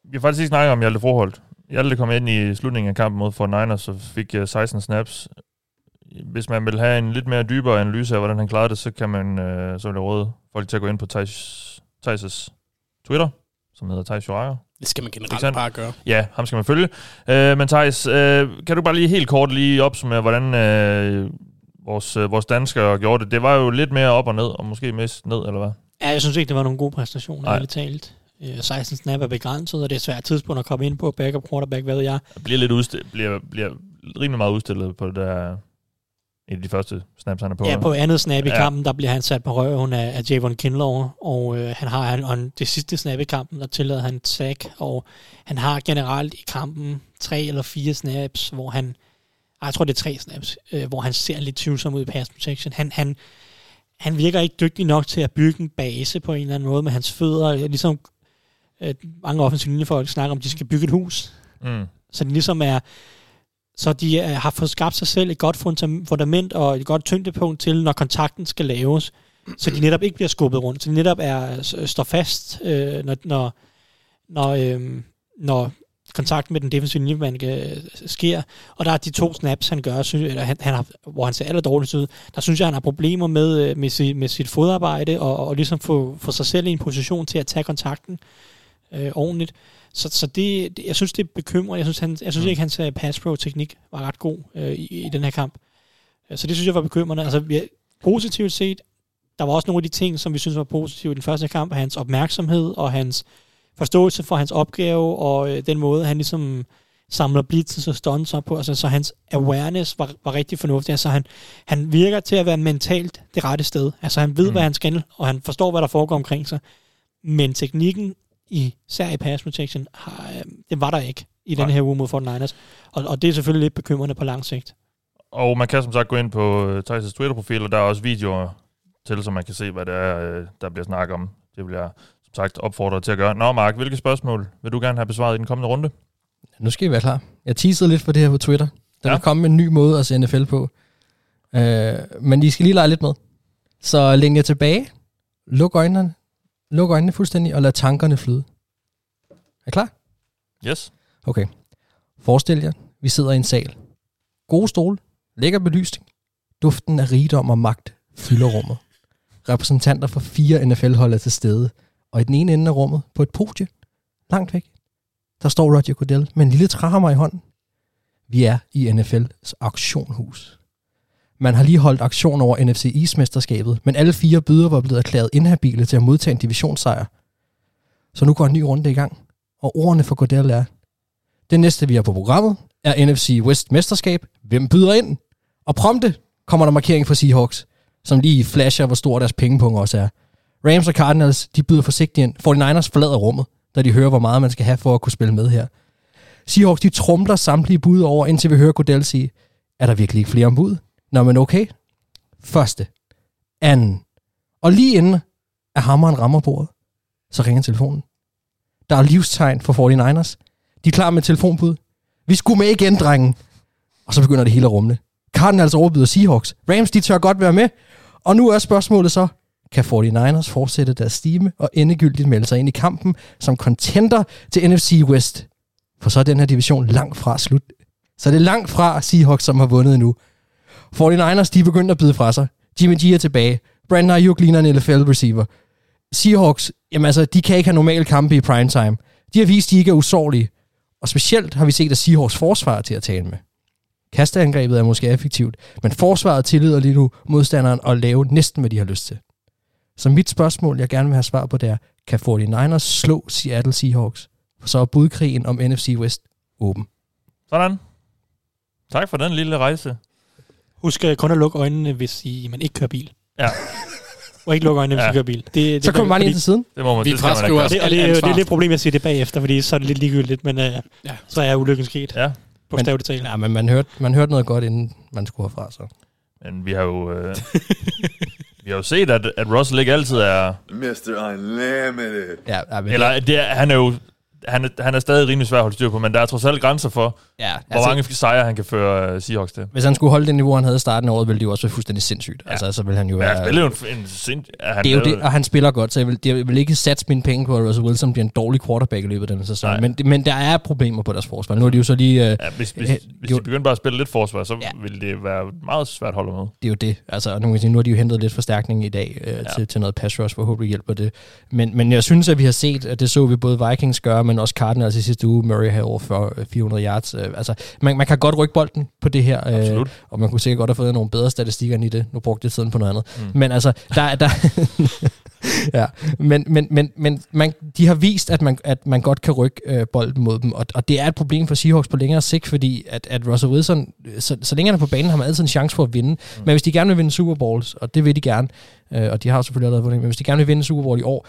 vi har faktisk ikke snakket om Hjalte Forhold Hjalte kom ind i slutningen af kampen mod Fort Niners, så fik uh, 16 snaps. Hvis man vil have en lidt mere dybere analyse af, hvordan han klarede det, så kan man uh, så vil jeg råde folk til at gå ind på Thijs, Twitter, som hedder Thijs Jorager. Det skal man generelt bare gøre. Ja, ham skal man følge. Uh, men Thijs, uh, kan du bare lige helt kort lige opsummere, hvordan uh, vores, uh, vores danskere gjorde det? Det var jo lidt mere op og ned, og måske mest ned, eller hvad? Ja, jeg synes ikke, det var nogen god præstation, Nej. ærligt talt. Øh, 16 snap er begrænset, og det er et svært tidspunkt at komme ind på. Backup quarterback, hvad ved jeg. bliver lidt udstillet, bliver, bliver rimelig meget udstillet på det der, af de første snaps, han er på. Ja, på andet snap i Ja. kampen, der bliver han sat på røven af, af Javon Kinlaw, og øh, han har han, og det sidste snap i kampen, der tillader han sack, og han har generelt i kampen tre eller fire snaps, hvor han, jeg tror det er tre snaps, øh, hvor han ser lidt tvivlsom ud i pass protection. Han, han, han virker ikke dygtig nok til at bygge en base på en eller anden måde med hans fødder, ligesom øh, mange offensive linjefolk snakker om, de skal bygge et hus. Mm. Så de ligesom er, så de er, har fået skabt sig selv et godt fundam- fundament og et godt tyngdepunkt til, når kontakten skal laves, så de netop ikke bliver skubbet rundt, så de netop er, s- står fast, øh, når, når, når, øh, når kontakten med den defensive linjemand øh, sker. Og der er de to snaps, han gør, synes, eller han, han har, hvor han ser aller dårligst ud, der synes jeg, han har problemer med, øh, med, sit, med sit fodarbejde, og, og ligesom få, få sig selv i en position til at tage kontakten øh, ordentligt. Så, så det, det, jeg synes, det er bekymrende. Jeg synes, han, jeg synes ikke, hans øh, pass pro teknik var ret god øh, i, i den her kamp. Så det synes jeg var bekymrende. Altså, vi, positivt set, der var også nogle af de ting, som vi synes var positive i den første kamp, hans opmærksomhed og hans forståelse for hans opgave, og øh, den måde, han ligesom samler blitzes og stunts op på. Altså, så hans awareness var, var rigtig fornuftig. Altså, han, han virker til at være mentalt det rette sted. Altså, han ved, mm. hvad han skal, og han forstår, hvad der foregår omkring sig. Men teknikken, især i pass protection, har, øh, det var der ikke i den her uge mod 49ers. Og, og det er selvfølgelig lidt bekymrende på lang sigt. Og man kan som sagt gå ind på øh, Thijs' Twitter-profil, og der er også videoer til, så man kan se, hvad det er, øh, der bliver snakket om. Det som sagt opfordre til at gøre. Nå, Mark, hvilke spørgsmål vil du gerne have besvaret i den kommende runde? Nu skal I være klar. Jeg teasede lidt for det her på Twitter. Der Ja. ja. vil komme en ny måde at se NFL på. Øh, men I skal lige lege lidt med. Så læn jer tilbage. Luk øjnene. Luk øjnene fuldstændig, og lad tankerne flyde. Er I klar? Yes. Okay. Forestil jer, vi sidder i en sal. Gode stole, lækker belysning. Duften af rigdom og magt fylder rummet. Repræsentanter for fire NFL-hold er til stede, og i den ene ende af rummet, på et podie, langt væk, der står Roger Goodell med en lille træhammer i hånden. Vi er i NFL's auktionhus. Man har lige holdt auktion over NFC East-mesterskabet, men alle fire byder var blevet erklæret inhabile til at modtage en divisionssejr. Så nu går en ny runde i gang, og ordene for Goodell er, det næste, vi har på programmet, er NFC West mesterskab. Hvem byder ind? Og prompte kommer der markering for Seahawks, som lige flasher, hvor stor deres pengepunkt også er. Rams og Cardinals, de byder forsigtigt ind. 49ers forlader rummet, da de hører, hvor meget man skal have for at kunne spille med her. Seahawks, de trumler samtlige bud over, indtil vi hører Goodell sige, er der virkelig ikke flere om bud? Nå, men okay. Første. Anden. Og lige inden, at hammeren rammer bordet, så ringer telefonen. Der er livstegn for 49ers. De er klar med telefonbud. Vi skulle med igen, drengen. Og så begynder det hele at rumle. Cardinals overbyder Seahawks. Rams, de tør godt være med. Og nu er spørgsmålet så, kan 49ers fortsætte deres stime og endegyldigt melde sig ind i kampen som contender til NFC West? For så er den her division langt fra slut. Så det er langt fra Seahawks, som har vundet nu. 49ers, de er begyndt at byde fra sig. Jimmy G er tilbage. Brandon Ayuk ligner en NFL-receiver. Seahawks, jamen altså, de kan ikke have normale kampe i primetime. De har vist, at de ikke er usårlige. Og specielt har vi set, at Seahawks forsvar er til at tale med. Kasteangrebet er måske effektivt, men forsvaret tillader lige nu modstanderen at lave næsten, hvad de har lyst til. Så mit spørgsmål, jeg gerne vil have svar på, det er, kan 49ers slå Seattle Seahawks? For så er budkrigen om NFC West åben. Sådan. Tak for den lille rejse. Husk øh, kun at lukke øjnene, hvis I, man ikke kører bil. Ja. Og ikke lukke øjnene, hvis Ja. I kører bil. Det, det Så kommer man ind til siden. Det må man, Vi det fraskriver os og det, er det er lidt problem, at sige det bagefter, fordi så er det lidt ligegyldigt, men øh, Ja. så er ulykken sket. Ja, Bogstaveligt talt. Ja, men man hørte, man hørte noget godt, inden man skulle herfra. Så. men vi har jo, øh, vi har jo set, at, at Russell ikke altid er... Mr. Unlimited. Ja, ja, men Eller det er, han er jo... han, er, han er stadig rimelig svær at holde styr på, men der er trods alt grænser for, Ja, hvor altså, mange sejre han kan føre uh, Seahawks til. Hvis han skulle holde det niveau, han havde i starten af året, ville det jo også være fuldstændig sindssygt. Ja. Altså, så ville han jo være... han spiller jo en, en sind... Han det er jo det, og han spiller godt, så jeg vil, jeg vil ikke satse mine penge på, at Russell Wilson bliver en dårlig quarterback i løbet af denne sæson. Nej. Men, men der er problemer på deres forsvar. Nu er de jo så lige... Øh, Ja, hvis, hvis, øh, hvis jo, de begynder bare at spille lidt forsvar, så Ja. ja. vil det være meget svært at holde med. det er jo det. Altså, og nu, kan sige, nu har de jo hentet lidt forstærkning i dag øh, ja. Ja. til, til noget pass rush, forhåbentlig hjælper det. Men, men jeg synes, at vi har set, at det så vi både Vikings gøre, men også Cardinals i sidste uge, Murray havde over for øh, 400 yards. Øh, altså, man, man kan godt rykke bolden på det her, øh, Absolut. og man kunne sikkert godt have fået nogle bedre statistikker end i det. Nu brugte jeg tiden på noget andet. Mm. Men altså, der, der ja, men, men, men, men man, de har vist, at man, at man godt kan rykke øh, bolden mod dem, og, og det er et problem for Seahawks på længere sigt, fordi at, at Russell Wilson, øh, så, så længe han er på banen, har man altid en chance for at vinde. Mm. Men hvis de gerne vil vinde Super Bowls, og det vil de gerne, øh, og de har selvfølgelig allerede vundet, men hvis de gerne vil vinde Super Bowl i år,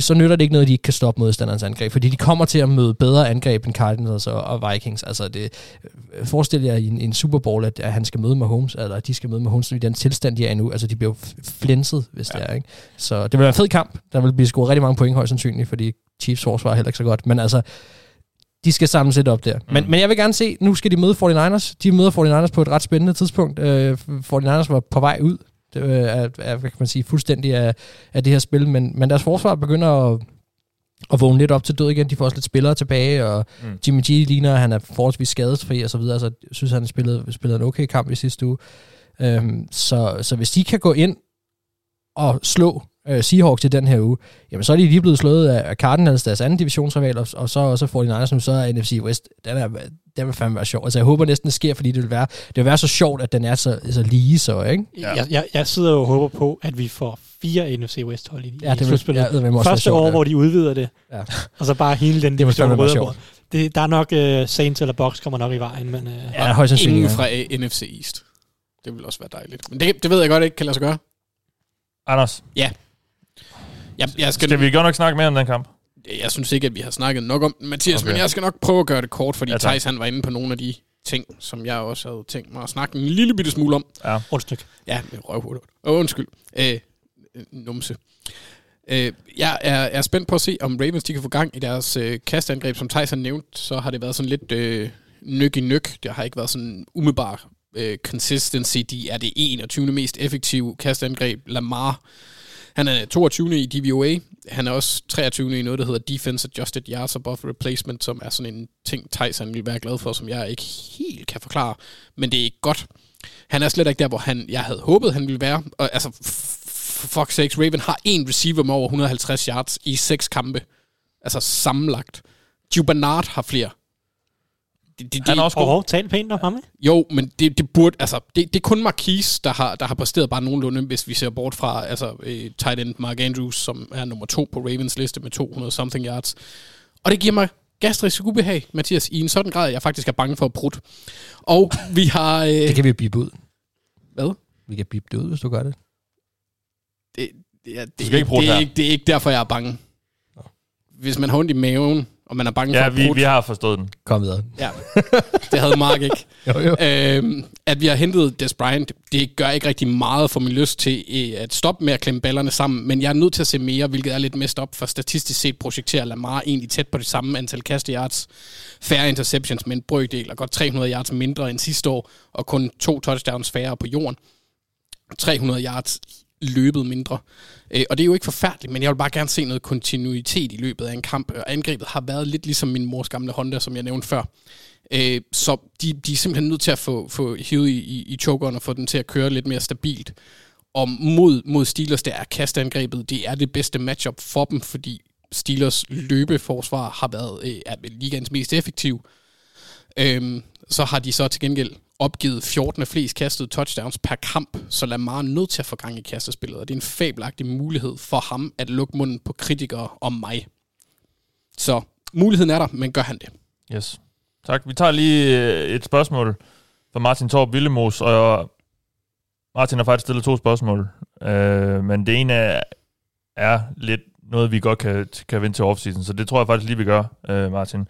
så- nytter det ikke noget, at de ikke kan stoppe modstanderens angreb, fordi de kommer til at møde bedre angreb end Cardinals og, og Vikings. Altså det, øh, forestil jer i en, en Super Bowl, at, at han skal møde Mahomes, eller at de skal møde Mahomes i den tilstand, de er i nu. Altså de bliver flænset, hvis ja. det er. Ikke? Så det vil være en fed kamp. Der vil blive scoret rigtig mange point højst sandsynligt, fordi Chiefs forsvar er heller ikke så godt. Men altså, de skal samle lidt op der. Men, Mm. men jeg vil gerne se, nu skal de møde 49ers. De møder 49ers på et ret spændende tidspunkt. Øh, 49ers var på vej ud øh, er, er, hvad kan man sige, fuldstændig af, af det her spil, men, men deres forsvar begynder at, at vågne lidt op til død igen. De får også lidt spillere tilbage, og mm. Jimmy G ligner, at han er forholdsvis skadesfri og så videre, så jeg synes, han spillede, spillede en okay kamp i sidste uge. Øhm, så, så hvis de kan gå ind og slå øh, Seahawks i den her uge, jamen så er de lige blevet slået af Cardinals, deres anden divisionsrival, og, og så også 49ers, som så er NFC West. Den, er, den vil fandme være sjov. Altså jeg håber næsten, det sker, fordi det vil være, det vil være så sjovt, at den er så, så lige så, ikke? Ja. Jeg, jeg, jeg sidder jo og håber på, at vi får fire NFC West hold i, Ja, i det vil, slutspillet. ja, det vil Første sjovt, år, ja. hvor de udvider det, Ja. og så bare hele den Det må fandme være rød og sjovt. blå. Det, der er nok uh, Saints eller Box kommer nok i vejen, men uh, Ja, højst. Ingen ja. fra A- NFC East. Det vil også være dejligt. Men det, det ved jeg godt ikke kan lade sig gøre. Anders, Jeg, jeg, skal, skal vi godt nok snakke mere om den kamp? jeg synes ikke, at vi har snakket nok om den, Mathias, okay. Men jeg skal nok prøve at gøre det kort, fordi Ja. Thijs han var inde på nogle af de ting, som jeg også havde tænkt mig at snakke en lille bitte smule om. Ja. undskyld. Ja, med røvhullet. Åh, undskyld. Øh, øh, numse. Øh, jeg er, er spændt på at se, om Ravens de kan få gang i deres øh, kastangreb. Som Thijs har nævnt, så har det været sådan lidt øh, nyk i nyk. Det har ikke været sådan umiddelbar øh, consistency. De er det 21. mest effektive kastangreb. Lamar, han er 22. i DVOA. Han er også 23. i noget, der hedder Defense Adjusted Yards Above Replacement, som er sådan en ting, Tyson han vil være glad for, som jeg ikke helt kan forklare. Men det er ikke godt. Han er slet ikke der, hvor han, jeg havde håbet, han ville være. Og, altså, fuck sakes, Raven har en receiver med over 150 yards i seks kampe. Altså sammenlagt. Joe Bernard har flere. Det, det, Han er det, også god. Og tal pænt om ham, ikke? jo, men det, det burde, altså, det, det er kun Marquise, der har, der har præsteret bare nogenlunde, hvis vi ser bort fra, altså, øh, tight end Mark Andrews, som er nummer to på Ravens liste med 200 something yards. Og det giver mig gastrisk ubehag, Mathias, i en sådan grad, at jeg faktisk er bange for at brudt. Og vi har... Øh, Det kan vi bippe ud. Hvad? Vi kan bippe det ud, hvis du gør det. det, det, er, det, skal ikke bruge det, er ikke, det er ikke derfor, jeg er bange. Hvis man har ondt i maven, og man er bange Ja, for at vi, vi har forstået den. Kom videre. Ja, det havde Mark ikke. Jo, jo. Øhm, at vi har hentet Des Bryant, det gør ikke rigtig meget for min lyst til øh, at stoppe med at klemme ballerne sammen, men jeg er nødt til at se mere, hvilket er lidt mest op, for statistisk set projekterer Lamar egentlig tæt på det samme antal kasteyards, færre interceptions med en brøkdel, og godt 300 yards mindre end sidste år, og kun to touchdowns færre på jorden. 300 yards løbet mindre. Øh, og det er jo ikke forfærdeligt, men jeg vil bare gerne se noget kontinuitet i løbet af en kamp. Og angrebet har været lidt ligesom min mors gamle Honda, som jeg nævnte før. Øh, så de, de er simpelthen nødt til at få, få hivet i, i, i chokeren og få den til at køre lidt mere stabilt. Og mod, mod Steelers, der er kastangrebet, det er det bedste matchup for dem, fordi Steelers løbeforsvar har været øh, er ligands mest effektiv. Øhm, så har de så til gengæld opgivet 14. flest kastede touchdowns per kamp, så Lamar er nødt til at få gang i kastespillet, og det er en fabelagtig mulighed for ham at lukke munden på kritikere om mig. Så muligheden er der, men gør han det? Yes. Tak. Vi tager lige øh, et spørgsmål fra Martin Torp Villemos, og Martin har faktisk stillet to spørgsmål, øh, men det ene er, er lidt noget, vi godt kan, kan vente til offseason, så det tror jeg faktisk lige, vi gør, øh, Martin.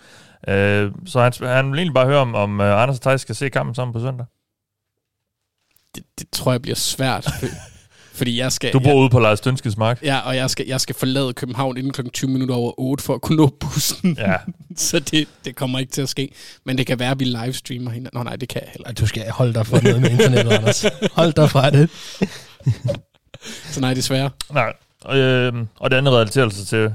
Øh, så han, han vil egentlig bare høre, om, om uh, Anders og Thijs skal se kampen sammen på søndag. Det, det tror jeg bliver svært. Fordi jeg skal... Du bor jeg, ude på Lars Dønskes mark. Ja, og jeg skal, jeg skal forlade København inden klokken 20 minutter over 8 for at kunne nå bussen. Ja. så det, det kommer ikke til at ske. Men det kan være, at vi livestreamer hende. Nå nej, det kan jeg heller ikke. Du skal holde dig for noget med internettet, Anders. Hold dig fra det. Så nej, desværre. Nej. Og, øh, og det andet relaterer sig til,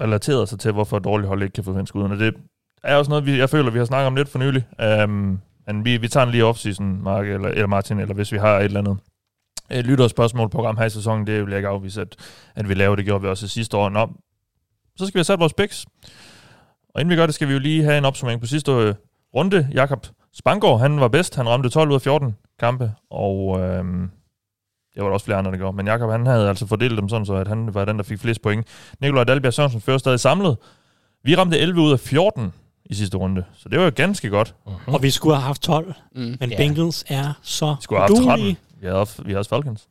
relaterer sig til, hvorfor et dårligt hold ikke kan få vendt skuden. Og det er også noget, vi, jeg føler, vi har snakket om lidt for nylig. Um, men vi, vi tager den lige off-season, Mark eller, eller Martin, eller hvis vi har et eller andet et lytterspørgsmålprogram her i sæsonen, det vil jeg ikke afvise, at, at vi laver. Det gjorde vi også sidste år. Nå, så skal vi have sat vores picks. Og inden vi gør det, skal vi jo lige have en opsummering på sidste øh, runde. Jakob Spangård, han var bedst. Han ramte 12 ud af 14 kampe, og øhm, det var der også flere andre, der gjorde. Men Jakob, han havde altså fordelt dem sådan, så at han var den, der fik flest point. Nikolaj Dalbjerg Sørensen fører stadig samlet. Vi ramte 11 ud af 14 i sidste runde, så det var jo ganske godt. Uh-huh. Og vi skulle have haft 12, Mm. men Ja. yeah. Bengals er så Vi skulle have haft 13. uduelige. Vi havde, vi havde også Falcons.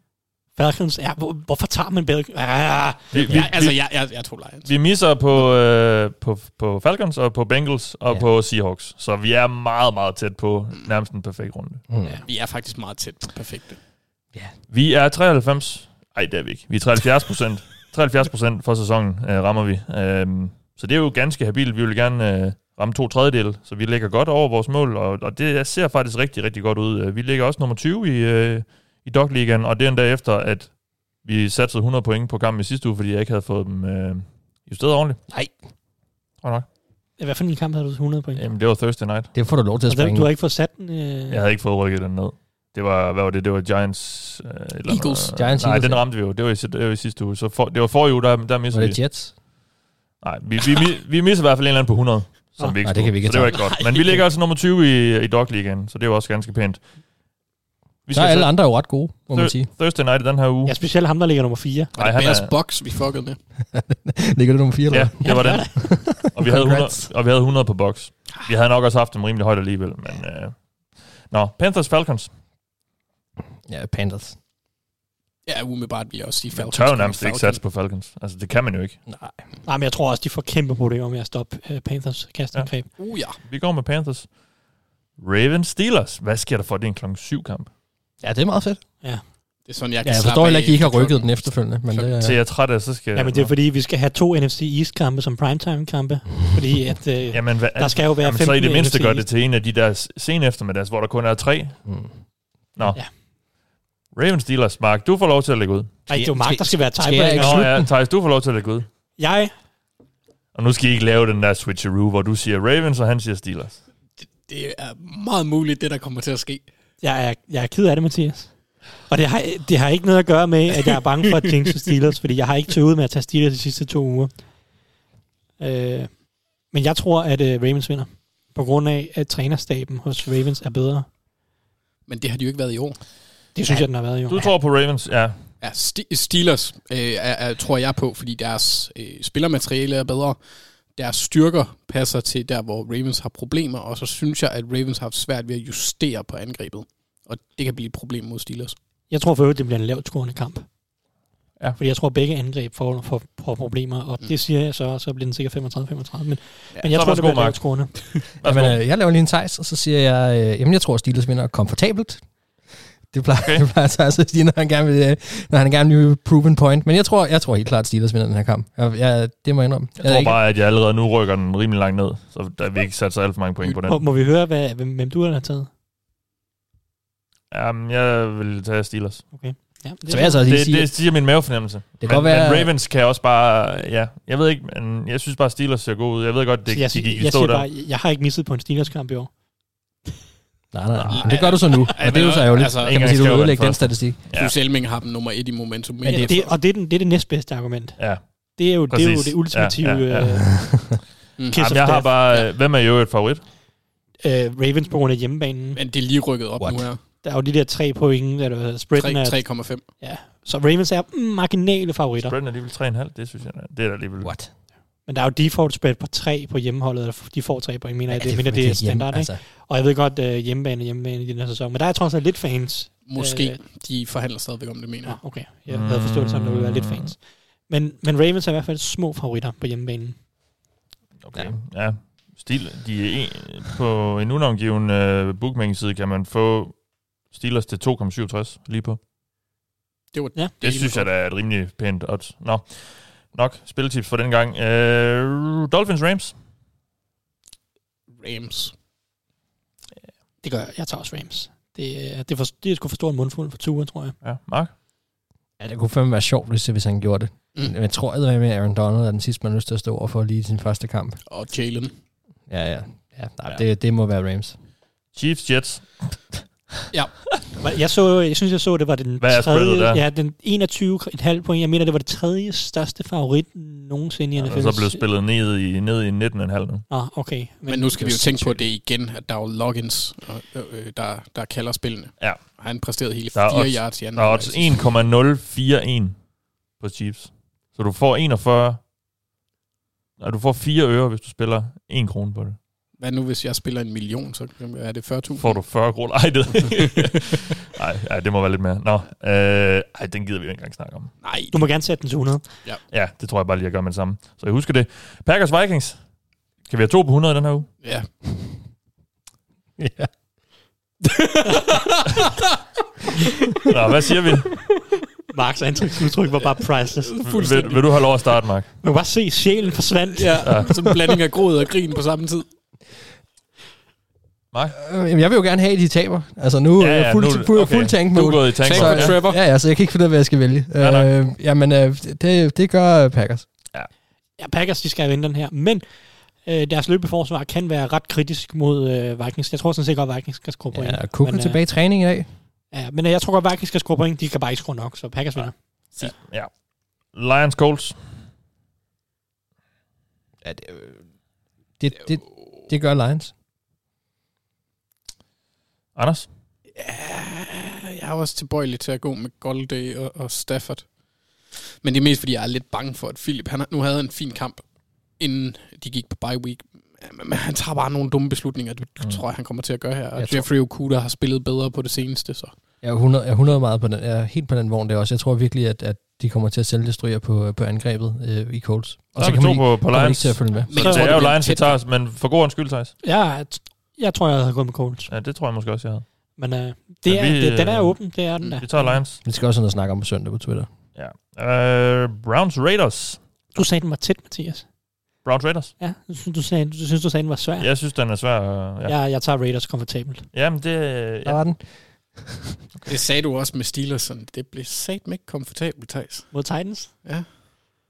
Falcons er... Hvor, hvorfor tager man Bengals? Ah, Vi, vi, Ja, altså, jeg, jeg, jeg tog Lions. vi misser på, øh, på, på Falcons og på Bengals og Ja. på Seahawks, så vi er meget, meget tæt på nærmest en perfekt runde. Mm. Ja, vi er faktisk meget tæt på perfekte. Vi er 93... Ej, det er vi ikke. Vi er 73 procent. 73 procent for sæsonen øh, rammer vi. Øhm, så det er jo ganske habilt. Vi vil gerne øh, ramme to tredjedel, så vi ligger godt over vores mål, og, og det ser faktisk rigtig, rigtig godt ud. Øh, Vi ligger også nummer 20 i, øh, i Dog Ligaen, og det er endda efter, at vi satte 100 point på kampen i sidste uge, fordi jeg ikke havde fået dem øh, justeret ordentligt. Nej. Tror nok. hvad for en kamp havde du 100 point? Jamen, det var Thursday night. Det får du lov til at springe. du har ikke fået sat den? Øh... Jeg havde ikke fået rykket den ned. Det var, hvad var det? Det var Giants... Øh, eller. Eagles. Giants, Nej, Eagles, den ja. ramte vi jo. Det var i, det var i sidste uge. Så for, det var forrige uge, der, der Var mistede vi. det Jets? Nej, vi, vi, vi, vi misser i hvert fald en eller anden på 100, som Nå. vi ikke Nej, det kan vi ikke. Så det var ikke godt. Men vi ligger altså nummer 20 i, i Dog Ligaen, så det er jo også ganske pænt. Vi Så er alle andre jo ret gode, må man sige. Thursday night i den her uge. Ja, specielt ham, der ligger nummer 4. Var Nej, han Bears er- box, vi fuckede med? Ligger det nummer 4 eller Ja, det var den. Og vi, havde 100, Congrats. og vi havde 100 på box. Vi havde nok også haft dem rimelig højt alligevel, men... Øh. Nå, Panthers Falcons. Ja, Panthers. Ja, umiddelbart vil jeg også sige Man Falcons. tør jo nærmest ikke Falcons. satse på Falcons. Altså, det kan man jo ikke. Nej. Nej, men jeg tror også, de får kæmpe problemer med at stoppe uh, Panthers kastangreb. Ja. Uh, ja. Vi går med Panthers. Ravens Steelers. Hvad sker der for, det er en klokken 7 kamp? Ja, det er meget fedt. Det er sådan, jeg Ja, kan jeg slappe forstår heller ikke, at I ikke har rykket klokken. den efterfølgende. Men det, Så er, jeg er træt af, så skal ja, men det er fordi, vi skal have to NFC East-kampe som primetime-kampe. Fordi at, uh, Jamen, hvad, der skal jo være jamen, 15 så i det mindste NFC gør det til en af de der sen eftermiddags, hvor der kun er tre. mm. Nå. Ja. Ravens Steelers. Mark, du får lov til at lægge ud. Nej, det er jo Mark, der skal være tiebreaker. Nå ja, Thijs, du får lov til at lægge ud. Jeg, Og nu skal I ikke lave den der switcheroo, hvor du siger Ravens, og han siger Steelers. Det er meget muligt, det der kommer til at ske. jeg, er, jeg er ked af det, Mathias. Og det har, det har ikke noget at gøre med, at jeg er bange for at jinxe Steelers, fordi jeg har ikke tøvet med at tage Steelers de sidste to uger. Øh, men jeg tror, at uh, Ravens vinder. På grund af, at trænerstaben hos Ravens er bedre. Men det har de jo ikke været i år. Det synes jeg, den har været jo. Du tror på Ravens, ja. Ja, Steelers øh, er, er, tror jeg på, fordi deres øh, spillermateriale er bedre. Deres styrker passer til der, hvor Ravens har problemer, og så synes jeg, at Ravens har haft svært ved at justere på angrebet. Og det kan blive et problem mod Steelers. Jeg tror for øvrigt, det bliver en lavt scorende kamp. Ja. Fordi jeg tror, at begge angreb får, får, får problemer, og det siger jeg så, og så bliver den sikkert 35-35. Men, ja, men jeg tror, det bliver lavt scorende. Jamen, øh, jeg laver lige en tejs, og så siger jeg, øh, jamen jeg tror, at Steelers vinder komfortabelt. Det plejer, Okay. okay. det plejer Thijs at sige, når han gerne vil, øh, når han gerne vil prove en point. Men jeg tror, jeg tror helt klart, at Steelers vinder den her kamp. Jeg, jeg, det må jeg indrømme. Jeg tror bare, at jeg allerede nu rykker den rimelig langt ned, så der vil ikke sat så alt for mange point på den. Må, må vi høre, hvad, hvem, hvem du har taget? Jamen, jeg vil tage Steelers. Ja, det Så jeg altså Det, sige, det siger min mavefornemmelse. det kan men, være... men Ravens kan også bare... Ja, jeg ved ikke, men jeg synes bare, Steelers ser god ud. Jeg ved godt, det, jeg, de gik i jeg, stå der. bare, jeg har ikke misset på en Steelers-kamp i år. Nej, nej, nej. Men det gør du så nu, og det er jo så ærgerligt. Altså, kan man sige, du være ødelægger den statistik. Ja. Plus Elming har dem nummer et i momentum. Men det, det, og det er, den, det er det næstbedste argument. Ja. Det er jo, det, er jo Præcis. det ultimative Ja, ja, ja. øh, Mm. Jamen, jeg har bare... Hvem er jo et favorit? øh, Ravens på grund af hjemmebanen. Men det er lige rykket op What? nu her. Der er jo de der tre point, der er spreaden er... 3- 3,5. Ja. Så Ravens er marginale favoritter. Spreaden er alligevel 3,5. Det synes jeg, det er alligevel... What? Men der er jo default spread på tre på hjemmeholdet, eller de får tre point, mener jeg. Det, mener, det er hjemme, standard, ikke? altså. Og jeg ved godt, uh, hjemmebane er hjemmebane i den her sæson. Men der er trods alt lidt fans. Måske. Øh, De forhandler stadigvæk om det, mener Ja, jeg. okay. Jeg havde forstået det som, der ville være lidt fans. Men, men Ravens er i hvert fald små favoritter på hjemmebanen. Okay, ja. ja. Stil, de er en, på en unavngiven uh, bookmaking-side kan man få Steelers til 2,67 lige på. Det, var, Ja. det, Det synes jeg, der er et rimelig pænt odds. Nå, nok spilletips for den gang. Øh, Dolphins Rams. Rams. Det gør jeg. Jeg tager også Rams. Det, er- det, for, det er sgu for stor en mundfuld for Tua, tror jeg. Ja, Mark. Ja, det kunne fandme være sjovt, hvis, hvis han gjorde det. Mm. Mm. Jeg tror, at med Aaron Donald er den sidste, man har lyst til at stå over for lige i sin første kamp. Og Jalen. Ja, ja. ja, nej, Ja. Det, det må være Rams. Chiefs Jets. Jeg, så, jeg synes, jeg så, det var den Hvad er tredje, der? ja, den 21,5 point. Jeg mener, det var det tredje største favorit nogensinde i Ja, NFL. og så blev spillet ned i, ned i 19,5 nu. Ah, okay. Men, Men nu skal vi jo tænke på, det igen, at der er jo logins, og, øh, der, der kalder spillene. Ja. Og Han præsterede hele Der er 4 odds- yards i anden Der er odds 1,041 på Chiefs. Så du får 41... Nej, du får 4 øre, hvis du spiller 1 krone på det. Hvad nu, hvis jeg spiller en million, så er det 40.000? Får du 40 kroner? Ej, det, Ej, ej, det må være lidt mere. Nå, øh, ej, den gider vi ikke engang snakke om. Nej, Du må gerne sætte den til 100. Ja, det tror jeg bare lige, jeg gør med det samme. Så jeg husker det. Packers Vikings. Kan vi have to på 100 i den her uge? ja. Ja. Nå, hvad siger vi? Marks ansigtsudtryk var bare priceless. Vil, vil du have lov at starte, Mark? Man kan bare se, at sjælen forsvandt. ja. ja. Sådan en blanding af gråd og grin på samme tid. Mark? Øh, Jamen, jeg vil jo gerne have, at de taber. Altså nu er jeg fuld, nu- fuld, fuld tank Du er mode. gået i tank mode, for ja. Trevor. Ja, ja, så jeg kan ikke finde ud af, hvad jeg skal vælge. Ja, nej. øh, jamen, øh, det, det gør Packers. Ja, Packers, de skal vinde den her. Men øh, deres løbeforsvar kan være ret kritisk mod øh, Vikings. Jeg tror sådan set godt, at Vikings skal score point. Ja, Cook er men, øh, tilbage i træning i dag. Ja, men øh, jeg tror godt, at Vikings skal score point. De kan bare ikke score nok, så Packers vinder. Ja. ja. Lions Colts. Ja, det, øh, det, det, det gør Lions. Anders? Jeg er også tilbøjelig til at gå med Golday og, og Stafford. Men det er mest, fordi jeg er lidt bange for, at Philip, han nu havde en fin kamp, inden de gik på bye week. Men han tager bare nogle dumme beslutninger, det Mm. tror jeg, han kommer til at gøre her. Og Jeg tror- Jeffrey Okuda har spillet bedre på det seneste, så Jeg er 100, jeg er 100 meget på den. Jeg er helt på den vogn der også. Jeg tror virkelig, at, at de kommer til at selvdestruere på, på angrebet øh, i Colts. Og så vi to man ikke, på, på man ikke Lions. til at følge med. Men Så jeg det tror, er jo Lions, vi tager os, men for god en Thijs. Jeg, jeg tror, jeg havde gået med Colts. Ja, det tror jeg måske også, jeg havde. Men øh, det Men er, vi, det, den er øh, åben, det er den der. Vi tager Lions. Vi skal også have noget at snakke om på søndag på Twitter. Ja. Uh, Browns Raiders. Du sagde, den var tæt, Mathias. Browns Raiders. Ja, du, synes, du, sagde, du synes, du sagde, den var svær. Jeg synes, den er svær. øh, Ja. Ja. Jeg, jeg tager Raiders komfortabelt. Jamen, det... Der Ja. var den. det sagde du også med Steelers. Sådan, det blev satme ikke komfortabelt, Thijs. Mod Titans? Ja.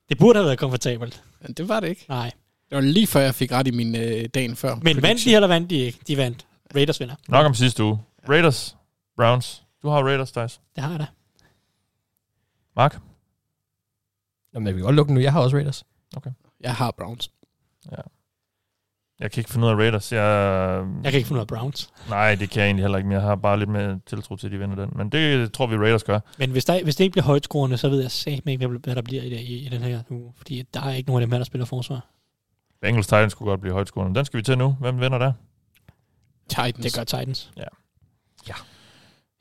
Det burde have været komfortabelt. Men det var det ikke. Nej. Det var lige før, jeg fik ret i min øh, dagen før. Men vandt de, eller vandt de ikke? De vandt. Raiders vinder. Nok om sidste uge. Raiders. Browns. Du har Raiders, Thijs. Det har jeg da. Mark? Jamen, jeg vil godt lukke nu. Jeg har også Raiders. Jeg har Browns. Jeg kan ikke finde ud af Raiders. Jeg, Jeg kan ikke finde ud af Browns. Nej, det kan jeg egentlig heller ikke, men jeg har bare lidt mere tiltro til, at de vinder den. Men det tror vi Raiders gør. Men hvis, der, hvis det ikke bliver højtskruerne, så ved jeg satme ikke, hvad der bliver i, i, i den her uge. Fordi der er ikke nogen af dem her, der spiller forsvar. Bengals Titans skulle godt blive højtskårende. Den skal vi til nu. Hvem vinder der? Titans. Det gør Titans. Ja. Ja.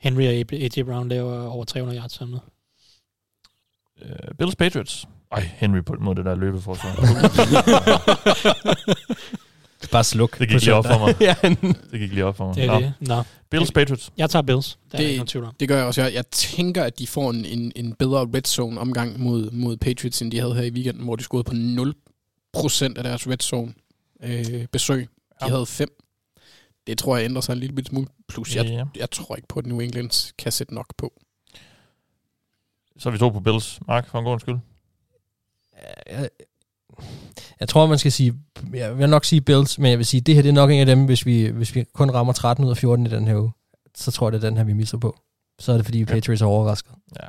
Henry og A.J. Brown laver over 300 yards samlet. Uh, Bills Patriots. Ej, Henry på, mod det der løbeforsvar. Bare sluk. Det gik lige op for mig. ja. Det gik lige op for mig. Det er Nå. det. Nå. Bills Patriots. Jeg tager Bills. Der er Det- ikke nogen tvivl om. Det gør jeg også. Jeg, jeg tænker, at de får en, en, en bedre red zone omgang mod, mod Patriots, end de havde her i weekenden, hvor de scorede på 0% af deres red zone øh, besøg. De Ja. havde 5. Det tror jeg ændrer sig en lille smule. Plus, jeg, Ja. jeg tror ikke på, at New England kan sætte nok på. Så er vi to på Bills. Mark, for en god skyld. jeg, jeg tror, man skal sige, jeg vil nok sige Bills, men jeg vil sige, det her det er nok en af dem, hvis vi, hvis vi kun rammer 13 ud af 14 i den her uge, så tror jeg, det er den her, vi misser på. Så er det, fordi Patriots er overrasket. Ja.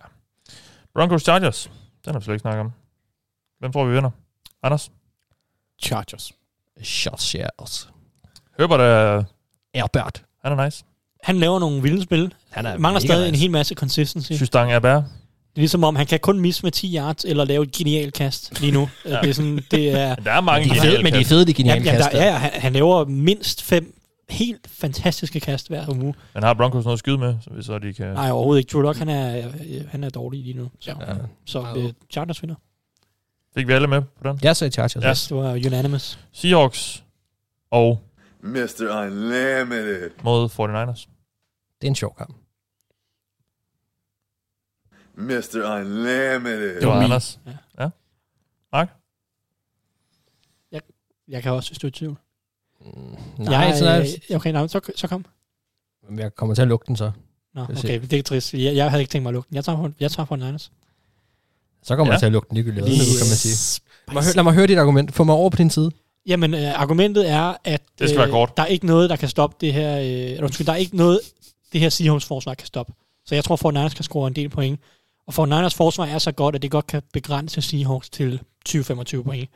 Broncos Chargers. Den har vi slet ikke snakket om. Hvem tror vi vinder? Anders? Chargers. Shots shares. Herbert er... Erbert. Han er nice. Han laver nogle vilde spil. Han er Mangler stadig nice. en hel masse consistency. Systang er bær. Det er ligesom om, han kan kun misse med 10 yards, eller lave et genialt kast lige nu. ja. Det er sådan, det er... Der er mange de er fede, men de er fede, de geniale Jamen, kast. der, ja, han, han laver mindst fem helt fantastiske kast hver uge. Men har Broncos noget at skyde med, så, vi så de kan... Nej, overhovedet ikke. Drew Lock, han er, han er dårlig lige nu. Så, Ja. så øh, Chargers vinder. Fik vi alle med på den? Jeg sagde Chargers. Ja. Yes, det var unanimous. Seahawks og Mr. Unlimited. mod 49ers. Det er en sjov kamp. Mr. Unlimited. Det var Anders. Ja. Ja. Mark? Jeg kan også støtte tvivl. Nej, jeg, så er, okay, nej, så, så kom. jeg kommer til at lukke den så. Nå, okay, det er trist. Jeg, jeg havde ikke tænkt mig at lukke den. Jeg tager for, jeg tager for Niners. Så kommer ja. Jeg til at lukke den ligegyldigt, hvad, Lige- nu, kan man sige. Lad mig, høre, lad mig høre dit argument. Få mig over på din side. Jamen, øh, argumentet er, at Det skal være kort. der er ikke noget, der kan stoppe det her... Øh, eller undskyld, der er ikke noget, det her Seahawks forsvar kan stoppe. Så jeg tror, for Niners kan score en del point. Og for Niners forsvar er så godt, at det godt kan begrænse Seahawks til 20-25 point.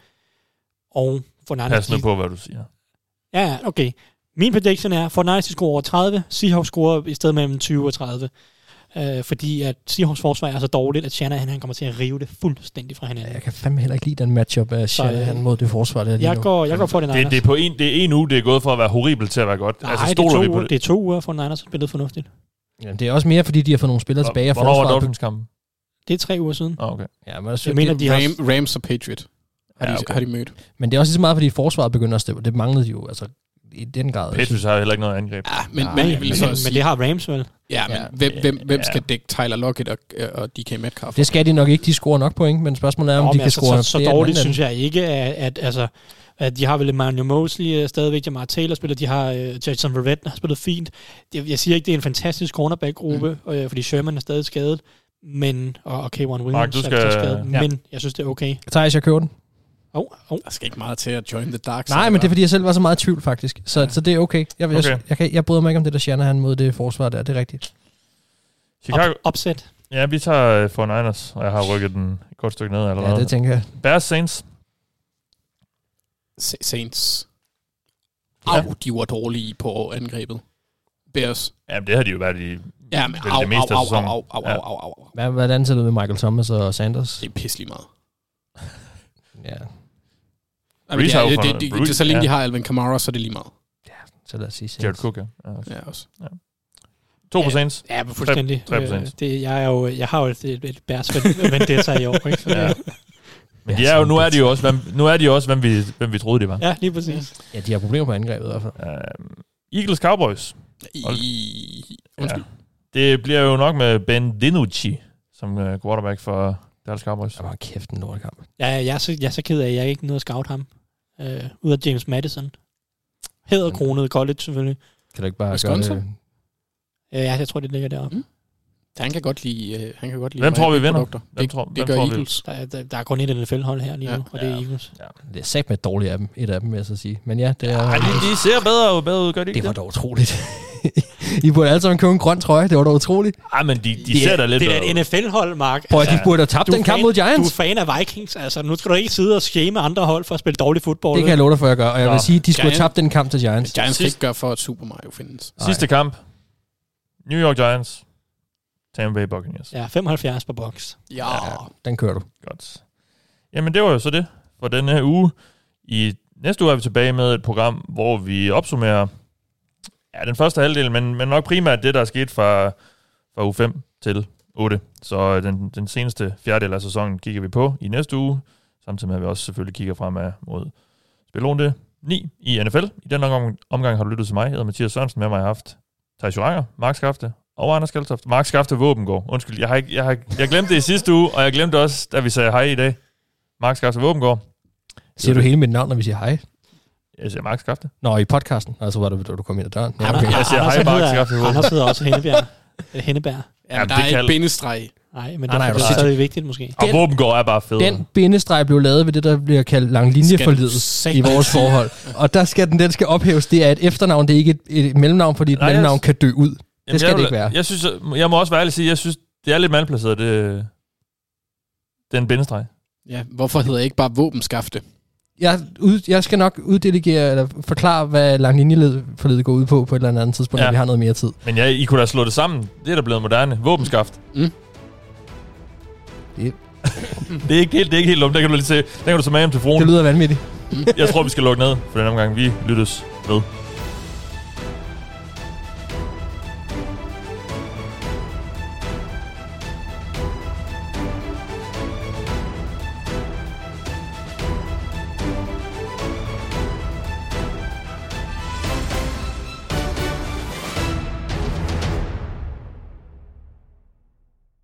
Og for Niners... Pas nu på, hvad du siger. Ja, ja, okay. Min prediction er, for Niners de scorer over 30, Seahawks scorer i stedet mellem 20 og 30. Øh, fordi at Seahawks forsvar er så dårligt, at Shanahan han kommer til at rive det fuldstændig fra hinanden. Jeg kan fandme heller ikke lide den matchup af Så, øh, Shanahan mod det forsvar, der er lige Jeg nu. går, jeg går for det Det, Niners. det, er på en, det er en uge, det er gået fra at være horribelt til at være godt. Nej, altså, det, er stoler vi to, på uger, det? det er to uger for Niners har spillet fornuftigt. Ja, det er også mere, fordi de har fået nogle spillere tilbage af Hvornår var forsvaret. Dolphins-kampen? Det er tre uger siden. Oh, okay. Ja, men, altså, Jeg mener, de har... Ram, Rams og Patriot har, Ja, de, okay. har de mødt. men det er også lige så meget, fordi forsvaret begynder at stemme. Det manglede de jo altså, i den grad. Patriots har heller ikke noget angreb. Ja, men, Nej, men, men- jeg vil men, så men, sige, men det har Rams vel. ja, men Ja. hvem, hvem, hvem Ja. skal dække Tyler Lockett og, og DK Metcalf? Det skal de nok ikke. De scorer nok point, men spørgsmålet er, om Nå, de kan altså, score så, så dårligt synes jeg ikke, at, at, altså, at de har vel Emmanuel Mosley uh, stadigvæk, Jamar Taylor spiller, de har uh, Jason Verrett, der har spillet fint. Jeg, jeg siger ikke, det er en fantastisk cornerback-gruppe, mm. øh, fordi Sherman er stadig skadet, men, og, og K1 Williams Mark, du er skal- stadig skadet, Ja. men jeg synes, det er okay. Thijs, jeg køber den. Oh, oh. Der skal ikke meget til at join the dark Nej, men det er, fordi jeg selv var så meget i tvivl, faktisk. Så, ja. så det er okay. Jeg, jeg, Okay. jeg, jeg, kan, jeg bryder mig ikke om det, der Shanahan mod det forsvar der. Det er rigtigt. Chicago, Up, upset. ja, vi tager uh, for Niners, og jeg har rykket den et godt stykke ned allerede. Ja, det tænker jeg. Bears Saints. Sa- Saints. Ja. Au, de var dårlige på angrebet. Bears. Ja, det har de jo været i Ja, men au, det meste au, af au, sæsonen. au, au, au, Ja. au, au, au. Hvad, hvordan ser det med Michael Thomas og Sanders? Det er pisselig meget. Ja, Ja, men det, Breeze har er, jo det, det, det, det, så længe ja. de har Alvin Kamara, så er det lige meget. så lad os sige Jared. Cook, ja. ja. også. Ja, også. To på Ja. Saints. Ja, men fuldstændig. Tre- tre procent. Øh, det, jeg, er jo, jeg har jo et, et, et Bears vendetta i år, ikke? Så, Ja. ja. Men de er jo, nu er de jo også, hvem, nu er de jo også, hvem vi, hvem vi troede, de var. ja, lige præcis. Ja, de har problemer på angrebet i hvert fald. Uh, Eagles Cowboys. I, undskyld. Det bliver jo nok med Ben DiNucci som uh, quarterback for Dallas Cowboys. Det var kæft en lortekamp. Ja, jeg, er så, jeg er så ked af, at jeg ikke nåede at scout ham. Øh, ud af James Madison. Hedder kronet college, selvfølgelig. Kan du ikke bare Wisconsin? gøre det? Ja, jeg tror, det ligger deroppe. Mm. Han kan godt lide, øh, han kan godt lide Hvem tror vi vinder? produkter. Hvem Det, tror- det hvem gør tror vi- Eagles. Der, er- der, der er kun et NFL-hold her lige Ja. nu, og det er Ja. Eagles. Det er sagt med et dårligt af dem. Et af dem, vil jeg så sige. Men ja, det er... Ej, de, de ser bedre, bedre ud, gør de det var da utroligt. I burde alle sammen købe en grøn trøje. Det var da utroligt. Ej, men de, de Det ser er- da lidt Det er et NFL-hold, Mark. Prøv at de burde have tabt den kamp fan- mod Du er Giants. fan af Vikings. Altså, nu skal du ikke sidde og shame andre hold for at spille dårlig fodbold. Det kan jeg love dig for, at jeg gør. Og jeg Nå. vil sige, at de skulle have Giants- tabt den kamp til Giants. Giants Sidst- ikke gøre for, at Super Mario findes. Sidste kamp. New York Giants. Tampa Bay Buccaneers. Ja, 75 på box. Ja. Den kører du. Godt. Jamen, det var jo så det for denne her uge. I næste uge er vi tilbage med et program, hvor vi opsummerer ja, den første halvdel, men, men nok primært det, der er sket fra, fra uge 5 til 8. Så den, den seneste fjerdedel af sæsonen kigger vi på i næste uge, samtidig med, at vi også selvfølgelig kigger fremad mod spilrunde 9 i NFL. I den omgang, omgang har du lyttet til mig. Jeg hedder Mathias Sørensen. Med mig har jeg haft Thijs Joranger, Mark Skafte og Anders Kaltoft. Mark Skafte Våbengård. Undskyld, jeg, har ikke, jeg, har, jeg glemte det i sidste uge, og jeg glemte også, da vi sagde hej i dag. Mark Skafte Våbengård. Siger du hele mit navn, når vi siger hej? Jeg siger Mark Skafte. Nå, i podcasten. Altså, var det, da du kom ind ad døren. Ja, okay. Jeg siger Anders, hej, Mark hedder- Skafte Våben. Anders hedder også Hennebjerg. Hennebær. Ja, Ja, der det er et bindestreg. Nej, men Nej, derfor nej, er det du- stadig vigtigt måske. Og Våbengård er bare fed. Den bindestreg blev lavet ved det, der bliver kaldt langlinjeforlidet Skal i du vores forhold. Og der skal den, den skal ophæves. Det er et efternavn, det er ikke et, et mellemnavn, fordi et Nej, mellemnavn kan dø ud. Jamen, skal jeg det ikke være. Jeg, synes, jeg må også være ærlig at sige, jeg synes, det er lidt malplaceret, det, den bindestreg. Ja, hvorfor hedder jeg ikke bare våbenskafte? Jeg, ud, jeg skal nok uddelegere, eller forklare, hvad langlinjeforlidet går ud på, på et eller andet tidspunkt, Ja. når vi har noget mere tid. Men ja, I kunne da slå det sammen. Det er da blevet moderne. Våbenskaft. Mm. Det, Det er ikke helt, det er ikke helt dumt. Der kan du lige se. Der kan du tage med hjem til fruen. det lyder vanvittigt. Jeg tror, vi skal lukke ned for den omgang. Vi lyttes ved.